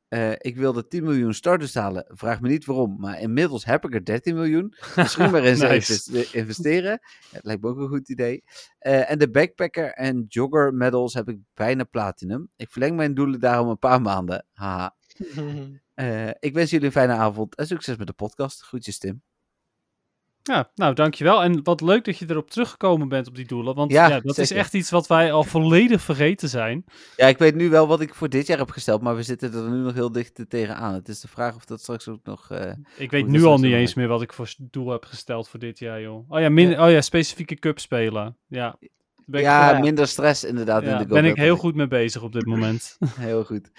Eh, ik wilde 10 miljoen starters halen. Vraag me niet waarom. Maar inmiddels heb ik er 13 miljoen. Misschien maar eens Nice. investeren. Het lijkt me ook een goed idee. En de backpacker en jogger medals heb ik bijna platinum. Ik verleng mijn doelen daarom een paar maanden. Haha. Eh, ik wens jullie een fijne avond en succes met de podcast. Groetjes, Tim. Ja, nou, dankjewel. En wat leuk dat je erop teruggekomen bent op die doelen, want ja, Ja, dat is echt iets wat wij al volledig vergeten zijn. Ja, ik weet nu wel wat ik voor dit jaar heb gesteld, maar we zitten er nu nog heel dicht tegenaan. Het is de vraag of dat straks ook nog... eh, Ik weet nu al niet eens meer wat ik voor doel heb gesteld voor dit jaar, joh. Oh ja, min oh ja specifieke cup spelen. Ja, ben ik, ja, minder stress inderdaad ja, in de Go ben ik heel goed mee bezig op dit moment. Heel goed.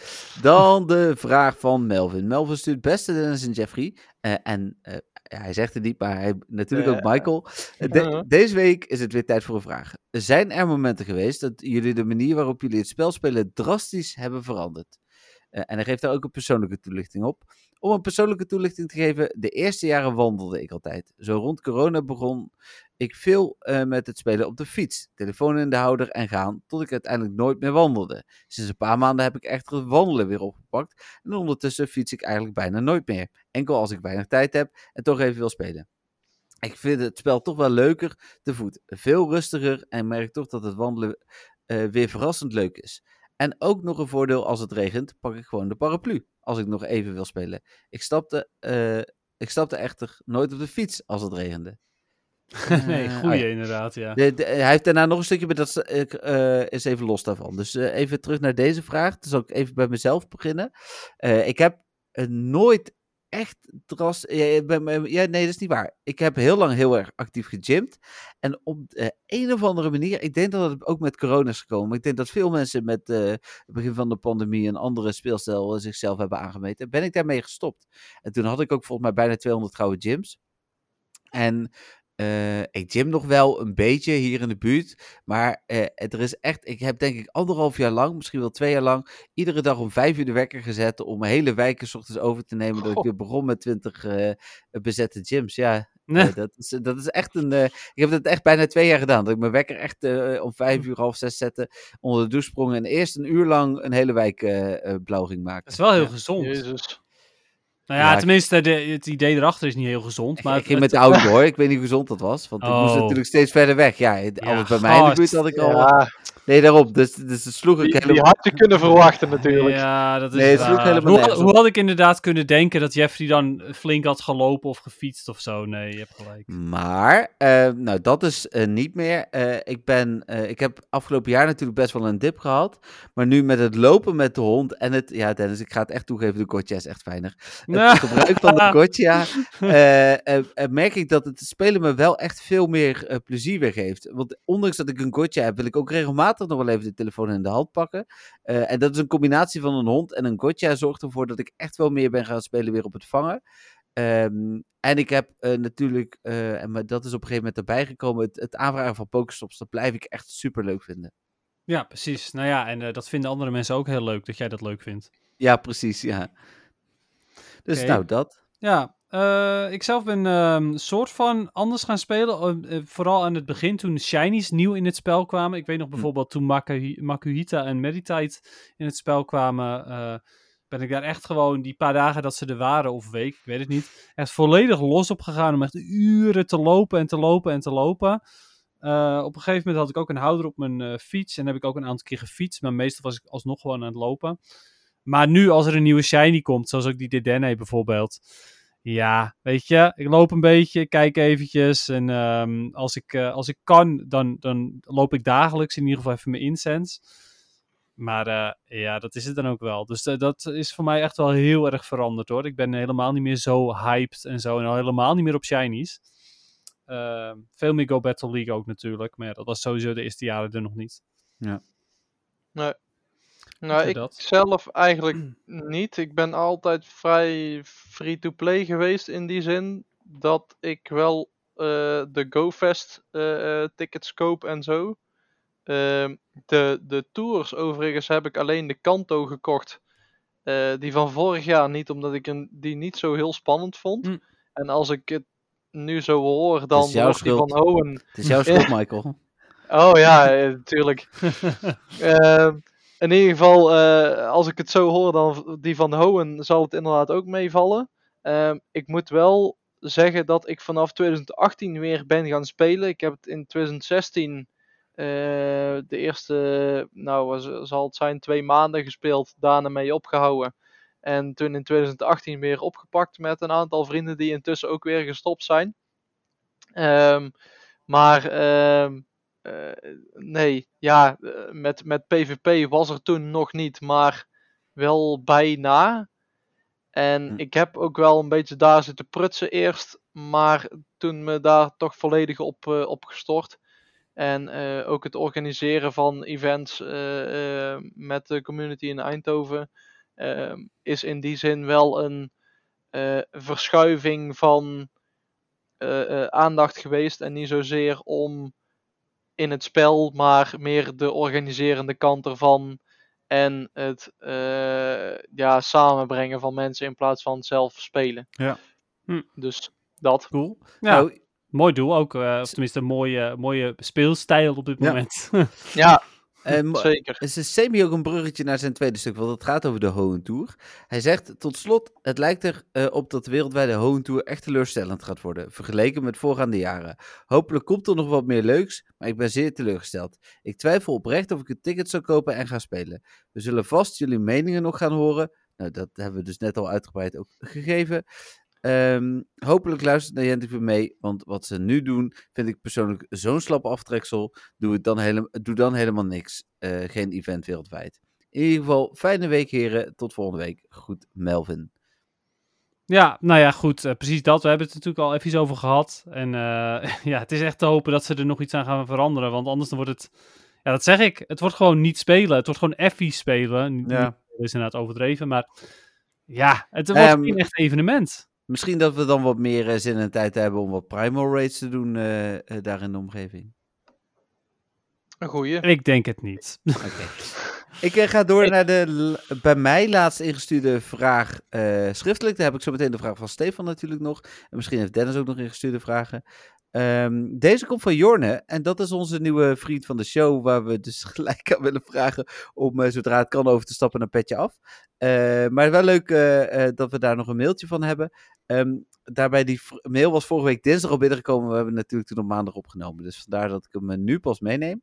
Dan de vraag van Melvin. Melvin stuurt beste Dennis en Jeffrey. Eh, en eh, ja, hij zegt het niet, maar hij, natuurlijk ook. Michael. Eh, de- Ja. Deze week is het weer tijd voor een vraag. Zijn er momenten geweest dat jullie de manier waarop jullie het spel spelen drastisch hebben veranderd? Eh, en hij geeft daar ook een persoonlijke toelichting op. Om een persoonlijke toelichting te geven, de eerste jaren wandelde ik altijd. Zo rond corona begon ik veel eh, met het spelen op de fiets, telefoon in de houder en gaan, tot ik uiteindelijk nooit meer wandelde. Sinds een paar maanden heb ik echter het wandelen weer opgepakt en ondertussen fiets ik eigenlijk bijna nooit meer. Enkel als ik weinig tijd heb en toch even wil spelen. Ik vind het spel toch wel leuker te voet, veel rustiger en merk toch dat het wandelen eh, weer verrassend leuk is. En ook nog een voordeel als het regent, pak ik gewoon de paraplu als ik nog even wil spelen. Ik stapte, eh, ik stapte echter nooit op de fiets als het regende. nee, Eh, goeie oh ja. inderdaad, ja. De- de- hij heeft daarna nog een stukje, maar dat is, ik, eh, is even los daarvan. Dus eh, even terug naar deze vraag. Dus zal ik even bij mezelf beginnen. Ik heb nooit echt dras... Ja, nee, dat is niet waar. Ik heb heel lang heel erg actief gegymd. En op eh, een of andere manier, ik denk dat het ook met corona is gekomen. Ik denk dat veel mensen met het begin van de pandemie een andere speelstijl zichzelf hebben aangemeten. Ben ik daarmee gestopt. En toen had ik ook volgens mij bijna 200 gouden gyms. En eh, ik gym nog wel een beetje hier in de buurt. Maar eh, er is echt, ik heb denk ik anderhalf jaar lang, misschien wel twee jaar lang, iedere dag om vijf uur de wekker gezet om mijn hele wijken 's ochtends over te nemen. Dat ik weer begon met twintig eh, bezette gyms. Ja, Nee. dat, is, dat is echt een. eh, ik heb dat echt bijna twee jaar gedaan. Dat ik mijn wekker echt eh, om vijf uur, half zes zette, onder de douche sprong en eerst een uur lang een hele wijk blauw ging maken. Dat is wel heel Ja. gezond. Jezus. Nou ja, tenminste, de, het idee erachter is niet heel gezond. Ik, Maar ik ging met de auto hoor. Ik weet niet hoe gezond dat was. Want ik moest Oh. natuurlijk steeds verder weg. Ja, alles bij mij in de buurt had ik al. Ja, Nee, daarop. Dus, dus het sloeg ik die, die helemaal. had je kunnen verwachten natuurlijk. Ja, dat is Nee, het sloeg helemaal hoe, hoe had ik inderdaad kunnen denken dat Jeffrey dan flink had gelopen of gefietst of zo? Nee, je hebt gelijk. Maar, eh, nou, dat is eh, niet meer. Eh, ik, ben, eh, ik heb afgelopen jaar natuurlijk best wel een dip gehad. Maar nu met het lopen met de hond en het. Ja, Dennis, ik ga het echt toegeven. De is echt fijner. Het gebruik van de gotcha. eh, merk ik dat het spelen me wel echt veel meer eh, plezier weer geeft. Want ondanks dat ik een gotcha heb, wil ik ook regelmatig nog wel even de telefoon in de hand pakken. Eh, en dat is een combinatie van een hond en een gotcha. Zorgt ervoor dat ik echt wel meer ben gaan spelen weer op het vangen. Ehm, en ik heb eh, natuurlijk, eh, en dat is op een gegeven moment erbij gekomen, het, het aanvragen van Pokestops. Dat blijf ik echt super leuk vinden. Ja, precies. Nou ja, en dat vinden andere mensen ook heel leuk, dat jij dat leuk vindt. Ja, precies, ja. Dus nou, dat. Ja, eh, ik zelf ben ehm soort van anders gaan spelen. eh, eh, vooral aan het begin, toen shinies nieuw in het spel kwamen. Ik weet nog bijvoorbeeld toen Maku- Makuhita en Meditite in het spel kwamen. ben ik daar echt gewoon die paar dagen dat ze er waren, of week, ik weet het niet. Echt volledig los op gegaan om echt uren te lopen en te lopen en te lopen. Op een gegeven moment had ik ook een houder op mijn fiets. En heb ik ook een aantal keer gefietst. Maar meestal was ik alsnog gewoon aan het lopen. Maar nu, als er een nieuwe shiny komt, zoals ook die Dedenne bijvoorbeeld. Ja, weet je, ik loop een beetje, ik kijk eventjes. En ehm, als, ik, eh, als ik kan, dan, dan loop ik dagelijks in ieder geval even mijn incense. Maar eh, ja, dat is het dan ook wel. Dus dat is voor mij echt wel heel erg veranderd hoor. Ik ben helemaal niet meer zo hyped en zo. En al helemaal niet meer op shinies. Ehm, veel meer Go Battle League ook natuurlijk. Maar ja, dat was sowieso de eerste jaren er nog niet. Nou, ik dat? zelf eigenlijk niet. Ik ben altijd vrij free-to-play geweest in die zin dat ik wel eh, de GoFest eh, eh, tickets koop en zo. Ehm, de, de tours overigens heb ik alleen de Kanto gekocht. Eh, die van vorig jaar niet, omdat ik een, die niet zo heel spannend vond. Hm. En als ik het nu zo hoor, dan die van. Hohen Het is jouw schuld, Michael. Oh ja, natuurlijk. In ieder geval, eh, als ik het zo hoor, dan die van Hohen zal het inderdaad ook meevallen. Ehm, ik moet wel zeggen dat ik vanaf 2018 weer ben gaan spelen. Ik heb het in 2016 eh, de eerste, nou zal het zijn, twee maanden gespeeld, daarna mee opgehouden. En toen in 2018 weer opgepakt met een aantal vrienden die intussen ook weer gestopt zijn. Ehm, maar ehm, eh, nee, ja, eh, met, met PvP was er toen nog niet, maar wel bijna. En Hm. ik heb ook wel een beetje daar zitten prutsen eerst, maar toen me daar toch volledig op, eh, op gestort. En eh, ook het organiseren van events eh, eh, met de community in Eindhoven eh, is in die zin wel een eh, verschuiving van eh, eh, aandacht geweest. En niet zozeer om in het spel, maar meer de organiserende kant ervan. En het eh, ja, samenbrengen van mensen in plaats van zelf spelen. Ja. Hm. Dus dat. Cool. Ja, Nou, mooi doel ook. eh, of tenminste, een mooie, mooie speelstijl op dit Ja. moment. Ja, eh, mo- zeker. Het is semi ook een bruggetje naar zijn tweede stuk, want het gaat over de Hohen Tour. Hij zegt, tot slot, het lijkt erop op dat de wereldwijde Hohen Tour echt teleurstellend gaat worden, vergeleken met voorgaande jaren. Hopelijk komt er nog wat meer leuks, maar ik ben zeer teleurgesteld. Ik twijfel oprecht of ik een ticket zou kopen en ga spelen. We zullen vast jullie meningen nog gaan horen. Nou, dat hebben we dus net al uitgebreid ook gegeven. Ehm, hopelijk luistert Niantic weer mee, want wat ze nu doen, vind ik persoonlijk zo'n slap aftreksel. Doe, het dan, helemaal, doe dan helemaal niks. Eh, geen event wereldwijd. In ieder geval, fijne week heren. Tot volgende week. Goed, Melvin. Ja, nou ja, goed. eh, precies dat. We hebben het er natuurlijk al even over gehad. En eh, ja, het is echt te hopen dat ze er nog iets aan gaan veranderen. Want anders dan wordt het... Ja, dat zeg ik. Het wordt gewoon niet spelen. Het wordt gewoon effies spelen. Niet, Ja. dat is inderdaad overdreven, maar... Ja, het wordt Ehm, geen echt evenement. Misschien dat we dan wat meer eh, zin en tijd hebben om wat primal raids te doen eh, eh, daar in de omgeving. Een goeie. Ik denk het niet. Oké. Ik ga door naar de bij mij laatst ingestuurde vraag eh, schriftelijk. Daar heb ik zo meteen de vraag van Stefan natuurlijk nog. En misschien heeft Dennis ook nog ingestuurde vragen. Ehm, deze komt van Jorne. En dat is onze nieuwe vriend van de show. Waar we dus gelijk aan willen vragen om eh, zodra het kan over te stappen naar Petje Af. Eh, maar wel leuk eh, eh, dat we daar nog een mailtje van hebben. Ehm, daarbij, die mail was vorige week dinsdag al binnengekomen. We hebben natuurlijk toen op maandag opgenomen. Dus vandaar dat ik hem nu pas meeneem.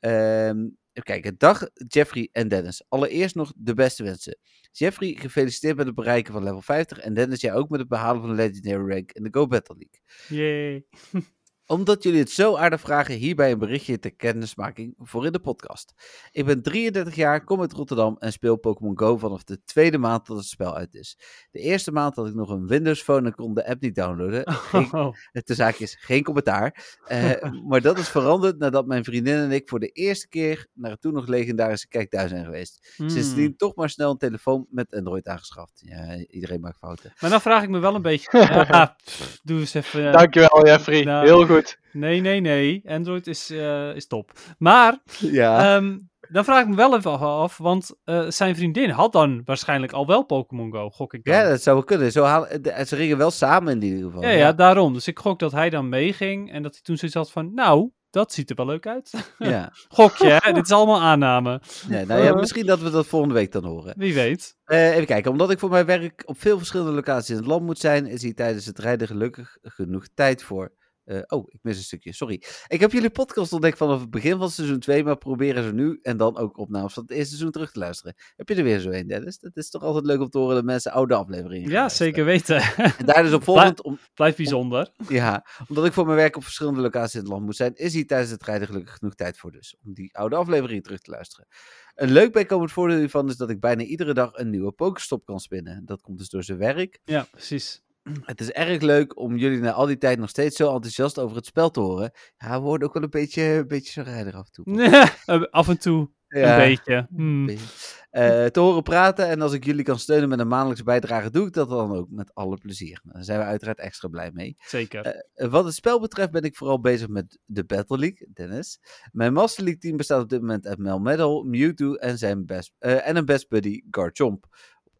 Ehm, even kijken. Dag Jeffrey en Dennis. Allereerst nog de beste wensen. Jeffrey, gefeliciteerd met het bereiken van level 50. En Dennis, jij ook met het behalen van de Legendary Rank in de Go Battle League. Yay. Omdat jullie het zo aardig vragen, hierbij een berichtje ter kennismaking voor in de podcast. Ik ben 33 jaar, kom uit Rotterdam en speel Pokémon Go vanaf de tweede maand dat het spel uit is. De eerste maand had ik nog een Windows Phone en kon de app niet downloaden. Geen, Oh, de zaak is geen commentaar. Eh, maar dat is veranderd nadat mijn vriendin en ik voor de eerste keer naar het toen nog legendarische Kijkduin zijn geweest. hmm. Sindsdien toch maar snel een telefoon met Android aangeschaft. Ja, iedereen maakt fouten. Maar dan vraag ik me wel een beetje... Ja, pff, doe eens even... eh, Dankjewel Jeffrey. Nou. Heel goed. Nee, nee, nee. Android is, eh, is top. Maar Ja. Ehm, dan vraag ik me wel even af, want eh, zijn vriendin had dan waarschijnlijk al wel Pokémon Go, gok ik dan. Ja, dat zou wel kunnen. Zo halen, de- ze gingen wel samen in ieder geval. ja, ja, daarom. Dus ik gok dat hij dan meeging en dat hij toen zoiets had van, nou, dat ziet er wel leuk uit. ja. Gokje, hè? dit is allemaal aanname. Ja, nou ja, misschien dat we dat volgende week dan horen. Wie weet. Eh, even kijken, omdat ik voor mijn werk op veel verschillende locaties in het land moet zijn, is hier tijdens het rijden gelukkig genoeg tijd voor. Eh, oh, ik mis een stukje, sorry. Ik heb jullie podcast ontdekt vanaf het begin van seizoen 2, maar proberen ze nu en dan ook opnames van het eerste seizoen terug te luisteren. Heb je er weer zo een, Dennis? Dat is toch altijd leuk om te horen dat mensen oude afleveringen Ja, zeker weten. En daar dus op volgend, om, Blijft bijzonder. ja, omdat ik voor mijn werk op verschillende locaties in het land moet zijn, is hier tijdens het rijden gelukkig genoeg tijd voor dus. Om die oude afleveringen terug te luisteren. Een leuk bijkomend voordeel hiervan is dat ik bijna iedere dag een nieuwe Pokestop kan spinnen. Dat komt dus door zijn werk. Ja, precies. Het is erg leuk om jullie na al die tijd nog steeds zo enthousiast over het spel te horen. Ja, we worden ook wel een beetje, een beetje zo rijder af en toe. Eh, Af en toe Ja, een beetje. Hmm. beetje. Eh, te horen praten en als ik jullie kan steunen met een maandelijkse bijdrage, doe ik dat dan ook met alle plezier. Daar zijn we uiteraard extra blij mee. Zeker. Eh, Wat het spel betreft ben ik vooral bezig met de Battle League, Dennis. Mijn Master League team bestaat op dit moment uit Mel Metal, Mewtwo en, zijn best, en een best buddy Garchomp.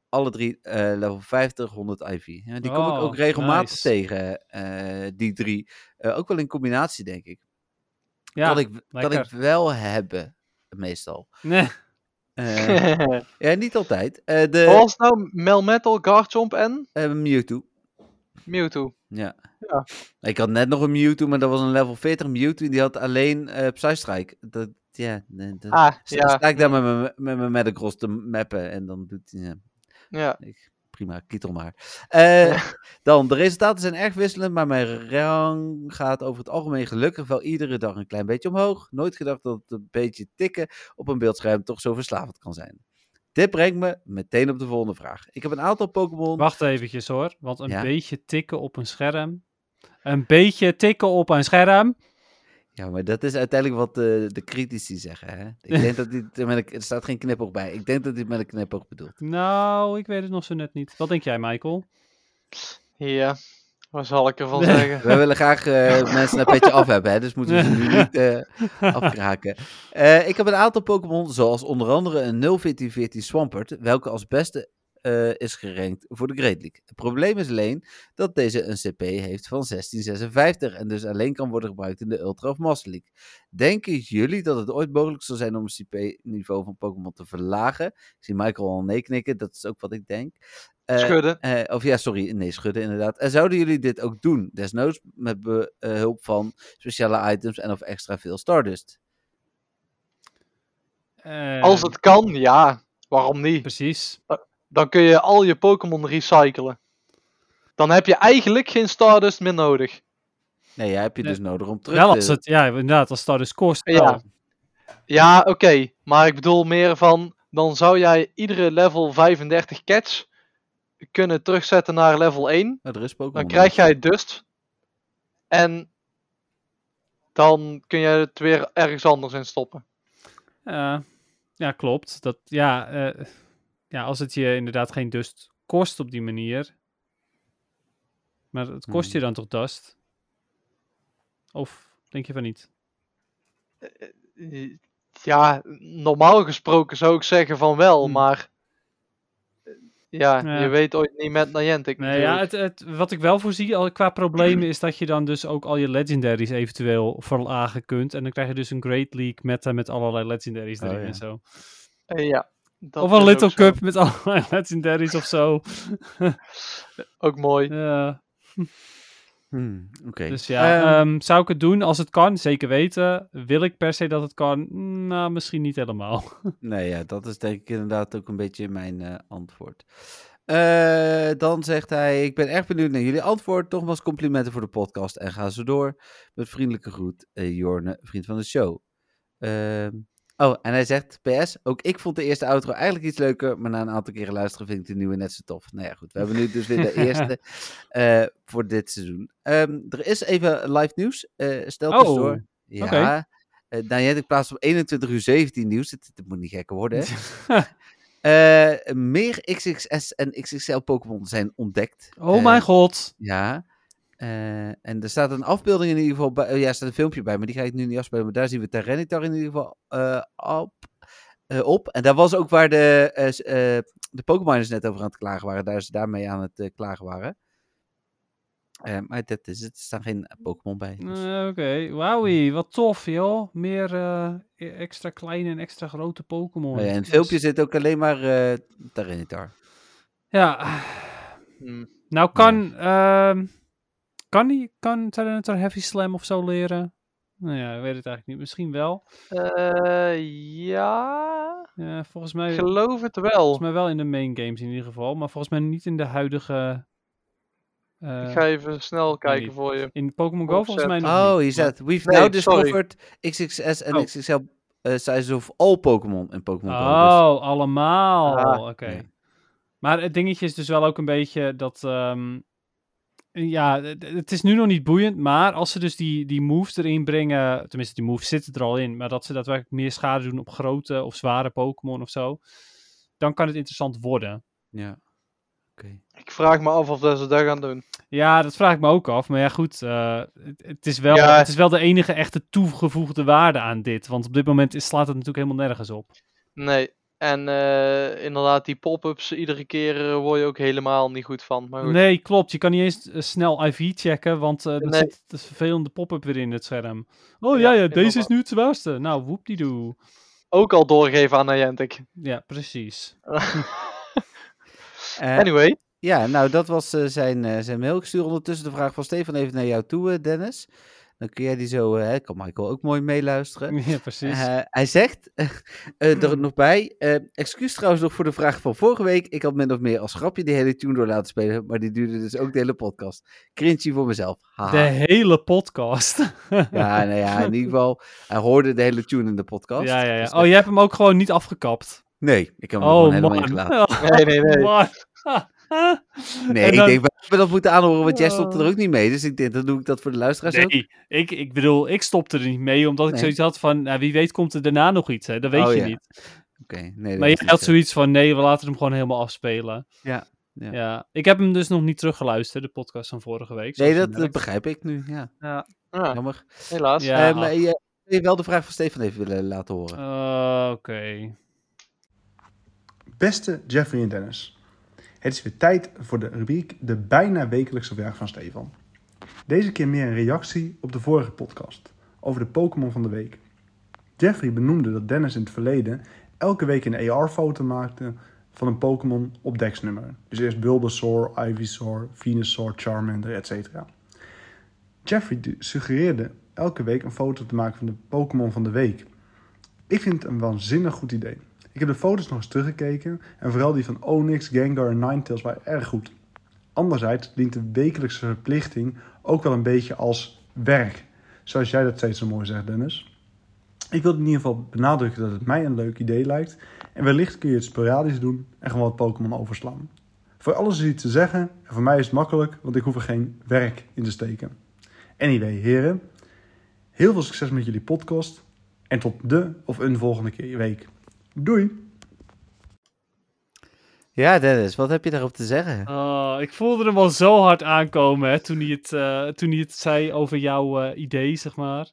Alle drie eh, level 50, 100 IV. Ja, die kom ik Oh, ook regelmatig nice. tegen, eh, die drie. Eh, ook wel in combinatie, denk ik. ja, kan, ik kan ik wel hebben, meestal. Nee. Eh, ja, niet altijd. Eh, de was nou? Melmetal, Garchomp en eh, Mewtwo. Mewtwo. Ja. Ja. Ik had net nog een Mewtwo, maar dat was een level 40 Mewtwo. en Die had alleen eh Psystrike. Dat, ja, dat, Ah, sta, ja. sta ik daar met mijn, met mijn Metagross te mappen en dan doet hij... Ja, Ja. ik, prima, kietel maar. Eh, Dan, de resultaten zijn erg wisselend, maar mijn rang gaat over het algemeen gelukkig wel iedere dag een klein beetje omhoog. Nooit gedacht dat het een beetje tikken op een beeldscherm toch zo verslavend kan zijn. Dit brengt me meteen op de volgende vraag. Ik heb een aantal Pokémon... Wacht eventjes hoor, want een Ja? beetje tikken op een scherm. Een beetje tikken op een scherm. Ja, maar dat is uiteindelijk wat de, de critici zeggen. Hè? Ik denk dat dit met een, er staat geen knipoog bij. Ik denk dat het met een knipoog bedoelt. Nou, ik weet het nog zo net niet. Wat denk jij, Michael? Ja, wat zal ik ervan zeggen? Wij willen graag eh, mensen een petje af hebben, hè? dus moeten we ze nu niet eh, afkraken. Eh, ik heb een aantal Pokémon, zoals onder andere een 01414 Swampert, welke als beste eh, is gerankt voor de Great League. Het probleem is alleen dat deze een CP heeft van 1656 en dus alleen kan worden gebruikt in de Ultra of Master League. Denken jullie dat het ooit mogelijk zal zijn om het CP-niveau van Pokémon te verlagen? Ik zie Michael al nee knikken, dat is ook wat ik denk. Eh, Schudden. eh, of ja, sorry, nee, schudden inderdaad. En zouden jullie dit ook doen? Desnoods met behulp van speciale items en of extra veel Stardust. Eh, Als het kan, ja. Waarom niet? Precies. Dan kun je al je Pokémon recyclen. Dan heb je eigenlijk geen Stardust meer nodig. Nee, jij heb je Nee. dus nodig om terug Wel te... als het, ja, inderdaad, als Stardust kost. Ja. Ja, oké. Maar ik bedoel meer van, dan zou jij iedere level 35 catch kunnen terugzetten naar level 1. Oh, er is Pokémon. Dan krijg jij Dust. En dan kun je het weer ergens anders in stoppen. Ja, ja, klopt. Dat, ja, eh, ja, als het je inderdaad geen dust kost op die manier. Maar het kost je dan toch dust? Of denk je van niet? Ja, normaal gesproken zou ik zeggen van wel, Hmm. maar... eh, Ja, Ja. je weet ooit niet met Niantic Nee, ja, het, het, wat ik wel voorzie al qua problemen is dat je dan dus ook al je legendaries eventueel verlagen kunt. En dan krijg je dus een Great League met, met allerlei legendaries Oh, erin ja. en zo. Eh, ja, dat of een Little zo. Cup met allerlei legendaries of zo. Ook mooi. Ja. Hmm, Oké. Dus ja, Ehm, ehm, zou ik het doen als het kan? Zeker weten. Wil ik per se dat het kan? Nou, misschien niet helemaal. Nee, ja, dat is denk ik inderdaad ook een beetje mijn eh, antwoord. Eh, dan zegt hij, ik ben erg benieuwd naar jullie antwoord. Nogmaals complimenten voor de podcast en ga zo door. Met vriendelijke groet, Jorne, vriend van de show. Oh, en hij zegt, PS, ook ik vond de eerste outro eigenlijk iets leuker, maar na een aantal keren luisteren vind ik de nieuwe net zo tof. Nou ja, goed, we hebben nu dus weer de eerste eh, voor dit seizoen. Ehm, er is even live nieuws, eh stel Oh, tussendoor. Ja, oké. eh, nou, jij plaatst op 21 uur 17 nieuws. Het, het moet niet gekker worden, hè? Eh, meer XXS en XXL Pokémon zijn ontdekt. Oh Eh, mijn god. Ja. Eh, en er staat een afbeelding in ieder geval bij. oh ja, er staat een filmpje bij, maar die ga ik nu niet afspelen. Maar daar zien we Tyranitar in ieder geval eh, op. eh, op. En dat was ook waar de, eh, eh, de Pokémoners net over aan het klagen waren. Daar ze daarmee aan het klagen waren. Maar dat is het. Er staan geen Pokémon bij. dus- Oké, wauwie, wat tof joh. Meer eh, e- extra kleine en extra grote Pokémon. Oh ja, in het Dus- filmpje zit ook alleen maar eh Tyranitar. Ja, Hmm. nou kan, ehm, kan die, kan Tyranitar Heavy Slam of zo leren? Nou ja, ik weet het eigenlijk niet. Misschien wel. Eh, ja, Ja, volgens mij, ik geloof het wel. volgens mij wel in de main games in ieder geval. Maar volgens mij niet in de huidige... eh, ik ga even snel kijken voor je. In Pokémon Go volgens mij nog Oh, niet, maar- staat. We've Nee, now sorry. discovered XXS en Oh. XXL eh, sizes of all Pokémon in Pokémon Go. dus- Oh, allemaal. Ah, Oké. ja. Maar het dingetje is dus wel ook een beetje dat. ehm, ja, het- is nu nog niet boeiend, maar als ze dus die, die moves erin brengen, tenminste die moves zitten er al in, maar dat ze daadwerkelijk meer schade doen op grote of zware Pokémon of zo, dan kan het interessant worden. Ja. Oké. Ik vraag me af of dat ze dat gaan doen. Ja, dat vraag ik me ook af. Maar ja, goed. eh, het, het is wel, Ja. het is wel de enige echte toegevoegde waarde aan dit. Want op dit moment is, slaat het natuurlijk helemaal nergens op. Nee. En eh, inderdaad, die pop-ups iedere keer eh, word je ook helemaal niet goed van. Maar goed. Nee, klopt. Je kan niet eens eh, snel IV checken, want eh Nee. zit de vervelende pop-up weer in het scherm. Oh ja, Ja, ja, deze is nu het zwaarste. Nou, woepdiedoe. Ook al doorgeven aan Niantic. Ja, precies. Anyway. Ja, nou, dat was zijn, zijn mail. Ik stuur ondertussen de vraag van Stefan even naar jou toe, Dennis. Dan kun jij die zo, eh, hè, kan Michael ook mooi meeluisteren. Ja, precies. Eh, hij zegt eh, er nog bij, eh, excuus trouwens nog voor de vraag van vorige week. Ik had min of meer als grapje die hele tune door laten spelen, maar die duurde dus ook de hele podcast. Cringy voor mezelf. Haha. de hele podcast. Ja, nou ja, in ieder geval, hij hoorde de hele tune in de podcast. ja, ja, ja. Dus, Oh, je hebt hem ook gewoon niet afgekapt. Nee, ik heb hem Oh, gewoon helemaal man. ingelaten. Nee, nee, nee. Nee, ik denk, we hebben dat moeten aanhoren, want jij stopte er Oh. ook niet mee. Dus ik denk, dan doe ik dat voor de luisteraars ook. Nee, ik, ik bedoel, ik stopte er niet mee, omdat ik Nee. zoiets had van, nou, wie weet komt er daarna nog iets, hè? Dat weet Oh, je ja. niet. Oké, nee. dat Maar je had zo. zoiets van, nee, we laten hem gewoon helemaal afspelen. Ja, ja. Ja, ik heb hem dus nog niet teruggeluisterd, de podcast van vorige week. Nee, dat begrijp ik nu, ja. Ja. Ja, Jammer. helaas. Ja. Eh, maar je, je wel de vraag van Stefan even willen laten horen. Eh, Oké. Beste Jeffrey en Dennis, het is weer tijd voor de rubriek De bijna wekelijkse vraag van Stefan. Deze keer meer een reactie op de vorige podcast over de Pokémon van de week. Jeffrey benoemde dat Dennis in het verleden elke week een AR-foto maakte van een Pokémon op deksnummer. Dus eerst Bulbasaur, Ivysaur, Venusaur, Charmander, etc. Jeffrey suggereerde elke week een foto te maken van de Pokémon van de week. Ik vind het een waanzinnig goed idee. Ik heb de foto's nog eens teruggekeken en vooral die van Onyx, Gengar en Ninetales waren erg goed. Anderzijds dient de wekelijkse verplichting ook wel een beetje als werk. Zoals jij dat steeds zo mooi zegt, Dennis. Ik wil in ieder geval benadrukken dat het mij een leuk idee lijkt. En wellicht kun je het sporadisch doen en gewoon wat Pokémon overslaan. Voor alles is iets te zeggen en voor mij is het makkelijk, want ik hoef er geen werk in te steken. Anyway, heren. Heel veel succes met jullie podcast. En tot de of een volgende keer week. Doei! Ja, Dennis, wat heb je daarop te zeggen? Oh, ik voelde hem al zo hard aankomen hè, toen, hij het, eh, toen hij het zei over jouw eh, idee, zeg maar.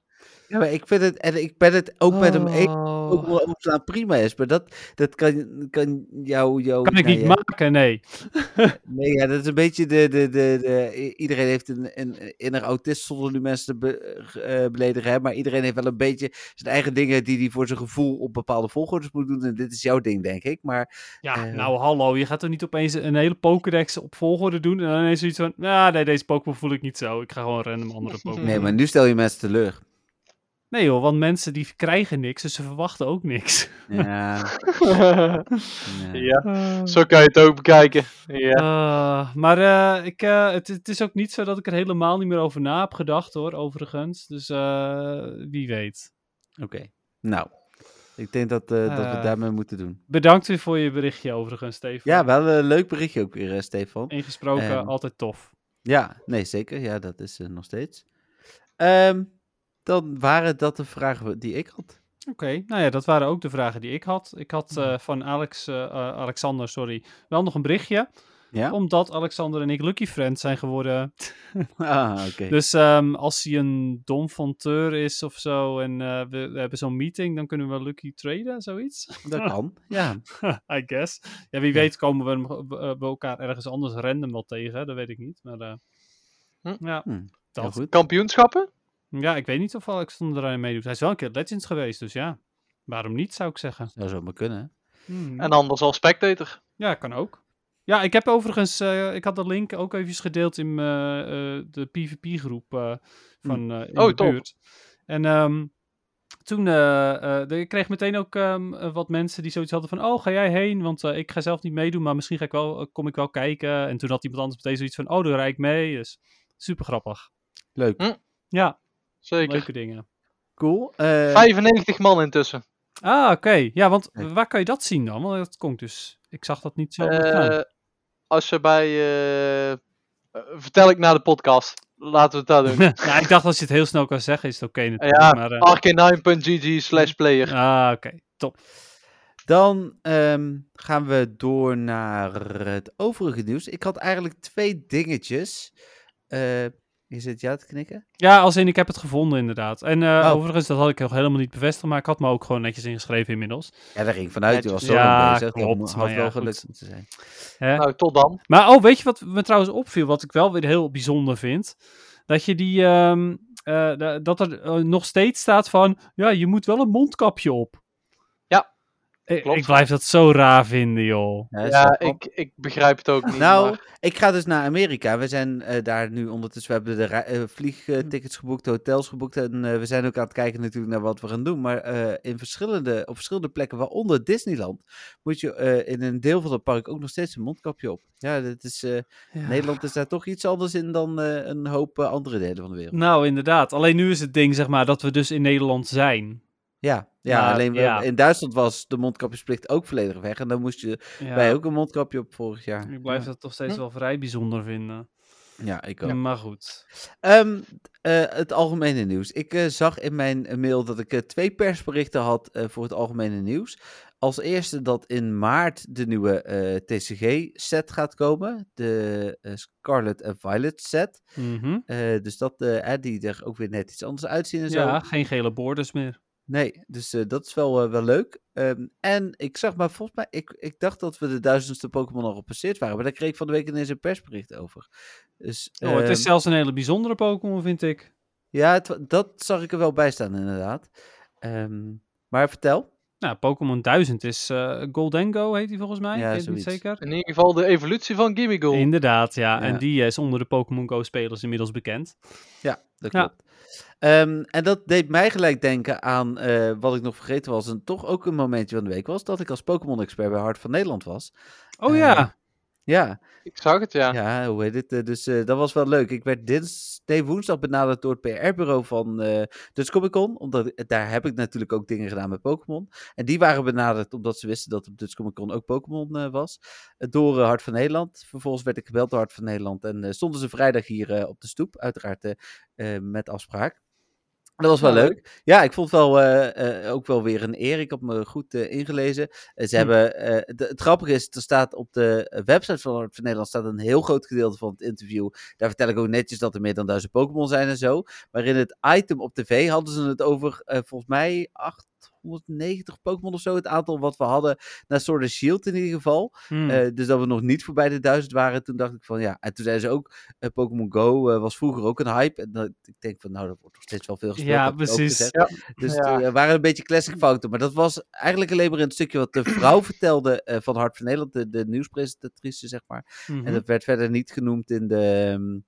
Ja, maar ik vind het, en ik ben het ook met hem eens. Ook wel overslaan prima is, maar dat, dat kan, kan jou, jou Kan ik nou niet ja, maken, nee. Nee, ja, dat is een beetje de, de, de, de iedereen heeft een, een inner autist zonder nu mensen te be- eh, beledigen, hè, maar iedereen heeft wel een beetje zijn eigen dingen die hij voor zijn gevoel op bepaalde volgordes moet doen en dit is jouw ding, denk ik, maar Ja, Eh. nou hallo, je gaat toch niet opeens een hele Pokédex op volgorde doen en dan ineens zoiets van, nou nee, deze Pokémon voel ik niet zo. Ik ga gewoon random andere Pokémon. nee, maar nu stel je mensen teleur. Nee joh, want mensen die krijgen niks, dus ze verwachten ook niks. Ja, ja. ja, zo kan je het ook bekijken. Ja. Eh, maar eh, ik, eh, het, het is ook niet zo dat ik er helemaal niet meer over na heb gedacht hoor, overigens. Dus eh, wie weet. Oké, nou, ik denk dat, eh, dat we Eh. het daarmee moeten doen. Bedankt weer voor je berichtje overigens, Stefan. Ja, wel een leuk berichtje ook weer, eh, Stefan. Ingesproken, Ehm, altijd tof. Ja, nee, zeker. Ja, dat is eh, nog steeds. Ehm, dan waren dat de vragen die ik had. Oké, nou ja, dat waren ook de vragen die ik had. Ik had eh, van Alex, eh, eh, Alexander, sorry, wel nog een berichtje. Ja? Omdat Alexander en ik Lucky Friends zijn geworden. Ah, oké. Dus ehm, als hij een dom fonteur is of zo en eh, we, we hebben zo'n meeting, dan kunnen we Lucky traden, zoiets. Dat kan, ja. I guess. Ja, wie weet komen we elkaar ergens anders random wel tegen, dat weet ik niet. Maar eh, Hm. ja, Hm, dat. goed. Kampioenschappen? Ja, ik weet niet of Alexander erin meedoet. Hij is wel een keer Legends geweest, dus ja. Waarom niet, zou ik zeggen. Zou zo maar kunnen. Hmm. En anders als spectator. Ja, kan ook. Ja, ik heb overigens, eh, ik had de link ook even gedeeld in eh, eh, de PvP-groep eh, van eh in Oh, de top. buurt. En ehm, toen, eh, eh, de- ik kreeg meteen ook ehm, eh, wat mensen die zoiets hadden van, oh, ga jij heen? Want eh, ik ga zelf niet meedoen, maar misschien ga ik wel, kom ik wel kijken. En toen had iemand anders meteen zoiets van, oh, daar rijd ik mee. Dus super grappig. Leuk. Ja, Zeker. leuke dingen. Cool. Eh, 95 man intussen. Ah, oké. Ja, want waar kan je dat zien dan? Want dat komt dus, ik zag dat niet zo. Eh, als je bij... eh, eh, vertel ik na de podcast. Laten we het dat doen. ja, ik dacht als je het heel snel kan zeggen, is het oké natuurlijk. Ja, maar, eh, ark9.gg slash player. Ah, oké. Top. Dan ehm, gaan we door naar het overige nieuws. Ik had eigenlijk twee dingetjes. Eh, je zit ja te knikken? Ja, als in ik heb het gevonden inderdaad. En eh, Oh. overigens, dat had ik nog helemaal niet bevestigd, maar ik had me ook gewoon netjes ingeschreven inmiddels. Ja, daar ging vanuit. U was zo Ja, lang bezig. klopt, had ja, wel goed. om te zijn. Hè? Nou, tot dan. Maar oh, weet je wat me trouwens opviel, wat ik wel weer heel bijzonder vind? Dat je die, ehm, eh, da- dat er eh, nog steeds staat van, ja, je moet wel een mondkapje op. Ik, klopt. ik blijf dat zo raar vinden, joh. Ja, ik, ik begrijp het ook niet. Nou, maar- ik ga dus naar Amerika. We zijn eh, daar nu ondertussen. We hebben de eh, vliegtickets geboekt, de hotels geboekt. En eh, we zijn ook aan het kijken natuurlijk naar wat we gaan doen. Maar eh, in verschillende, op verschillende plekken, waaronder Disneyland, moet je eh, in een deel van het park ook nog steeds een mondkapje op. Ja, dat is, eh, Ja. Nederland is daar toch iets anders in dan eh, een hoop andere delen van de wereld. Nou, inderdaad. Alleen nu is het ding, zeg maar, dat we dus in Nederland zijn. Ja, ja Maar, alleen ja. in Duitsland was de mondkapjesplicht ook volledig weg. En dan moest je Ja. wij ook een mondkapje op vorig jaar. Ik blijf dat toch steeds Hm. wel vrij bijzonder vinden. Ja, ik ook. Maar goed. Ehm, eh, het algemene nieuws. Ik eh, zag in mijn eh, mail dat ik twee persberichten had voor het algemene nieuws. Als eerste dat in maart de nieuwe TCG-set gaat komen. De Scarlet en Violet set. Mhm. Dus dat, die er ook weer net iets anders uitzien en zo. Ja, geen gele borders meer. Nee, dus eh, dat is wel, eh, wel leuk. Ehm, en ik zag maar volgens mij, ik, ik dacht dat we de duizendste Pokémon al gepasseerd waren. Maar daar kreeg ik van de week ineens een persbericht over. Dus, Oh, het is ehm, zelfs een hele bijzondere Pokémon, vind ik. Ja, het dat zag ik er wel bij staan, inderdaad. Ehm, maar vertel. Nou, Pokémon 1000 is eh Goldengo, heet die volgens mij. Ja, Weet ik niet zoiets. zeker. In ieder geval de evolutie van Gimmighoul. Inderdaad, ja. En die is onder de Pokémon Go spelers inmiddels bekend. Ja, dat Ja. klopt. Ehm, en dat deed mij gelijk denken aan eh, wat ik nog vergeten was. En toch ook een momentje van de week was. Dat ik als Pokémon-expert bij Hart van Nederland was. Oh ja. Ja, Ik zag het, ja. ja, hoe heet het? eh, dus eh, dat was wel leuk. Ik werd dins, nee, woensdag benaderd door het PR-bureau van eh Dutch Comic Con. Omdat daar heb ik natuurlijk ook dingen gedaan met Pokémon. En die waren benaderd omdat ze wisten dat op Dutch Comic Con ook Pokémon was. door Hart van Nederland. Vervolgens werd ik gebeld door Hart van Nederland. En stonden ze vrijdag hier op de stoep. Uiteraard met afspraak. Dat was wel leuk. Ja, ik vond het wel, eh, eh, ook wel weer een eer. Ik heb me goed eh, ingelezen. Ze Hm. hebben, de- het grappige is, er staat op de website van Hart van Nederland staat een heel groot gedeelte van het interview. Daar vertel ik ook netjes dat er meer dan duizend Pokémon zijn en zo. Maar in het item op tv hadden ze het over, volgens mij, 890 Pokémon of zo. Het aantal wat we hadden naar Sword Shield in ieder geval. Hm. Eh, dus dat we nog niet voorbij de duizend waren. Toen dacht ik van ja. En toen zeiden ze ook: eh, Pokémon Go eh, was vroeger ook een hype. En dat, ik denk van nou, dat wordt nog steeds wel veel gespeeld. Ja, precies. Ja. Dus Ja. er waren een beetje classic fouten. Maar dat was eigenlijk alleen maar in het stukje wat de vrouw vertelde van Hart van Nederland. De, de nieuwspresentatrice, zeg maar. Mhm. En dat werd verder niet genoemd in, de, ehm,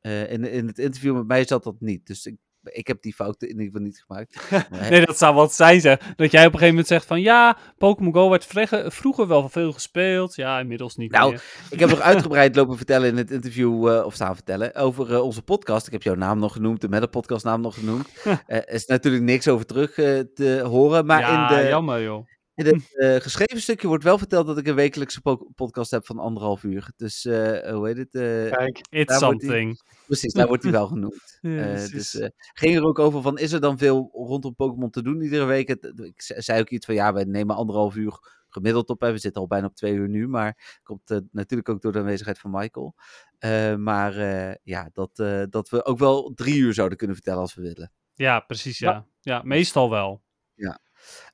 eh, in, in het interview met mij zat dat niet. Dus ik, ik heb die fouten in ieder geval niet gemaakt. Nee. Nee, dat zou wat zijn, zeg. Dat jij op een gegeven moment zegt van... Ja, Pokémon Go werd vroeger wel veel gespeeld. Ja, inmiddels niet Nou, meer. Ik heb nog uitgebreid lopen vertellen in het interview, eh, of staan vertellen, over eh, onze podcast. Ik heb jouw naam nog genoemd, de Meta Podcast naam nog genoemd. Eh, Er is natuurlijk niks over terug te horen, maar ja, in, de, jammer, joh. In het eh, geschreven stukje wordt wel verteld dat ik een wekelijkse po- podcast heb van anderhalf uur. Dus, eh, hoe heet het? eh, Kijk. It's something. precies, daar wordt hij wel genoemd. Ja, Eh, dus eh, ging er ook over van, is er dan veel rondom Pokémon te doen iedere week? Het- ik ze- zei ook iets van, ja, wij nemen anderhalf uur gemiddeld op. Hè. We zitten al bijna op twee uur nu, maar komt natuurlijk ook door de aanwezigheid van Michael. Eh, maar eh, ja, dat, eh, dat we ook wel drie uur zouden kunnen vertellen als we willen. Ja, precies, ja. Ja, meestal wel.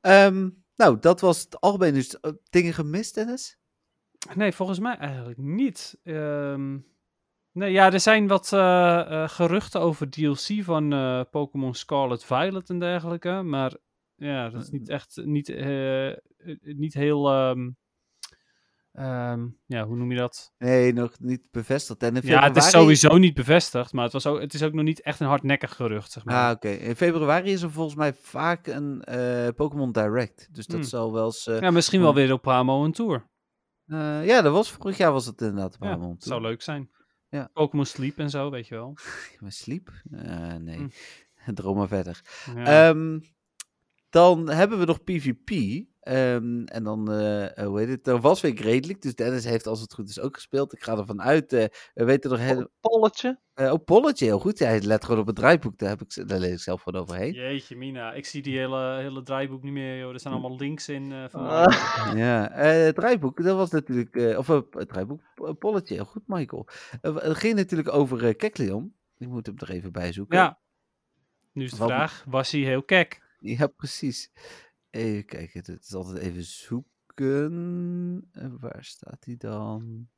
Ehm, nou, dat was het algemeen. Dus eh, dingen gemist, Dennis? Nee, volgens mij eigenlijk niet. Ehm, nee, ja, er zijn wat eh, eh, geruchten over DLC van Pokémon Scarlet Violet en dergelijke. Maar ja, dat is niet echt, niet, niet heel, ehm, ehm, ja, hoe noem je dat? Nee, nog niet bevestigd. En in Ja, het is sowieso niet bevestigd, maar het, was ook, het is ook nog niet echt een hardnekkig gerucht, zeg maar. Ah, oké. In februari is er volgens mij vaak een eh, Pokémon Direct. Dus dat Hmm. zal wel eens... eh, ja, misschien wel weer op Pramo een tour. eh, ja, dat was vorig jaar was het inderdaad. Ja, Paramount. het zou leuk zijn. Ja. Pokémon Sleep en zo, weet je wel. Sleep? Nee. Hm. Droom maar verder. Ja. Ehm, dan hebben we nog PvP. Ehm, en dan, eh, eh, hoe heet het? Er was weer League. Dus Dennis heeft als het goed is ook gespeeld. Ik ga ervan uit. eh, we weten nog heel. Polletje. eh oh, Polletje, heel goed. Hij let gewoon op het draaiboek. Daar, heb ik, daar lees ik zelf gewoon overheen. Jeetje, Mina. Ik zie die hele, hele draaiboek niet meer, joh. Er staan allemaal links in. eh, van Ah. Ja, eh, het draaiboek, dat was natuurlijk. eh, of het draaiboek, Polletje, heel goed, Michael. Het ging natuurlijk over Kekleon. Ik moet hem er even bij zoeken. Ja. Nu is de Wat- vraag, was hij heel kek? Ja, precies. Even kijken, het is altijd even zoeken. Eh, waar staat hij dan?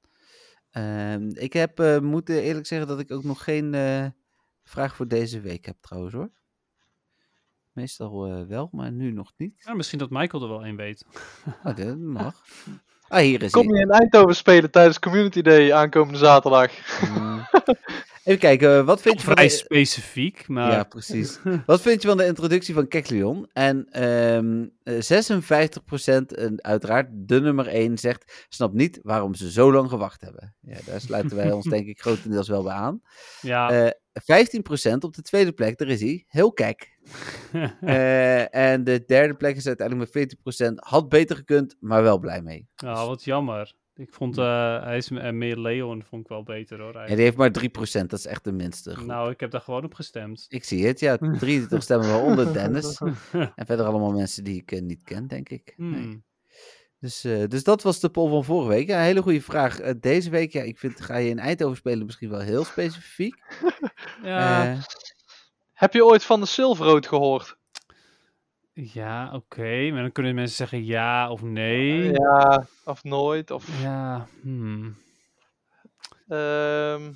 Ehm, ik heb eh, moeten eerlijk zeggen dat ik ook nog geen eh, vraag voor deze week heb trouwens hoor. Meestal eh, wel, maar nu nog niet. Ja, misschien dat Michael er wel een weet. Oh, dat mag. Ah, hier is Kom hij. je in Eindhoven spelen tijdens Community Day aankomende zaterdag? Mm. Even kijken, eh, wat vind je van Vrij specifiek, maar... Ja, precies. Wat vind je van de introductie van Kekleon? En ehm eh, 56% en uiteraard de nummer 1 zegt, snapt niet waarom ze zo lang gewacht hebben. Ja, daar sluiten wij ons denk ik grotendeels wel bij aan. ja. Eh 15% op de tweede plek, daar is hij, heel. Eh, en de derde plek is uiteindelijk met 14%, had beter gekund, maar wel blij mee. Ja, wat jammer. Ik vond, eh, hij is eh, meer Leon, vond ik wel beter hoor. En die heeft maar 3%, dat is echt de minste groep. Nou, ik heb daar gewoon op gestemd. Ik zie het, ja, 23% stemmen waaronder Dennis. En verder allemaal mensen die ik eh, niet ken, denk ik. Nee. Hmm. Dus, eh, dus dat was de poll van vorige week. Ja, een hele goede vraag. Deze week, ja, ik vind, ga je in Eindhoven spelen misschien wel heel specifiek. Ja, Heb je ooit van de Silverroad gehoord? Ja oké. Maar dan kunnen mensen zeggen ja of nee. Ja, of nooit. Of, Ja, hmm. ehm,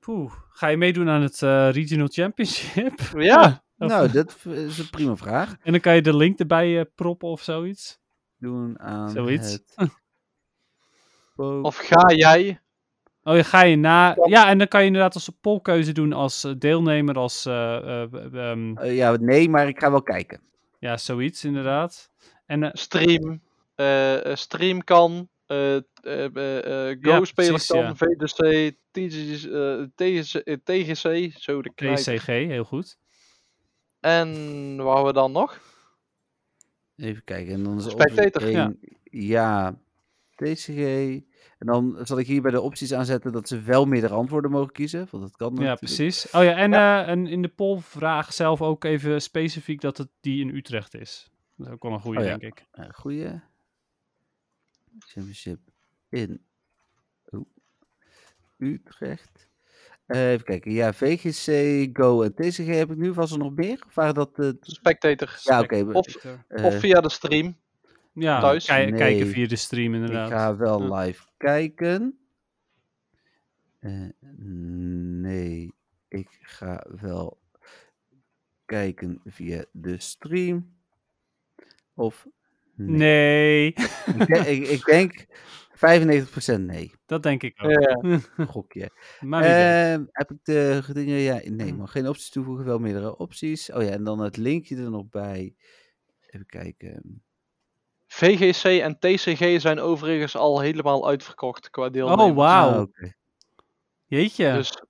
Poeh. Ga je meedoen aan het eh, Regional Championship? ja, Of- nou, dat is een prima vraag. En dan kan je de link erbij eh, proppen of zoiets. Doen aan Zoiets. het... of ga jij? Oh, ja, ga je na... Ja. En dan kan je inderdaad als polkeuze doen als eh, deelnemer, als... eh, eh, ehm, Eh, ja, nee, maar ik ga wel kijken. Ja, zoiets inderdaad. En eh, Stream. eh, eh, stream kan. Go-spelers kan. VDC. TGC. Zo de. TCG, heel goed. En waar hebben we dan nog? Even kijken. En dan is Spectator, ja. één- ja, TCG. En dan zal ik hier bij de opties aanzetten dat ze wel meerdere antwoorden mogen kiezen. Want dat kan Ja, natuurlijk. precies. Oh ja, en, eh, en in de poll vraag zelf ook even specifiek dat het die in Utrecht is. Dat is ook wel een goede, Oh ja. denk ik. Uh, goeie. Championship in oeh, Utrecht. Eh, even kijken. Ja, VGC, Go en TCG heb ik nu. Was er nog meer? Of waren dat de... Spectator. Ja, oké. Of, eh, of via de stream. Ja, thuis? kij- Nee. kijken via de stream ik inderdaad. ga wel Ja. live kijken. Eh, nee, ik ga wel kijken via de stream. Of nee. Nee, Ik, denk- ik, ik denk 95% nee. dat denk ik ook. Ja. Gokje. maar. Ehm, heb ik de dingen? Ja, nee, Hm. maar geen opties toevoegen, wel meerdere opties. Oh ja, en dan het linkje er nog bij. Even kijken. VGC en TCG zijn overigens al helemaal uitverkocht qua deelnemers. Oh, wauw. Ah, oké. Jeetje. Dus,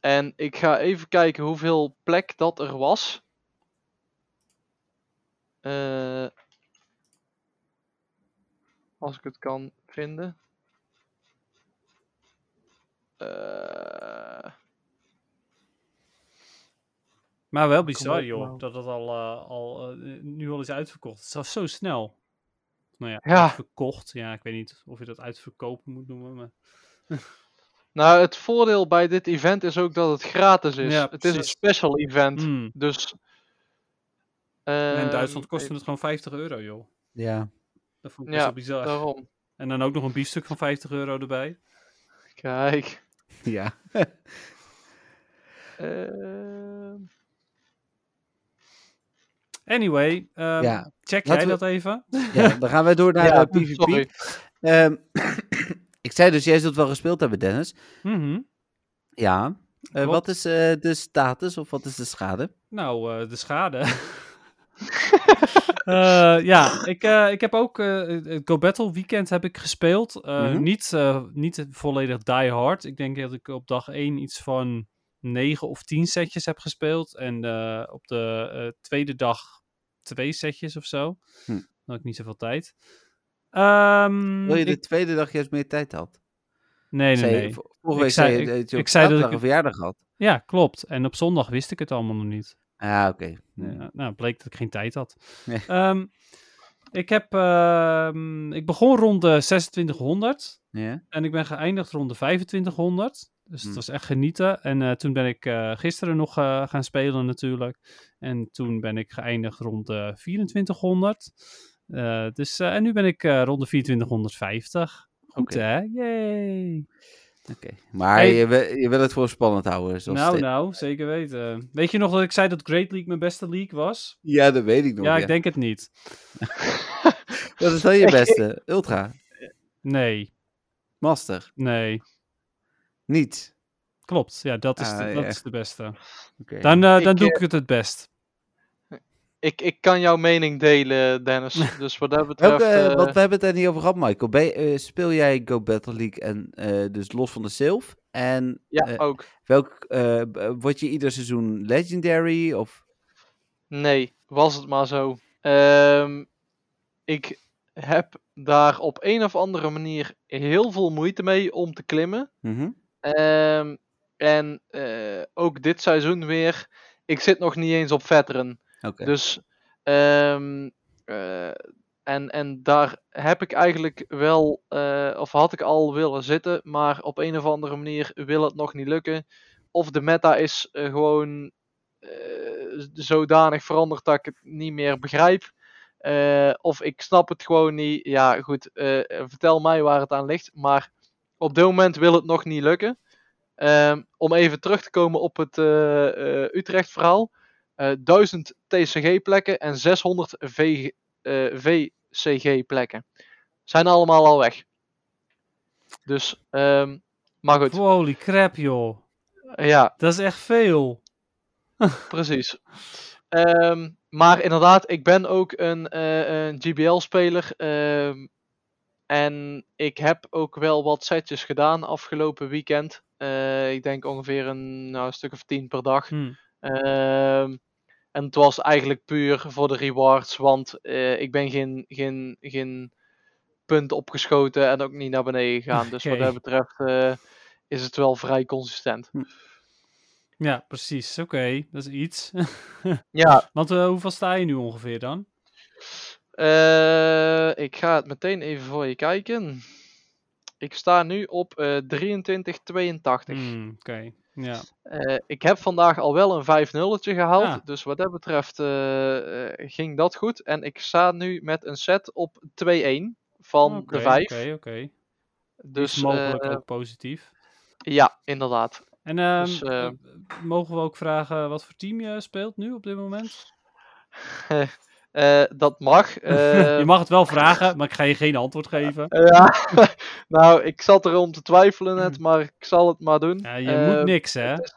en ik ga even kijken hoeveel plek dat er was. Eh, als ik het kan vinden. Eh, maar wel bizar, joh, dat het al, eh, al nu al is uitverkocht. Het is al zo snel. Nou ja, Ja. verkocht. Ja, ik weet niet of je dat uitverkopen moet noemen. Maar... Nou, het voordeel bij dit event is ook dat het gratis is. Ja, het is een special event. Hmm. Dus. In ehm, Duitsland kostte het gewoon 50 euro, joh. Ja. Dat vond ik best Ja, wel bizar. Daarom. En dan ook nog een biefstuk van 50 euro erbij. Kijk. Ja. ehm, Anyway, ehm, Ja. check Laten jij we- dat even? ja, dan gaan wij door naar ja, eh, PvP. sorry. Ehm, ik zei dus, jij zult wel gespeeld hebben, Dennis. Mhm. Ja. Eh, wat is eh, de status of wat is de schade? Nou, eh, de schade. Eh, ja, ik, eh, ik heb ook eh, het Go Battle weekend heb ik gespeeld. Eh, Mhm. niet, eh, niet volledig die hard. Ik denk dat ik op dag 1 iets van 9 of 10 setjes heb gespeeld. En eh, op de eh, tweede dag twee setjes of zo. Hm. Dan had ik niet zoveel tijd. Ehm, Wil je de ik- tweede dag juist meer tijd had? Nee, nee, nee. vo- Vorige week zei- je dat je ik zei dat ik- een verjaardag had. Ja, klopt. En op zondag wist ik het allemaal nog niet. Ah, oké. Ja, nou, bleek dat ik geen tijd had. Nee. Ehm, ik, heb, ehm, ik begon rond de 2600 Ja? en ik ben geëindigd rond de 2500. Dus het Hm. was echt genieten. En eh, toen ben ik eh, gisteren nog eh, gaan spelen natuurlijk. En toen ben ik geëindigd rond de 2400. Eh, dus, en nu ben ik rond de 2450. Goed Oké. hè? Yay! Oké. Maar Hey. je, wil, je wil het voor spannend houden. Zoals Nou, dit. nou, zeker weten. Weet je nog dat ik zei dat Great League mijn beste league was? Ja, dat weet ik nog. ja, Ja, ik denk het niet. Wat is dan je beste? Ultra? Nee, Master? nee. Niet? Klopt, ja, dat is, Ah, de, dat is de beste. Oké. Dan, eh, Ik, dan doe eh, ik het het best. ik, ik kan jouw mening delen, Dennis. Dus wat dat betreft. Welke, eh, eh, want we hebben het er niet over gehad, Michael. Ben eh, speel jij Go Battle League en eh, dus los van de Sylph? En ja, eh, ook. welk, eh, word je ieder seizoen Legendary? Of... Nee, was het maar zo. Ehm, ik heb daar op een of andere manier heel veel moeite mee om te klimmen. Mhm. Ehm, en eh, ook dit seizoen weer. Ik zit nog niet eens op veteran. Dus. ehm, eh, en, en daar heb ik eigenlijk wel. eh, of had ik al willen zitten. Maar op een of andere manier wil het nog niet lukken. Of de meta is gewoon. zodanig veranderd dat ik het niet meer begrijp. Of ik snap het gewoon niet. Ja, goed. vertel mij waar het aan ligt. Maar op dit moment wil het nog niet lukken. Ehm, om even terug te komen op het eh, eh, Utrecht-verhaal. Eh 1000 TCG-plekken en 600 VG, eh, VCG-plekken. Zijn allemaal al weg. Dus, ehm, maar goed. Holy crap, joh. Ja, Dat is echt veel. precies. Ehm, maar inderdaad, ik ben ook een, eh, een GBL-speler. En ik heb ook wel wat setjes gedaan afgelopen weekend. Eh, ik denk ongeveer een, nou, een stuk of 10 per dag. Hm. Ehm, en het was eigenlijk puur voor de rewards, want eh, ik ben geen, geen, geen punt opgeschoten en ook niet naar beneden gegaan. Dus wat dat betreft eh, is het wel vrij consistent. Ja, precies. Oké, dat is iets. Ja, Want eh, hoeveel sta je nu ongeveer dan? Eh, ik ga het meteen even voor je kijken. Ik sta nu op eh 2382. Hm, Oké, ja. Eh, ik heb vandaag al wel een 5 nulletje gehaald. Ah. Dus wat dat betreft ging dat goed. En ik sta nu met een set op 2-1 van de 5. Oké, oké. Dus mogelijk ook positief. ja, inderdaad. En ehm, dus, mogen we ook vragen wat voor team je speelt nu op dit moment? Eh, dat mag. eh, je mag het wel vragen, maar ik ga je geen antwoord geven. ja, nou, ik zat erom te twijfelen net, maar ik zal het maar doen. Ja, je Eh, moet niks, hè? Dat is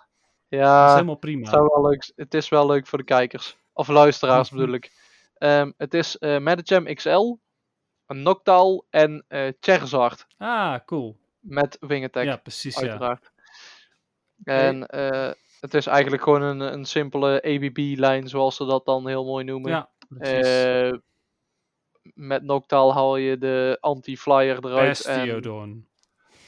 Ja, helemaal prima. het, zou wel leuk, het is wel leuk voor de kijkers. Of luisteraars bedoel ik. Ehm, het is eh Medicham XL, een Noctowl en eh Charizard Ah, cool. met Wing Attack. Ja, precies, ja. uiteraard. En eh, het is eigenlijk gewoon een, een simpele ABB-lijn, zoals ze dat dan heel mooi noemen. Ja, Eh, met Noctowl haal je de anti-flyer eruit. En Bastiodon.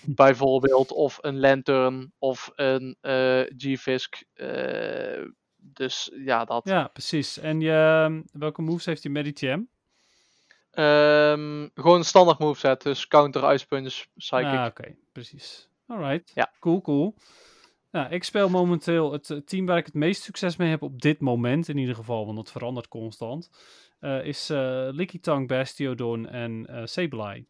bijvoorbeeld of een Lantern of een eh G-Fisk. eh, dus ja, dat. Ja, precies. En je, welke moves heeft die Medicham? Ehm, gewoon een standaard moveset, dus counter, ice punch, psychic. Ah, oké, precies. Alright. Ja. Cool, cool. Nou, ik speel momenteel het eh, team waar ik het meest succes mee heb op dit moment, in ieder geval, want het verandert constant, eh, is eh Licky Tang, Bastiodon en eh Sableye.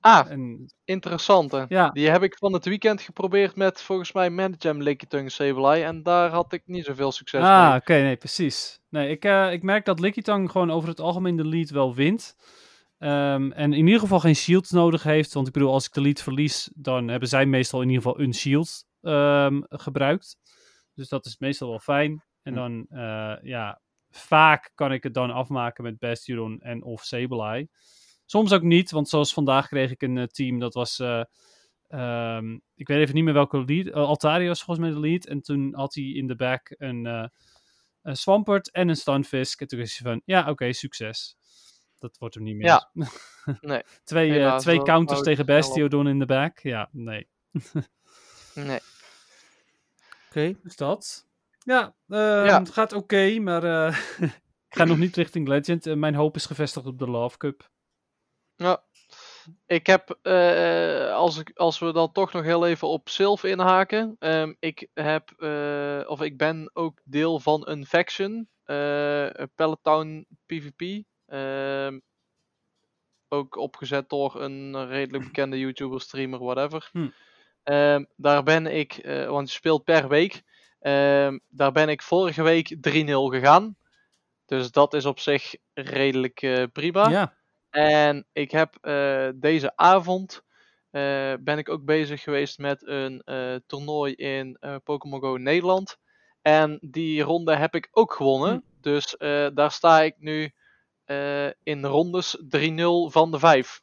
Ah, En interessante. ja, Die heb ik van het weekend geprobeerd met volgens mij Managem Lickitung Sableye. En daar had ik niet zoveel succes ah, mee. oké, nee, precies. Nee, ik, eh, ik merk dat Licky Tang gewoon over het algemeen de lead wel wint. Ehm, en in ieder geval geen shields nodig heeft. Want ik bedoel, als ik de lead verlies, dan hebben zij meestal in ieder geval een shield ehm, gebruikt. Dus dat is meestal wel fijn. En dan, eh, ja, vaak kan ik het dan afmaken met Bastion en of Sableye. Soms ook niet, want zoals vandaag kreeg ik een eh, team, dat was... eh, ehm, ik weet even niet meer welke lead. eh, Altaria was volgens mij de lead. En toen had hij in de back een, een Swampert en een Stunfisk. En toen was hij van, ja, oké, succes. Dat wordt hem niet meer. Ja. Nee, twee, twee counters tegen. Bastiodon in de back. Ja, nee. nee. Oké. Dus dat. Ja, ehm, Ja. het gaat oké, maar eh, ik ga nog niet richting Legend. Eh, mijn hoop is gevestigd op de Love Cup. Ja. Ik heb, eh, als, ik, als we dan toch nog heel even op Sylph inhaken. ehm, ik heb, eh, of ik ben ook deel van een faction. eh Peloton PvP. ehm, ook opgezet door een redelijk bekende YouTuber, streamer, whatever. Hm. Ehm, daar ben ik, eh, want je speelt per week. ehm, daar ben ik vorige week 3-0 gegaan. Dus dat is op zich redelijk eh, prima. Ja, En ik heb eh, deze avond ben ik ook bezig geweest met een toernooi in Pokémon Go Nederland. En die ronde heb ik ook gewonnen. Dus eh, daar sta ik nu in rondes 3-0 van de 5.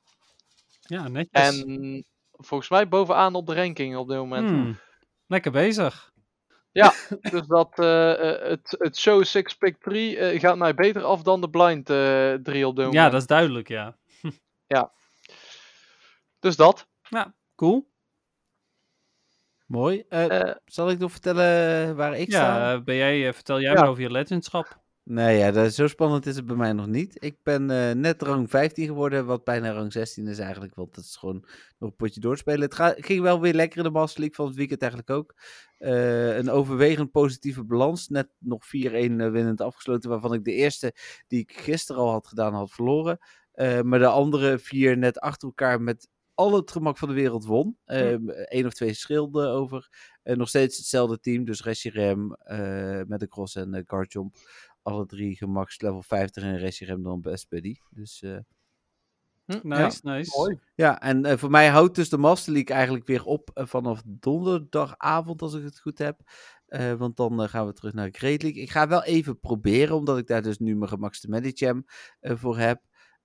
ja netjes. En volgens mij bovenaan op de ranking op dit moment. Hmm, Lekker bezig. Dus dat, eh, eh, het, het show 6 pick 3 eh, gaat mij beter af dan de blind eh 3 op dit moment. Ja, dat is duidelijk, ja. Dus dat. Ja, cool. Mooi. Zal ik nog vertellen waar ik sta? Ja, eh, ben jij, vertel jij Ja. maar over je legendschap. Nee, ja, dat, zo spannend is het bij mij nog niet. Ik ben eh, net rang 15 geworden, wat bijna rang 16 is eigenlijk, want dat is gewoon nog een potje doorspelen. Het ga- ging wel weer lekker in de Master League van het weekend eigenlijk ook. Eh, een overwegend positieve balans, net nog 4-1 eh, winnend afgesloten, waarvan ik de eerste die ik gisteren al had gedaan had verloren. Maar de andere vier net achter elkaar met al het gemak van de wereld won. Eén of twee schilden over. Nog steeds hetzelfde team, dus Rem eh met de cross en uh, Guardjump alle drie gemax level 50 en Resirem dan best buddy. Dus eh, Nice, nice. mooi. ja, en eh, voor mij houdt dus de Master League eigenlijk weer op eh, vanaf donderdagavond, als ik het goed heb. Eh, want dan gaan we terug naar de Great League. Ik ga wel even proberen, omdat ik daar dus nu mijn gemaxte Medicham voor heb.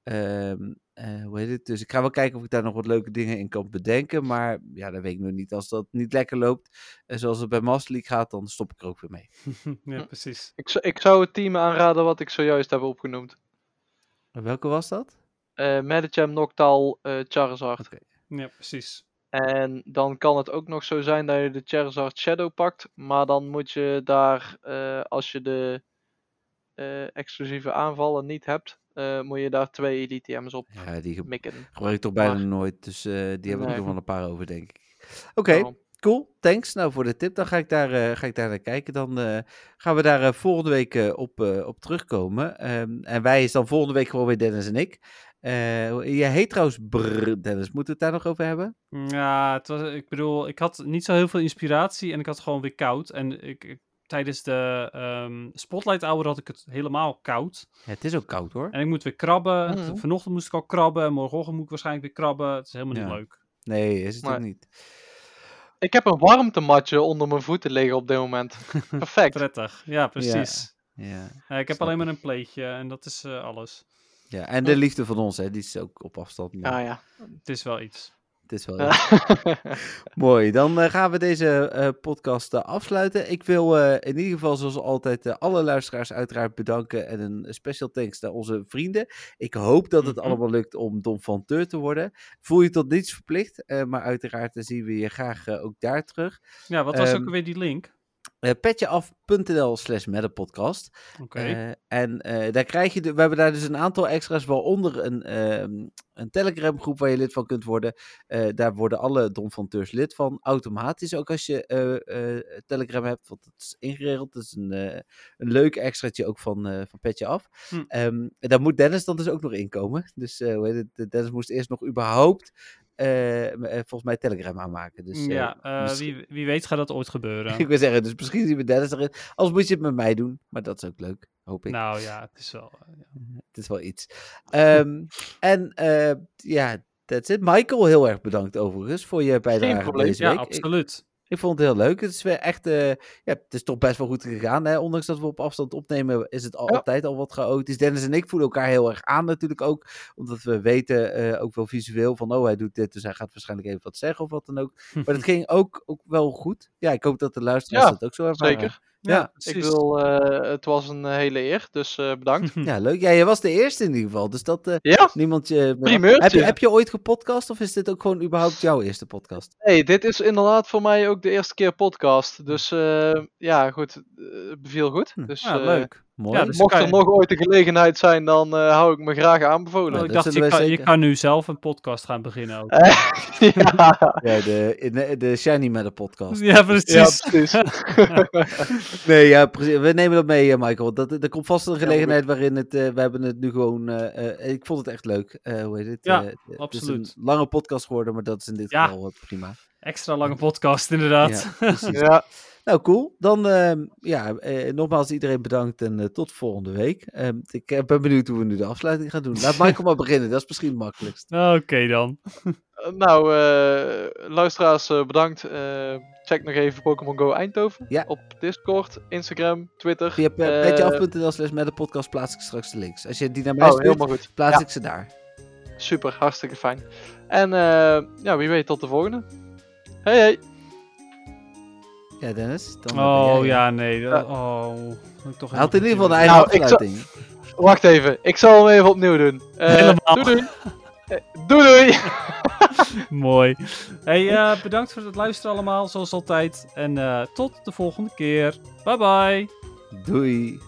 Ehm, eh, hoe heet het? Dus ik ga wel kijken of ik daar nog wat leuke dingen in kan bedenken. Maar ja, dat weet ik nog niet. Als dat niet lekker loopt, en zoals het bij Master League gaat, dan stop ik er ook weer mee. ja, precies. Ik, zou- ik zou het team aanraden wat ik zojuist heb opgenoemd. En welke was dat? Eh Medicham, Noctowl, eh, Charizard. Ja, precies. En dan kan het ook nog zo zijn dat je de Charizard Shadow pakt. Maar dan moet je daar, eh, als je de eh, exclusieve aanvallen niet hebt, eh, moet je daar twee Elite TM's op Ja, die ge- mikken. gebruik ik toch bijna Maar- nooit. Dus eh, die heb ik Nee. nog wel een paar over, denk ik. Oké, cool. Thanks nou voor de tip. Dan ga ik daar, eh, ga ik daar naar kijken. Dan eh, gaan we daar eh, volgende week op, eh, op terugkomen. Ehm, en wij is dan volgende week gewoon weer Dennis en ik. Eh je heet trouwens Brr, Dennis. Moeten we het daar nog over hebben? Ja, het was, ik bedoel, ik had niet zo heel veel inspiratie en ik had gewoon weer koud. En ik, ik- tijdens de ehm, Spotlight Hour had ik het helemaal koud. Ja, het is ook koud hoor. En ik moet weer krabben. Mhm. Vanochtend moest ik al krabben. Morgenochtend moet ik waarschijnlijk weer krabben. Het is helemaal niet leuk. Nee, is het ook niet. Ik heb een warmtematje onder mijn voeten liggen op dit moment. Perfect. Prettig. Ja, precies. Ja. Ja, ik heb snap alleen maar een pleetje en dat is eh, alles. ja, en de liefde van ons, hè, die is ook op afstand. maar Ah ja. Het is wel iets. Het is wel Mooi, dan eh, gaan we deze eh, podcast eh, afsluiten. Ik wil in ieder geval zoals altijd alle luisteraars uiteraard bedanken en een special thanks naar onze vrienden. Ik hoop dat het Mhm. allemaal lukt om Don van Teur te worden. Voel je tot niets verplicht, maar uiteraard zien we je graag ook daar terug. Ja, wat was Ehm, ook alweer die link? Eh, petjeaf.nl slash. Oké. Eh, en eh, daar krijg je, de, we hebben daar dus een aantal extra's, waaronder een, ehm, een Telegram groep waar je lid van kunt worden. Daar worden alle Don van Teurs lid van, automatisch ook als je Telegram hebt, want het is ingeregeld. Het is een, een leuk extraatje ook van, van Petje Af. Hm. Ehm, en daar moet Dennis dan dus ook nog inkomen. Dus hoe heet het? Dennis moest eerst nog überhaupt, volgens mij Telegram aanmaken. Dus, eh, ja, eh, misschien- wie, wie weet gaat dat ooit gebeuren. ik wil zeggen, dus misschien zien we Dennis erin. Anders moet je het met mij doen, maar dat is ook leuk, hoop ik. nou ja, het is wel... eh, ja. Het is wel iets. Ehm, en eh, ja, that's it. Michael, heel erg bedankt overigens voor je bijdrage probleem. deze Ja, week. Ik, absoluut. ik vond het heel leuk. Het is weer echt, eh, ja, het is toch best wel goed gegaan. Hè? Ondanks dat we op afstand opnemen, is het al- Ja. altijd al wat chaotisch. Dennis en ik voelen elkaar heel erg aan natuurlijk ook. Omdat we weten, eh, ook wel visueel, van oh, hij doet dit, dus hij gaat waarschijnlijk even wat zeggen of wat dan ook. Maar dat ging ook, ook wel goed. Ja, ik hoop dat de luisteraars Ja, dat ook zo ervaren. Zeker. Ja, Ik wil, eh, het was een hele eer, dus eh, bedankt. Ja, leuk. Ja, jij was de eerste in ieder geval. Dus dat eh, ja, niemand je... Primeurtje. Heb je, heb je ooit gepodcast of is dit ook gewoon überhaupt jouw eerste podcast? hey, dit is inderdaad voor mij ook de eerste keer podcast. Dus eh, ja, goed, eh, het beviel goed. Hm. Dus, Ja, eh, leuk. Mooi. Ja, dus- mocht er je- nog ooit de gelegenheid zijn, dan eh, hou ik me graag aanbevolen. Nou, ik dat dacht, je kan, je zeker. kan nu zelf een podcast gaan beginnen ook. Eh, ja, Ja, de, de, de Shiny Matter podcast. ja, ja, precies. precies. Nee, ja, precies. We nemen dat mee, eh, Michael. Dat, er komt vast een gelegenheid waarin het... eh, we hebben het nu gewoon... eh, eh, ik vond het echt leuk. Eh, hoe heet het? Ja, Het is absoluut. een lange podcast geworden, maar dat is in dit Ja. geval prima. Extra lange podcast, inderdaad. Ja, precies. ja, Nou, cool. Dan, ehm, ja, eh, nogmaals iedereen bedankt en eh, tot volgende week. Ehm, ik eh, ben benieuwd hoe we nu de afsluiting gaan doen. Laat Michael maar beginnen, dat is misschien het makkelijkst. Oké dan. Nou, eh, luisteraars, bedankt. Eh, check nog even Pokémon Go Eindhoven. Ja. Op Discord, Instagram, Twitter. Via pe- petjeaf.nl slash met de podcast plaats ik straks de links. Als je die naar mij Oh, stuurt, helemaal goed. plaats Ja. ik ze daar. Super, hartstikke fijn. En eh, ja, wie weet tot de volgende. Hey, hey. Ja, Dennis. Dan Oh jij, ja, nee. dat-. Oh, toch Hij had in ieder geval een eigen Nou, afsluiting. Wacht even, ik zal hem even opnieuw doen. Eh, Helemaal. Doei doei. Eh, doei doei. Mooi. Hey, eh, bedankt voor het luisteren allemaal, zoals altijd. En eh, tot de volgende keer. Bye bye. Doei.